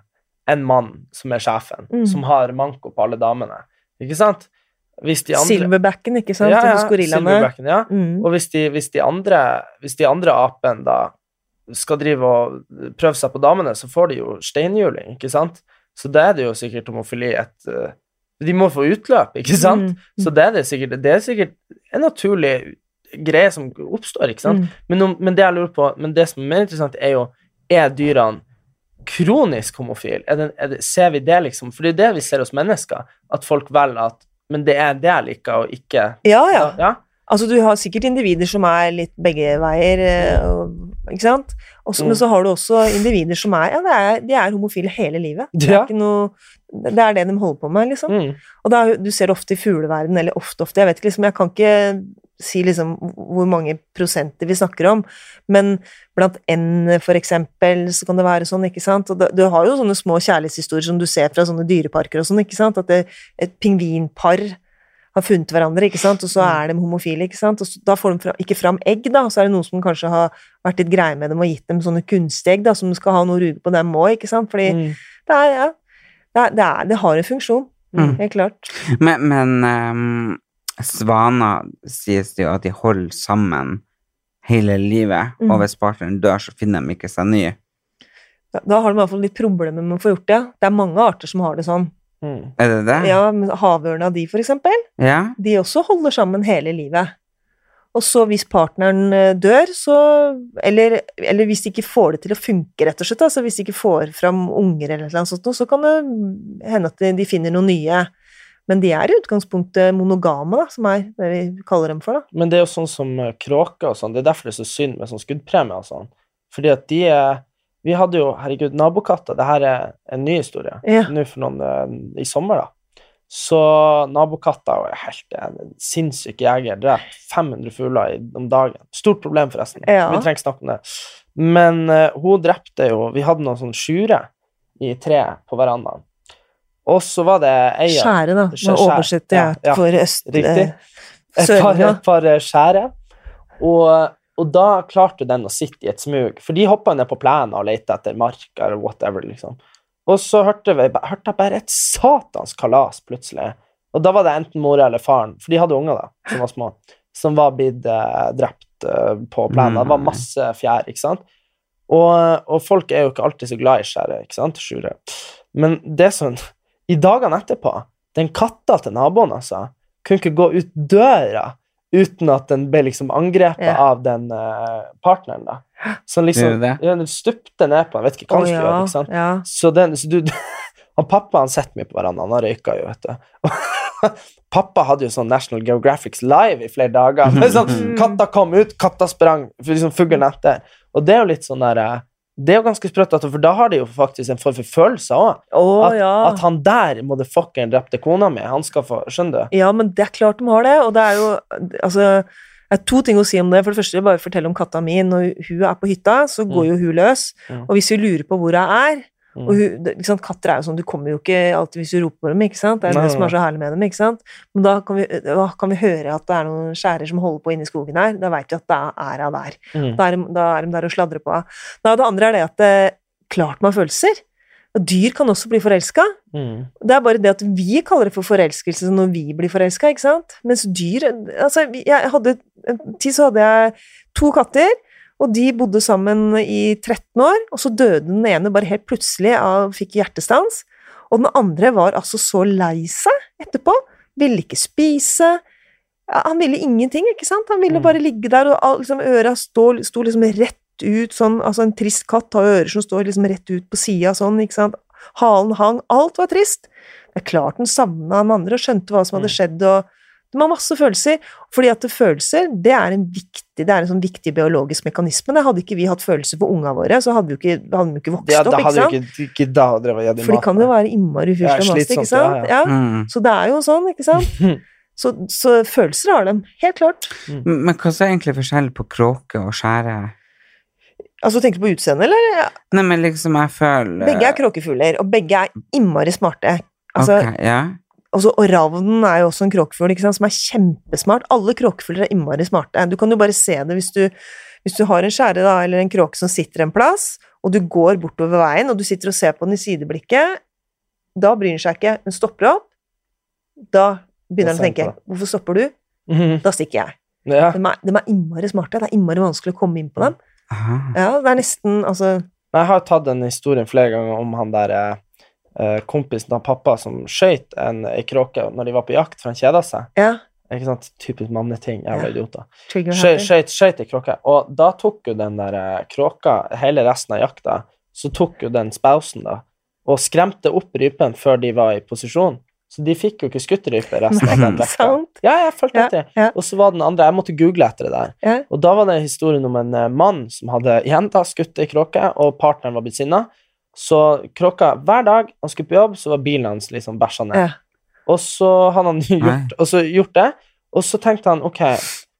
en mann som er sjefen, Mm. som har manko på alle damene. Ikke sant? Andre Silverbacken, ikke sant, ja, ja, hos gorillaene. ja. Mm. Og hvis de, hvis de andre Hvis de andre apene da skal drive og prøve seg på damene, så får de jo steinhjuling, ikke sant? Så da er det jo sikkert homofili et eh, De må få utløp, ikke sant? Mm. Så det er det sikkert Det er sikkert en naturlig greie som oppstår, ikke sant? Mm. Men, men det jeg lurer på Men det som er mer interessant, er jo Er dyrene kronisk homofil? Er det, er det, ser vi det, liksom? For det er det vi ser hos mennesker, at folk velger at Men det er det jeg liker, og ikke Ja, ja. ja? Altså, du har sikkert individer som er litt begge veier, eh, og, ikke sant? Også, Mm. Men så har du også individer som er Ja, det er, de er homofile hele livet. Det er noe Det er det de holder på med, liksom. Mm. Og er, du ser det ofte i fugleverden, eller ofte, ofte, jeg vet ikke, liksom, jeg kan ikke si liksom hvor mange prosenter vi snakker om, men blant ender, for eksempel, så kan det være sånn, ikke sant? Og du har jo sånne små kjærlighetshistorier som du ser fra sånne dyreparker og sånn, ikke sant? At det, et pingvinpar har funnet hverandre, ikke sant? og så er de homofile, ikke sant? Og så, da får de fra, ikke fram egg, da, og så er det noen som kanskje har vært litt greie med dem og gitt dem sånne kunstige egg, da, som skal ha noe ruge på dem òg, ikke sant? Fordi Mm. det er, ja, det, er, det, er, det har en funksjon, Mm. helt klart. Men, men ehm, svaner sies det jo at de holder sammen hele livet, Mm. og hvis partneren dør, så finner de ikke seg ny. Da, da har de i hvert fall litt problemer med å få gjort det. Det er mange arter som har det sånn. Mm. Er det det? Ja, men Havørna de, for eksempel, Ja? de også holder sammen hele livet. Og så hvis partneren eh, dør, så Eller, eller hvis de ikke får det til å funke, rett og slett, altså hvis de ikke får fram unger eller noe sånt, så kan det hende at de, de finner noen nye. Men de er i utgangspunktet monogame, da, som er det vi kaller dem for, da. Men det er jo sånn som eh, kråker og sånn, det er derfor det er så synd med sånn skuddpremie og sånn. Fordi at de er Vi hadde jo, herregud, nabokatter. Det her er en ny historie. Ja. Nå for noen eh, I sommer, da. Så nabokatter er helt en sinnssyk jeger. Drept 500 fugler om dagen. Stort problem, forresten. Ja. Vi trenger ikke snakke om det. Men uh, hun drepte jo Vi hadde noen sånn sjure i treet på verandaen. Og så var det ei Skjære, da. Skjære. oversetter Ja, ja. for øst... Riktig. eh, et par, et par eh, skjære. Og, og da klarte den å sitte i et smug, for de hoppa ned på plenen og lette etter mark eller whatever, liksom. Og så hørte, vi, hørte jeg bare et satans kalas plutselig. Og da var det enten mora eller faren, for de hadde unger da, som var små, som var blitt eh, drept eh, på plenen. Det var masse fjær, ikke sant? Og, og folk er jo ikke alltid så glad i skjære, ikke sant? Sjure. Men det som I dagene etterpå, den katta til naboen, altså, kunne ikke gå ut døra uten at den ble liksom angrepet Ja. av den uh, partneren, da. Så den liksom det? ja, Den stupte ned på den, vet ikke hva han skulle gjøre, ikke sant? ja. Så den så du, han Pappa han sitter mye på verandaen, han røyka jo, vet du. Pappa hadde jo sånn National Geographics live i flere dager. Sånn, katta kom ut, katta sprang, liksom fuglen etter. Og det er jo litt sånn der eh, Det er jo ganske sprøtt, for da har de jo faktisk en form for følelse òg. Oh, At, ja. at han der, motherfuckeren, drepte kona mi, han skal få Skjønner du? Ja, men det er klart de har det, og det er jo Altså, det er to ting å si om det. For det første, jeg bare fortelle om katta mi. Når hun er på hytta, så går jo hun løs. Mm. Og hvis vi lurer på hvor hun er Mm. og hun, ikke sant, Katter er jo sånn, du kommer jo ikke alltid hvis du roper på dem, ikke sant? Det er Nei, det som er så herlig med dem, ikke sant? Men da kan vi, da kan vi høre at det er noen skjærer som holder på inne i skogen her. Da vet vi at da er hun der. Mm. Da er, da er de der og sladrer på henne. Det andre er det at det, klart man har følelser. Og dyr kan også bli forelska. Mm. Det er bare det at vi kaller det for forelskelse når vi blir forelska, ikke sant? Mens dyr Altså, jeg hadde en tid så hadde jeg to katter, og de bodde sammen i 13 år, og så døde den ene bare helt plutselig av fikk hjertestans, og den andre var altså så lei seg etterpå, ville ikke spise Han ville ingenting, ikke sant? Han ville Mm. bare ligge der, og liksom, øra sto, sto liksom rett ut sånn Altså, en trist katt har ører som står liksom rett ut på sida sånn, ikke sant? Halen hang, alt var trist. Det er klart den savna den andre og skjønte hva som hadde skjedd, og De har masse følelser. Fordi at følelser, det er en viktig det er en sånn viktig biologisk mekanisme. Det hadde ikke vi hatt følelser for unga våre, så hadde vi ikke, hadde vi ikke vokst Ja, opp. ikke sant? du ikke da drive og For de kan jo være innmari Ja, fyrste og maste, ikke sant? ja, Ja, Mm. Så det er jo sånn, ikke sant? Så, så følelser har de, helt klart. Men hva er egentlig forskjellen på kråke og skjære? Altså, tenker du på utseendet, eller? Nei, men liksom, jeg føler Begge er kråkefugler, og begge er innmari smarte. Altså, Ok, ja. Altså, og ravnen er jo også en kråkefugl, som er kjempesmart. Alle kråkefugler er innmari smarte. Du kan jo bare se det hvis du, hvis du har en skjære da, eller en kråke som sitter en plass, og du går bortover veien, og du sitter og ser på den i sideblikket. Da bryr den seg ikke. Den stopper opp. Da begynner den å tenke 'Hvorfor stopper du?' Mhm. Da stikker jeg. Ja. De er, de er innmari smarte. Det er innmari vanskelig å komme inn på dem. Ja, det er nesten Altså Jeg har tatt den historien flere ganger om han der eh, eh, kompisen av pappa som en ei kråke når de var på jakt, for han kjeda seg. Ja. Ikke sant? Typisk manneting. Jævla Ja. idioter. Skøyt ei kråke. Og da tok jo den der eh, kråka hele resten av jakta, så tok jo den spausen, da, og skremte opp rypen før de var i posisjon. Så de fikk jo ikke skutt rype resten av den vekta. Ja, jeg fulgte Ja, etter. ja. Og så var den andre Jeg måtte google etter det der. Ja. Og da var det historien om en eh, mann som hadde igjen da skutt ei kråke, og partneren var blitt sinna. Så kråka Hver dag han skulle på jobb, så var bilen hans liksom bæsja ned. Ja. Og så hadde han gjort, og så gjort det, og så tenkte han ok,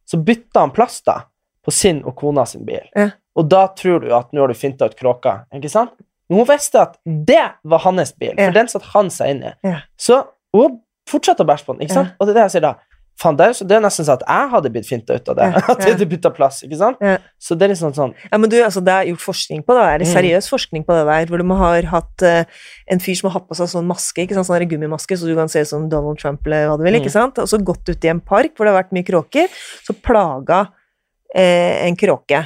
så bytta han plass da på sin og kona sin bil. Ja. Og da tror du at nå har du finta ut kråka, ikke sant? Men hun visste at det var hans bil, for Ja. den satt han seg inn i. Ja. Så hun fortsatte å bæsje på den, ikke sant? Ja. Og det er det jeg sier da. Faen, det er, så, det er nesten sånn at jeg hadde blitt finta ut av det. Ja, At jeg hadde bytta plass, ikke sant? Ja. Så det er litt sånn Ja, men du, altså, det er gjort forskning på det der, Mm. seriøs forskning på det der, hvor de har hatt uh, en fyr som har hatt på seg sånn maske, ikke sant, sånn gummimaske, så du kan se ut som Donald Trump eller hva du vil, Mm. ikke sant, og så gått ut i en park hvor det har vært mye kråker, så plaga eh, en kråke,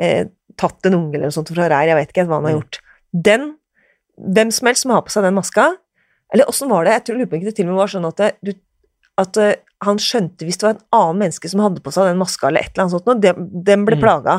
eh, tatt en unge eller noe sånt fra reir, jeg vet ikke hva han har Mm. gjort. Den, hvem som helst som har på seg den maska, eller åssen var det, jeg tror, lurer på ikke det til og med var sånn at, det, du, at eh, han skjønte hvis det var en annen menneske som hadde på seg den maska, eller et eller annet sånt, og den ble Mm. plaga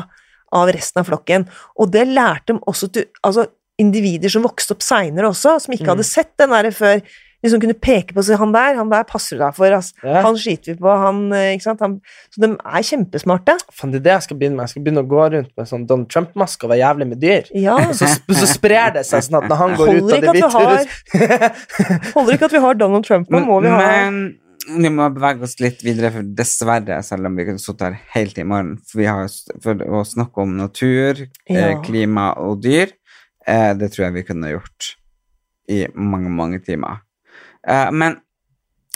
av resten av flokken. Og det lærte dem også til altså, individer som vokste opp seinere også, som ikke Mm. hadde sett den der før. Liksom kunne peke på seg han der, han der passer du deg for, altså. Ja. Han skiter vi på, han eh, Ikke sant. Han, så de er kjempesmarte. Fan, det er det jeg skal begynne med. Jeg skal begynne å gå rundt med sånn Donald Trump-maske og være jævlig med dyr. Ja. Så, så sprer det seg sånn at når han går ut av det hvite huset Holder ikke at vi har Donald Trump nå, må vi ha Men vi må bevege oss litt videre, for dessverre, selv om vi kunne sittet her helt i morgen, for, vi har, for å snakke om natur, eh, Ja. klima og dyr, eh, det tror jeg vi kunne gjort i mange, mange timer. Eh, men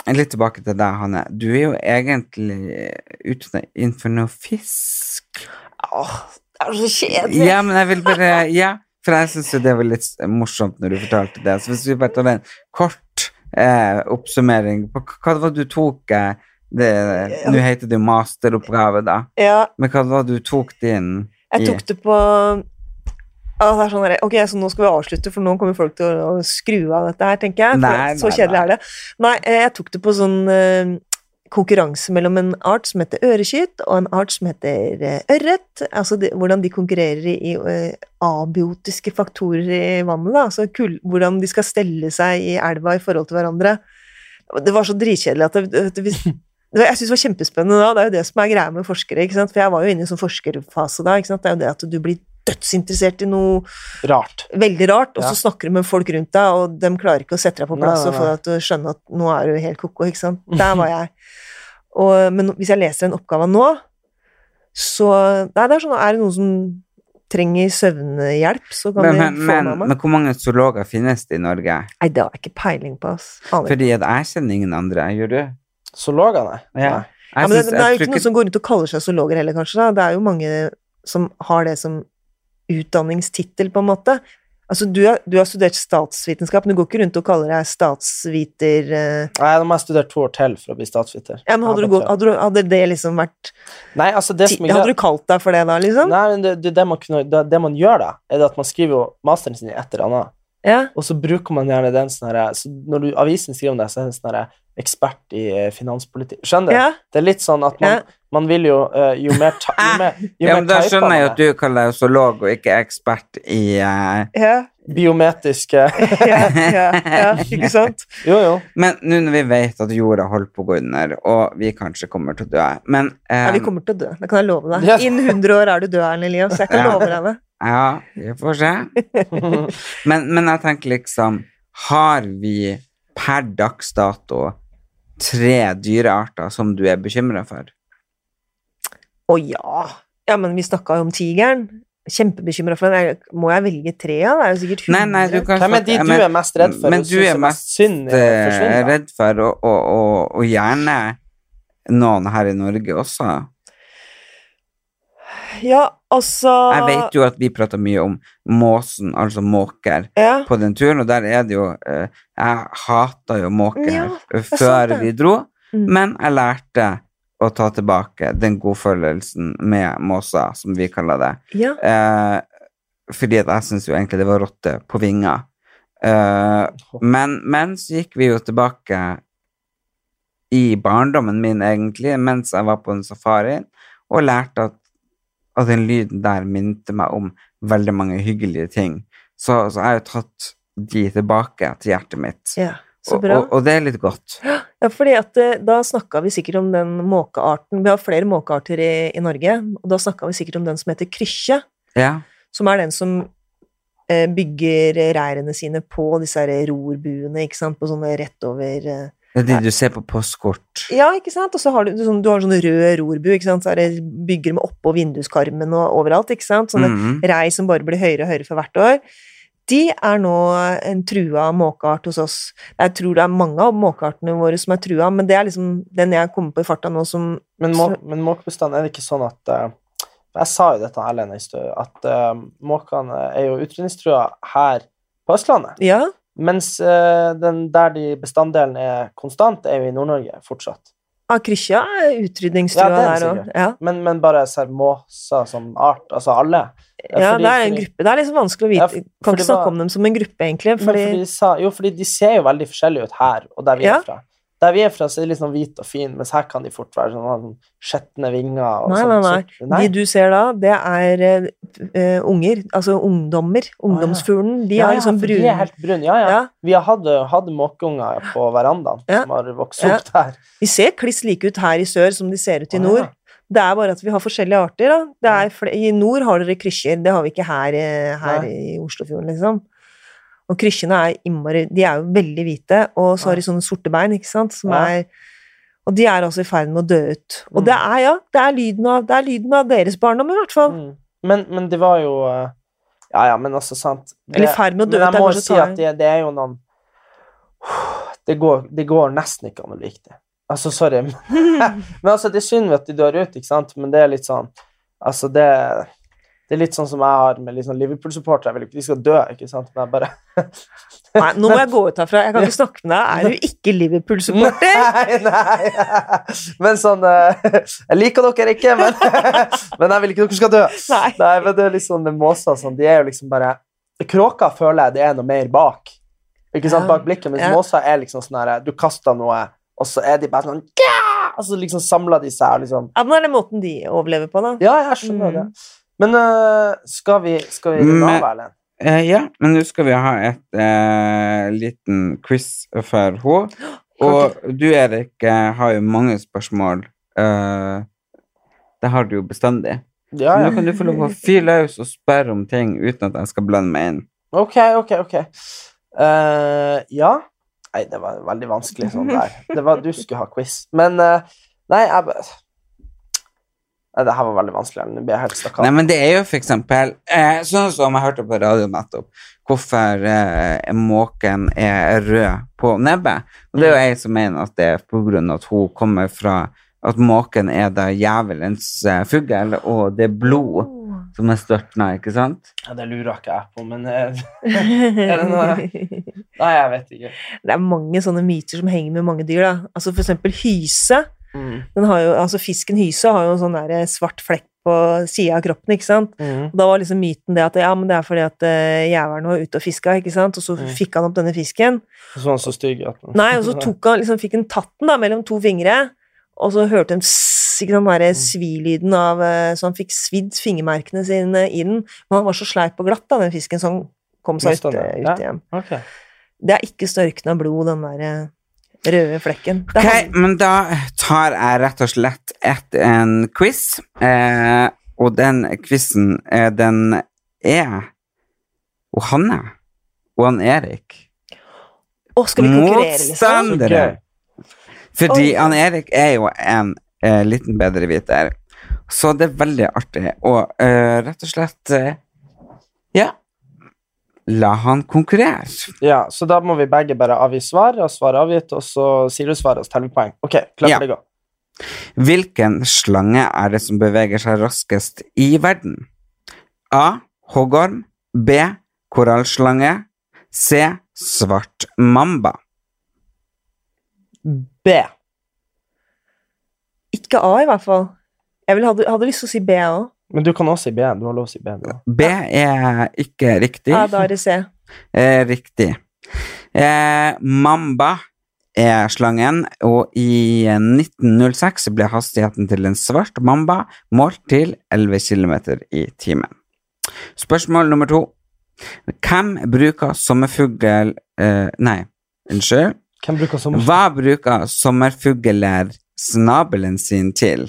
litt tilbake til deg, Hanne. Du er jo egentlig ute innenfor noe fisk. Åh, det er så kjedelig. Ja, men jeg vil bare Ja, for jeg syns jo det var litt morsomt når du fortalte det. Så hvis vi bare tar en kort eh, oppsummering på hva det var du tok eh, det, Nå heter det jo masteroppgave, da. Ja, Men hva var det du tok din jeg tok det på er sånn Ok, så nå skal vi avslutte, for nå kommer folk til å, skru av dette her, tenker jeg. Nei, så nei, kjedelig nei. er det. Nei, eh, jeg tok det på sånn eh, konkurranse mellom en art som heter øreskytt, og en art som heter eh, ørret. Altså de, hvordan de konkurrerer i, i eh, abiotiske faktorer i vannet, da. Altså kul, hvordan de skal stelle seg i elva i forhold til hverandre. Det var så dritkjedelig at det, det, det, det jeg syns det var kjempespennende da. Det er jo det som er greia med forskere. For jeg var jo inne i en sånn forskerfase da. Det er jo det at du blir dødsinteressert i noe Rart. veldig rart, og Ja. så snakker du med folk rundt deg, og de klarer ikke å sette deg på Nei, plass nei, og få nei. deg til å skjønne at nå er du helt ko-ko, ikke sant. Der var jeg. Og, men hvis jeg leser en oppgave nå, så Nei, det er sånn, er det noen som trenger søvnhjelp, så kan men, de få men, med meg. men hvor mange zoologer finnes det i Norge? Nei, det har jeg ikke peiling på, ass. Aner. Fordi at jeg kjenner ingen andre. Gjør du? Zoologene? Ja. Nei. Ja, men det, det er jo ikke noen som går rundt og kaller seg zoologer heller, kanskje. Da. Det er jo mange som har det som utdanningstittel, på en måte. Altså, du har, du har studert statsvitenskap, men du går ikke rundt og kaller deg statsviter uh... Nei, nå må jeg studere to år til for å bli statsviter. Ja, men hadde, hadde, du hadde, du, hadde det liksom vært. Nei, altså det som Hadde du kalt deg for det da, liksom? Nei, men det, det, man kunne, det, det man gjør, da, er at man skriver jo masteren sin i et eller annet. Ja. Og så bruker man gjerne den sånn herre så Når du, avisen skriver om deg, så er det sånn herre ekspert i eh, finanspolitikk. Skjønner du? Ja. Det er litt sånn at man, Ja. man vil jo uh, Jo mer ta, jo mer, jo Ja, mer men da skjønner jeg at du kaller deg zoolog og ikke ekspert i, eh, ja. biometriske ja, ja, ja, ikke sant? Jo, jo. Men nå når vi vet at jorda holder på å gå under, og vi kanskje kommer til å dø Men um, Ja, vi kommer til å dø, det kan jeg love deg. Ja. Innen 100 år er du død, Erlend Elias. Jeg kan Ja. love deg det. Ja, vi får se. men, men jeg tenker liksom Har vi per dags dato tre dyrearter som du er bekymra for? Å ja. Ja, men vi snakka jo om tigeren. Kjempebekymra for den. Jeg- Må jeg velge tre, da? Det er jo sikkert 100. Nei, nei, du kan Hvem er de du men- er mest redd for? Men du er mest synd eh, forsvinne? redd for, og, og, og, og gjerne noen her i Norge også. Ja, altså Jeg vet jo at vi prater mye om måsen, altså måker, ja. på den turen, og der er det jo eh, Jeg hata jo måker Ja, eh, før vi dro, Mm. men jeg lærte å ta tilbake den godfølelsen med måsa, som vi kaller det. ja. Eh, fordi at jeg syns jo egentlig det var rotte på vinger. Eh, men, men så gikk vi jo tilbake i barndommen min, egentlig, mens jeg var på en safari, og lærte at, at den lyden der minte meg om veldig mange hyggelige ting. Så, så jeg har jo tatt de tilbake til hjertet mitt. ja. Så Og, bra. og, og det er litt godt. Ja, fordi at eh, da snakka vi sikkert om den måkearten Vi har flere måkearter i, i Norge, og da snakka vi sikkert om den som heter krykkje. Ja. Som er den som eh, bygger reirene sine på disse her rorbuene, ikke sant, på sånne rett over eh. Det er de du ser på postkort. Ja, ikke sant, og så har du, du, sånn, du har sånn rød rorbu, ikke sant, så er det bygger dem oppå vinduskarmen og overalt, ikke sant, sånne Mhm. rei som bare blir høyere og høyere for hvert år. De er nå en trua måkeart hos oss. Jeg tror det er mange av måkeartene våre som er trua, men det er liksom den jeg kommer på i farta nå som Men, må, men måkebestand, er det ikke sånn at uh, Jeg sa jo dette Erlend en stund, at uh, måkene er jo utrydningstrua her på Østlandet. Ja, Mens uh, den der de bestanddelen er konstant, er jo i Nord-Norge fortsatt. Akrykkja er utrydningstrua Ja, er der òg. Ja. Men, men bare sermosa som art, altså alle. ja, fordi- det er en gruppe. Det er liksom vanskelig å vite. Ja, kan ikke snakke var- om dem som en gruppe, egentlig. Fordi, fordi sa, jo, fordi de ser jo veldig forskjellige ut her, og der vi Ja. er fra. Der vi er fra, så er de litt sånn hvit og fin, mens her kan de fort være sånn, skjetne vinger. Nei, sånn, nei, nei. de du ser da, det er eh, unger. Altså ungdommer. Ungdomsfuglen. De ja, er liksom brune De er helt brune, ja, ja. Ja. Vi har hatt, hatt måkeunger på verandaen som har vokst opp der. De ser kliss like ut her i sør som de ser ut i nord. Det er bare at vi har forskjellige arter. Da. Er I nord har dere krysjer, det har vi ikke her, eh, her i Oslofjorden, liksom. Og krykkjene er innmari De er jo veldig hvite, og så har de sånne sorte bein, ikke sant, som er Og de er altså i ferd med å dø ut. Og Mm. det er, ja, det er lyden av, det er lyden av deres barndom, i hvert fall. Mm. Men, men det var jo eh, Ja, ja, men altså, sant det, Eller i ferd med å dø Men ut, jeg er må jo si at det, det er jo noen det går, det går nesten ikke an å like det. Altså, sorry. men altså, det er synd at de dør ut, ikke sant, men det er litt sånn Altså, det det er litt sånn som jeg har med sånn Liverpool-supportere. Jeg vil ikke de skal dø, ikke sant, men jeg bare Nei, nå må jeg gå ut herfra. Jeg kan ikke snakke med deg. Er du ikke Liverpool-supporter? Nei, nei. Men sånn eh, Jeg liker dere ikke, men, men jeg vil ikke dere skal dø. Nei. men det er litt sånn med måser sånn, De er jo liksom bare Kråker føler jeg det er noe mer bak. Ikke sant, bak blikket. Mens Ja. måser er liksom sånn her Du kaster noe, og så er de bare sånn ja! Og så liksom samler de seg og liksom Ja, men det er den måten de overlever på, da. Ja, jeg skjønner Mm. det. Men uh, skal vi Skal vi runde av, Erlend? Uh, ja, men nå skal vi ha et uh, liten quiz for henne. Og du, Erik, eh, har jo mange spørsmål. Det har du jo bestandig. Ja, Nå kan du få lov å fyre løs og spørre om ting uten at jeg skal blande meg inn. Ok, ok, ok. Ja. Nei, det var veldig vanskelig sånn der. Det var, du skulle ha quiz. Men nei, jeg Nei, det her var veldig vanskelig. Nå blir jeg helt stakkato. Nei, men det er jo for eksempel eh, Sånn som jeg hørte på radio nettopp, hvorfor eh, måken er rød på nebbet. Og det er jo ei som mener at det er på grunn av at hun kommer fra At måken er da djevelens eh, fugl, og det er blod som er størtna, ikke sant? Ja, det lurer ikke jeg på, men eh, Er det noe- Nei, jeg vet ikke. Det er mange sånne myter som henger med mange dyr. da. Altså For eksempel hyse. Mm. Den har jo, altså Fisken hyse har jo en sånn der svart flekk på sida av kroppen. ikke sant? Mm. Og Da var liksom myten det at ja, men det er fordi at uh, jævelen var ute og fiska, ikke sant? og så Mm. fikk han opp denne fisken. Sånn så stygg at Nei, og så tok han, liksom fikk han tatt den da mellom to fingre, og så hørte han ikke den derre svilyden av eh, Så han fikk svidd fingermerkene sine i den. Men han var så sleip og glatt, da, den fisken, så han kom seg ut, ut igjen. ja. igjen. Det er ikke størkna blod, den der eh, røde flekken. Ok, men da tar jeg rett og slett et, en quiz, eh, og den quizen, eh, den er og Hanne og han Erik Å, skal vi konkurrere, liksom? motstandere. Fordi Oi. han Erik er jo en eh, liten bedreviter, så det er veldig artig Og eh, rett og slett eh, Ja, la han konkurrere. Ja, så da må vi begge bare avgi svar, og svar avgitt, og så sier du svaret, og så teller vi poeng. Ok, klar Ja. det, går. Hvilken slange er det som beveger seg raskest i verden? A. Hoggorm. B. Korallslange. C. Svart mamba. B. Ikke A, i hvert fall. Jeg hadde, hadde lyst til å si B òg. Men du kan også si B. Du har lov å si B. Du. B er ikke riktig. Ja, da er det C. Eh, riktig. Eh, mamba er slangen, og i 1906 ble hastigheten til en svart mamba målt til 11 km i timen. Spørsmål nummer to. Hvem bruker sommerfugl eh, Nei, unnskyld. Hvem bruker sommerfugler... Hva bruker sommerfugler snabelen sin til?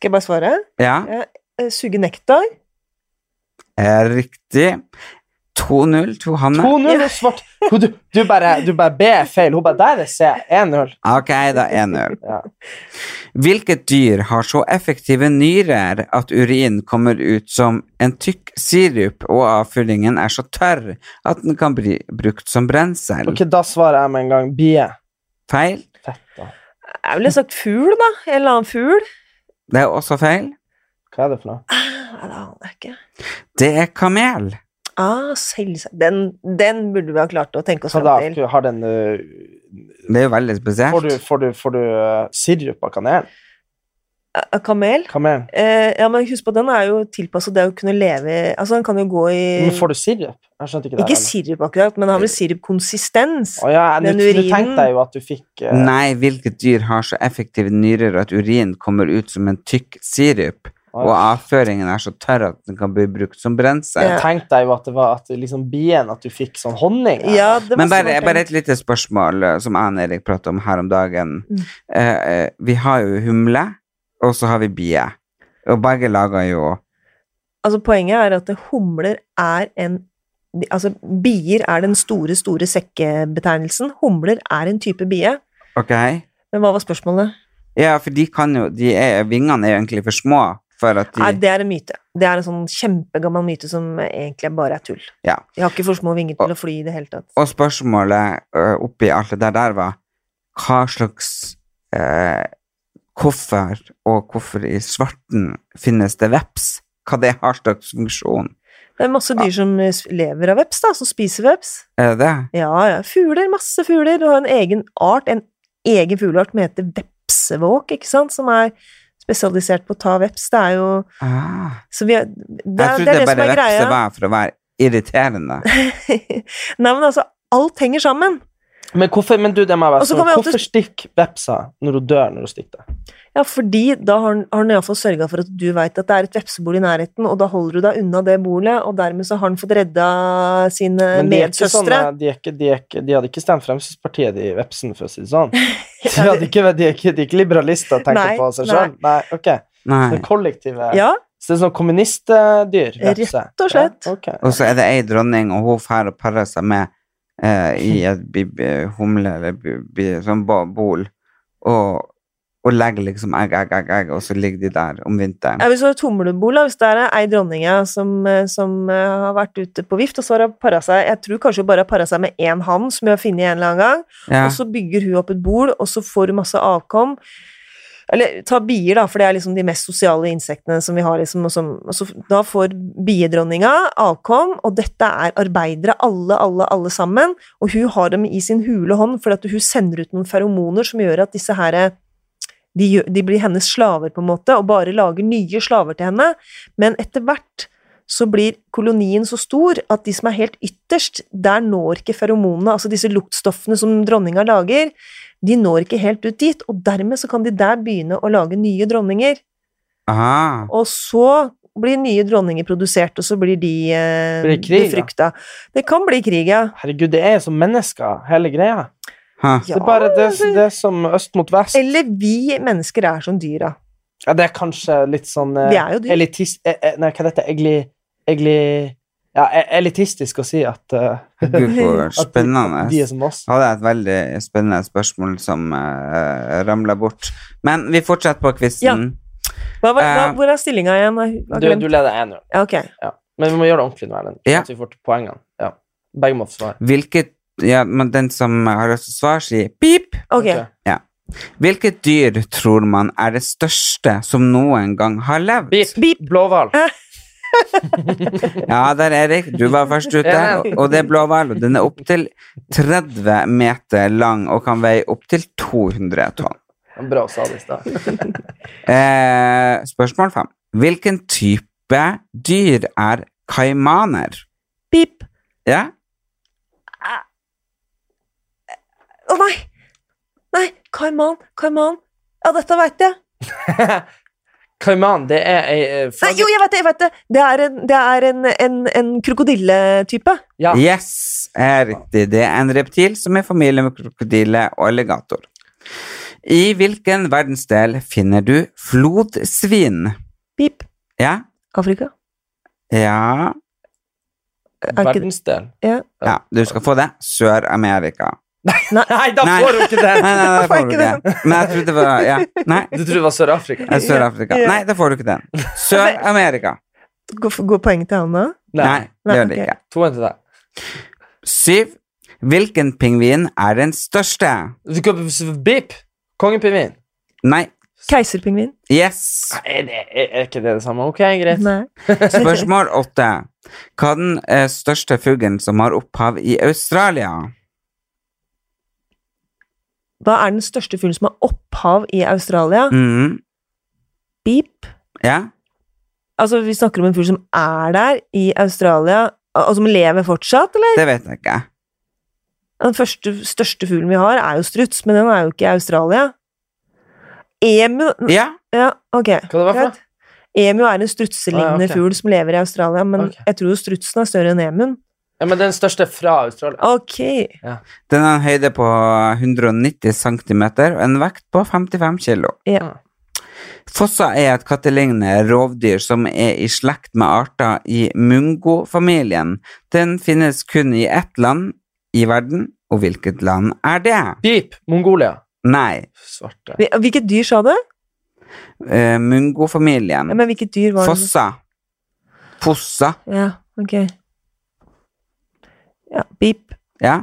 Skal jeg bare svare? Ja, ja. Suge nektar. er riktig. 2-0 til Hanne. 2-0 og svart. Du, du, bare, du bare B er feil. Hun bare Der er C. 1-0. Ok, da 1-0. Ja. Hvilket dyr har så effektive nyrer at urin kommer ut som en tykk sirup, og avfyllingen er så tørr at den kan bli brukt som brensel? Ok, da svarer jeg med en gang bie. Feil? Fett, da. Jeg ville sagt fugl, da. En eller annen fugl. Det er også feil. Hva er det for noe? Ah, det aner jeg ikke. Det er kamel. Ah, selvsagt. Den, den burde vi ha klart å tenke oss Så fram til. har den uh, Det er jo veldig Får du, spesielt. får du, får du uh, sirup av kanel? Eh, Kamel? Kamel? Eh, ja, men husk på, den er jo tilpasset det å kunne leve Altså, den kan jo gå i Men får du sirup? Jeg skjønte ikke det. Ikke heller. sirup, akkurat, men den har vel sirupkonsistens. Oh, ja, Den urinen Du tenkte deg jo at du fikk eh... Nei, hvilket dyr har så effektive nyrer at urin kommer ut som en tykk sirup, Oi. og avføringen er så tørr at den kan bli brukt som brensel? Jeg tenkte jo at det var at liksom bien at du fikk sånn honning. Ja, det var Men bare, smart bare et lite spørsmål eh, som jeg og Erik pratet om her om dagen. Mm. Eh, eh, vi har jo humle, og så har vi bie. Og begge lager jo Altså, poenget er at humler er en Altså, bier er den store, store sekkebetegnelsen. Humler er en type bie. Ok? Men hva var spørsmålet? Ja, for de kan jo de er, Vingene er jo egentlig for små for at de Nei, det er en myte. Det er en sånn kjempegammel myte som egentlig bare er tull. Ja. De har ikke for små vinger til å fly i det hele tatt. Og spørsmålet uh, oppi alt det der var hva slags eh, Hvorfor og hvorfor i svarten finnes det veps? Hva det har slags funksjon? Det er masse dyr som lever av veps, da, som spiser veps. Er det det? Ja, ja. Fugler, masse fugler. Du har en egen art, en egen fugleart som heter vepsevåk, ikke sant, som er spesialisert på å ta veps. Det er jo Ah. Så vi er, det, Jeg trodde bare vepse var for å være irriterende. Nei, men altså, alt henger sammen. Men hvorfor, men du, det må være så sånn, hvorfor stikker vepsa når hun dør når hun stikker deg? Ja, fordi da har han, har han iallfall sørga for at du veit at det er et vepsebol i nærheten, og da holder du deg unna det bolet, og dermed så har han fått redda sine Men de, er ikke sånn, de, er ikke, de, er ikke, de hadde ikke stemt Fremskrittspartiet, de vepsene, for å si det sånn. De, hadde ikke, de, er ikke, de er ikke liberalister og tenker Nei, på seg nei. sjøl. Nei, ok. Nei. Det kollektive Ja, Så det er sånn kommunistdyr? vepse. Rett og slett. Ja, okay. Og så er det ei dronning, og hun drar og parer seg med eh, i et humle eller sånn bo- bol, og, og legger liksom egg, egg, egg, egg, og så ligger de der om vinteren. Ja, hvis du har et humlebol, hvis det er ei dronning som, eh, som eh, har vært ute på vift, og så har hun para seg Jeg tror kanskje hun bare har para seg med én hann, som hun har funnet en eller annen gang, Ja. og så bygger hun opp et bol, og så får hun masse avkom. Eller ta bier, da, for det er liksom de mest sosiale insektene som vi har, liksom, og, som, og så, Da får biedronninga avkom, og dette er arbeidere, alle, alle, alle sammen, og hun har dem i sin hule hånd, for hun sender ut noen feromoner som gjør at disse her de, de blir hennes slaver, på en måte, og bare lager nye slaver til henne. Men etter hvert så blir kolonien så stor at de som er helt ytterst, der når ikke feromonene, altså disse luktstoffene som dronninga lager, de når ikke helt ut dit, og dermed så kan de der begynne å lage nye dronninger. Aha. Og så blir nye dronninger produsert, og så blir de eh, Blir det krig, da? Ja. Det kan bli krig, ja. Herregud, det er jo som mennesker, hele greia. Ja, Det er bare det, det er som øst mot vest. Eller vi mennesker er som dyra. Ja, det er kanskje litt sånn eh, Vi er jo dyr. elitist... Eh, eh, nei, hva heter det? Egli... Egli... Ja, elitistisk å si at, eh, Gud, Spennende. at de, de er som oss. hadde jeg et veldig spennende spørsmål som uh, ramla bort. Men vi fortsetter på quizen. Hva, var- hva, Eh, hvor er stillinga igjen? Du, du leder 1-0. Ja, ok. Ja. Men vi må gjøre det ordentlig nå, Erlend. sånn Ja. Så vi får til poengene. Ja. Begge må få svar. Hvilket Ja, men den som har lyst til å svare, sier pip. Okay. Ja. Hvilket dyr tror man er det største som noen gang har levd? Beep. Beep. Blåhval. Ja, der, Erik. Du var først ute. Og- det er blåhval. Den er opptil 30 meter lang og kan veie opptil 200 tonn. Bra sa det i stad. Eh, spørsmål fem. Hvilken type dyr er kaimaner? Pip. Ja? Å nei! Nei, kaiman, kaiman. Ja, dette veit jeg. Kaiman, det er ei eh, Nei, jo, jeg vet det! jeg vet Det Det er en, det er en, en, en krokodilletype. Ja. Yes, er riktig. Det er en reptil som er familie med krokodille og alligator. I hvilken verdensdel finner du flodsvin? Pip. Ja? Afrika. Ja Er Verdensdel. ja. Ja, du skal få det. Sør-Amerika. Nei, da Nei. får du ikke Nei, den! nei, det Får får du ikke den. Men jeg trodde det var ja. Nei, Du trodde det var Sør-Afrika? Sør-Afrika. Ja. Nei, da får du ikke den. Sør-Amerika. Går, går poeng til han da? Nei, det gjør det ikke. To en til deg. Syv. Hvilken pingvin er den største? Du kan Beep! Kongepingvin. Nei. Keiserpingvin? Yes. Er, det, er, ikke det det samme? Ok, greit. Nei. Spørsmål åtte. Hva er den eh, største fuglen som har opphav i Australia? Hva er den største fuglen som har opphav i Australia? mm. Beep. Ja? Altså, vi snakker om en fugl som er der i Australia, og som lever fortsatt, eller? Det vet jeg ikke. Den første, største fuglen vi har, er jo struts, men den er jo ikke i Australia. Emu Ja, Ja, ok. Hva det var for. Emu er en strutselignende Ah, okay. fugl som lever i Australia, men okay. jeg tror jo strutsen er større enn emuen. Ja, men den største fra Australia. Ok. den har en høyde på 190 cm og en vekt på 55 kg. Ja. Fossa er et kattelignende rovdyr som er i slekt med arter i mungo-familien. Den finnes kun i ett land i verden, og hvilket land er det? Beep! Mongolia. Nei, Svarte. Hvilket dyr sa du? Uh, mungo-familien. Ja, men hvilket dyr var det? Fossa. Fossa, Ja, ok. Ja, beep. ja,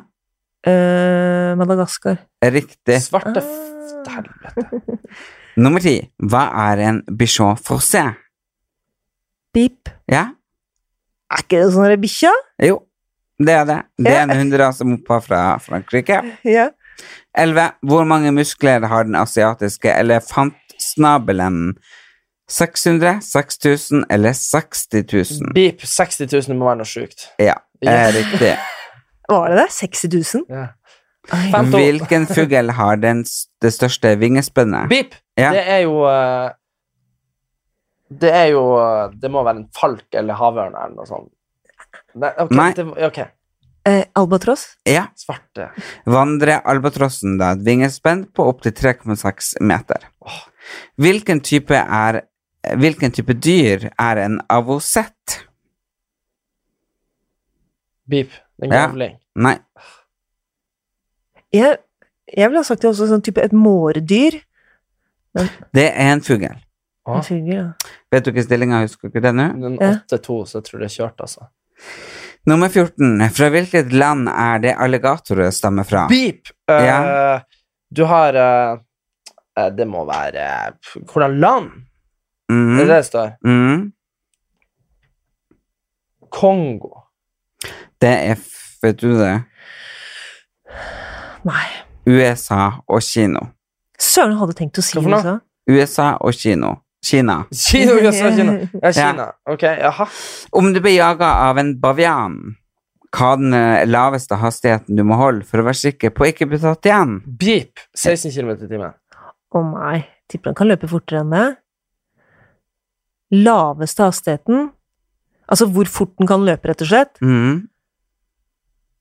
Uh, Madagaskar. riktig. Svarte Ah. f... Helvete. Nummer ti. Hva er en bichon frossé? Beep. Ja? Er ikke det sånn bikkja? Jo, det er det. Det er en hunderase som opphav fra Frankrike. Ja. 11. Hvor mange muskler har den asiatiske elefantsnabelen? 600, 6000 eller 60 000? Beep. 60 000 må være noe sjukt. Ja, er riktig. Var det det? 60 000? Ja. Hvilken fugl har den, det største vingespennet? Beep! Ja. Det er jo eh, Det er jo eh, Det må være en falk eller havørn eller noe sånt. Nei. ok, Nei. Det, okay. Eh, albatross? Ja. Svarte. Vandrealbatrossen da et vingespenn på opptil 3,6 meter. Hvilken type, er, hvilken type dyr er en avosett? Beep. Den Ja. gavling. Nei, Jeg, jeg ville ha sagt det også sånn type et mårdyr. det er en fugl. En fugl, ja. Vet du ikke stillinga, husker du ikke det nå? Den 8-2, så jeg tror det er kjørt, altså. Nummer 14. Fra hvilket land er det alligatorer stammer fra? Beep! Eh, Ja. Du har eh, eh, Det må være Hvordan land? Er det det det står? Mm. Kongo. Det er, vet du det, Nei. USA og Kino. Søren hadde tenkt å si Hva? USA. USA og Kino. Kina. Kino, USA, Kina. Ja, Kina. Ok, jaha. Om du blir jaga av en bavian, hva er den eh, laveste hastigheten du må holde for å være sikker på å ikke bli tatt igjen? Beep! 16 km i timen. Å nei. Tipper han kan løpe fortere enn det. laveste hastigheten Altså hvor fort den kan løpe, rett og slett. Mhm.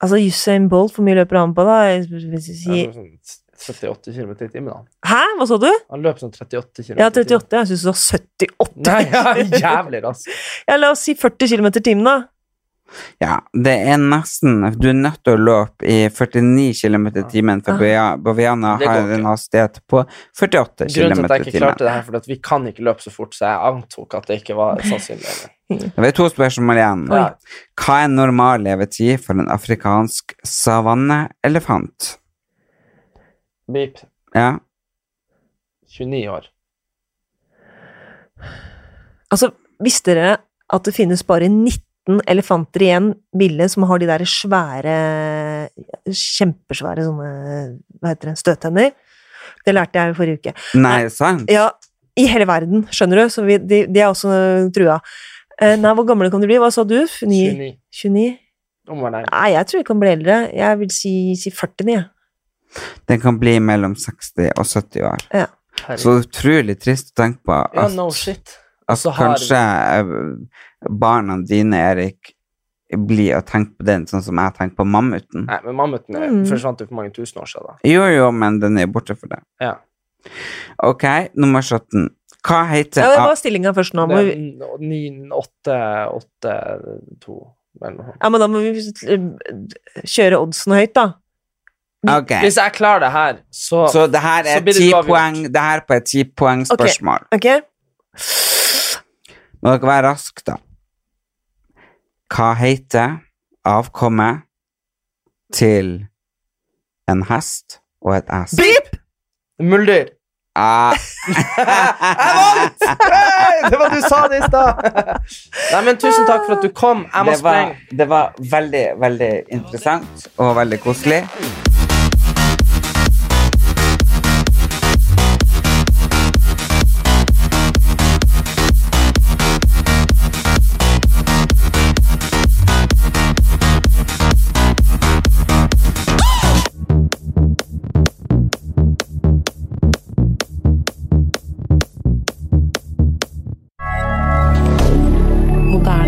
Altså Usain Bolt, hvor mye løper han på, da? Hvis vi sier sånn 78 km i timen, da. Hæ, hva sa du? Han løper sånn 38 km Ja, 38. Jeg syns du sa 78. Nei, ja, jævlig rask. Ja, la oss si 40 km i timen, da. Ja, det er nesten Du er nødt til å løpe i 49 km i timen, for. Boviana har en hastighet på 48 km i timen. Grunnen til at jeg ikke klarte det her, for at vi kan ikke løpe så fort, så jeg antok at det ikke var sannsynlig. Det er to spørsmål igjen. Ja. Hva er normal levetid for en afrikansk savanneelefant? Beep. Ja. 29 år. Altså, visste dere at det finnes bare 19 elefanter igjen ville som har de der svære Kjempesvære sånne Hva heter det? Støttenner? Det lærte jeg i forrige uke. Nei, sant? Ja, i hele verden, skjønner du, så vi, de, de er også trua. Eh, nei, hvor gamle kan de bli? Hva sa du? 29? 29. 29? Om var nærmere. Nei, jeg tror de kan bli eldre. Jeg vil si, si 49, jeg. Den kan bli mellom 60 og 70 år. Ja. Så utrolig trist å tenke på Ja, at, no shit. at kanskje eh, barna dine, Erik, blir å tenke på den sånn som jeg tenker på mammuten. Nei, men mammuten er- Mm. forsvant jo for mange tusen år siden, da. Jo, jo, men den er borte for det. Ja. Ok, nummer 17. Hva heter Ja, Det var stillinga først nå? Må vi, er 9, 8, 8, 2 eller noe ja, men da må vi kjøre oddsen høyt, da. Ok, Hvis jeg klarer det her, så, så det her er ti poeng, det her på et ti poeng spørsmål. Ok? Må dere være raske, da. Hva heter avkommet til en hest og et ass? Beep! Muldyr. Ah. Jeg vant! Hey, det var du sa det i stad! Nei, men tusen takk for at du kom. Jeg må det, var, det var veldig, veldig interessant og veldig koselig.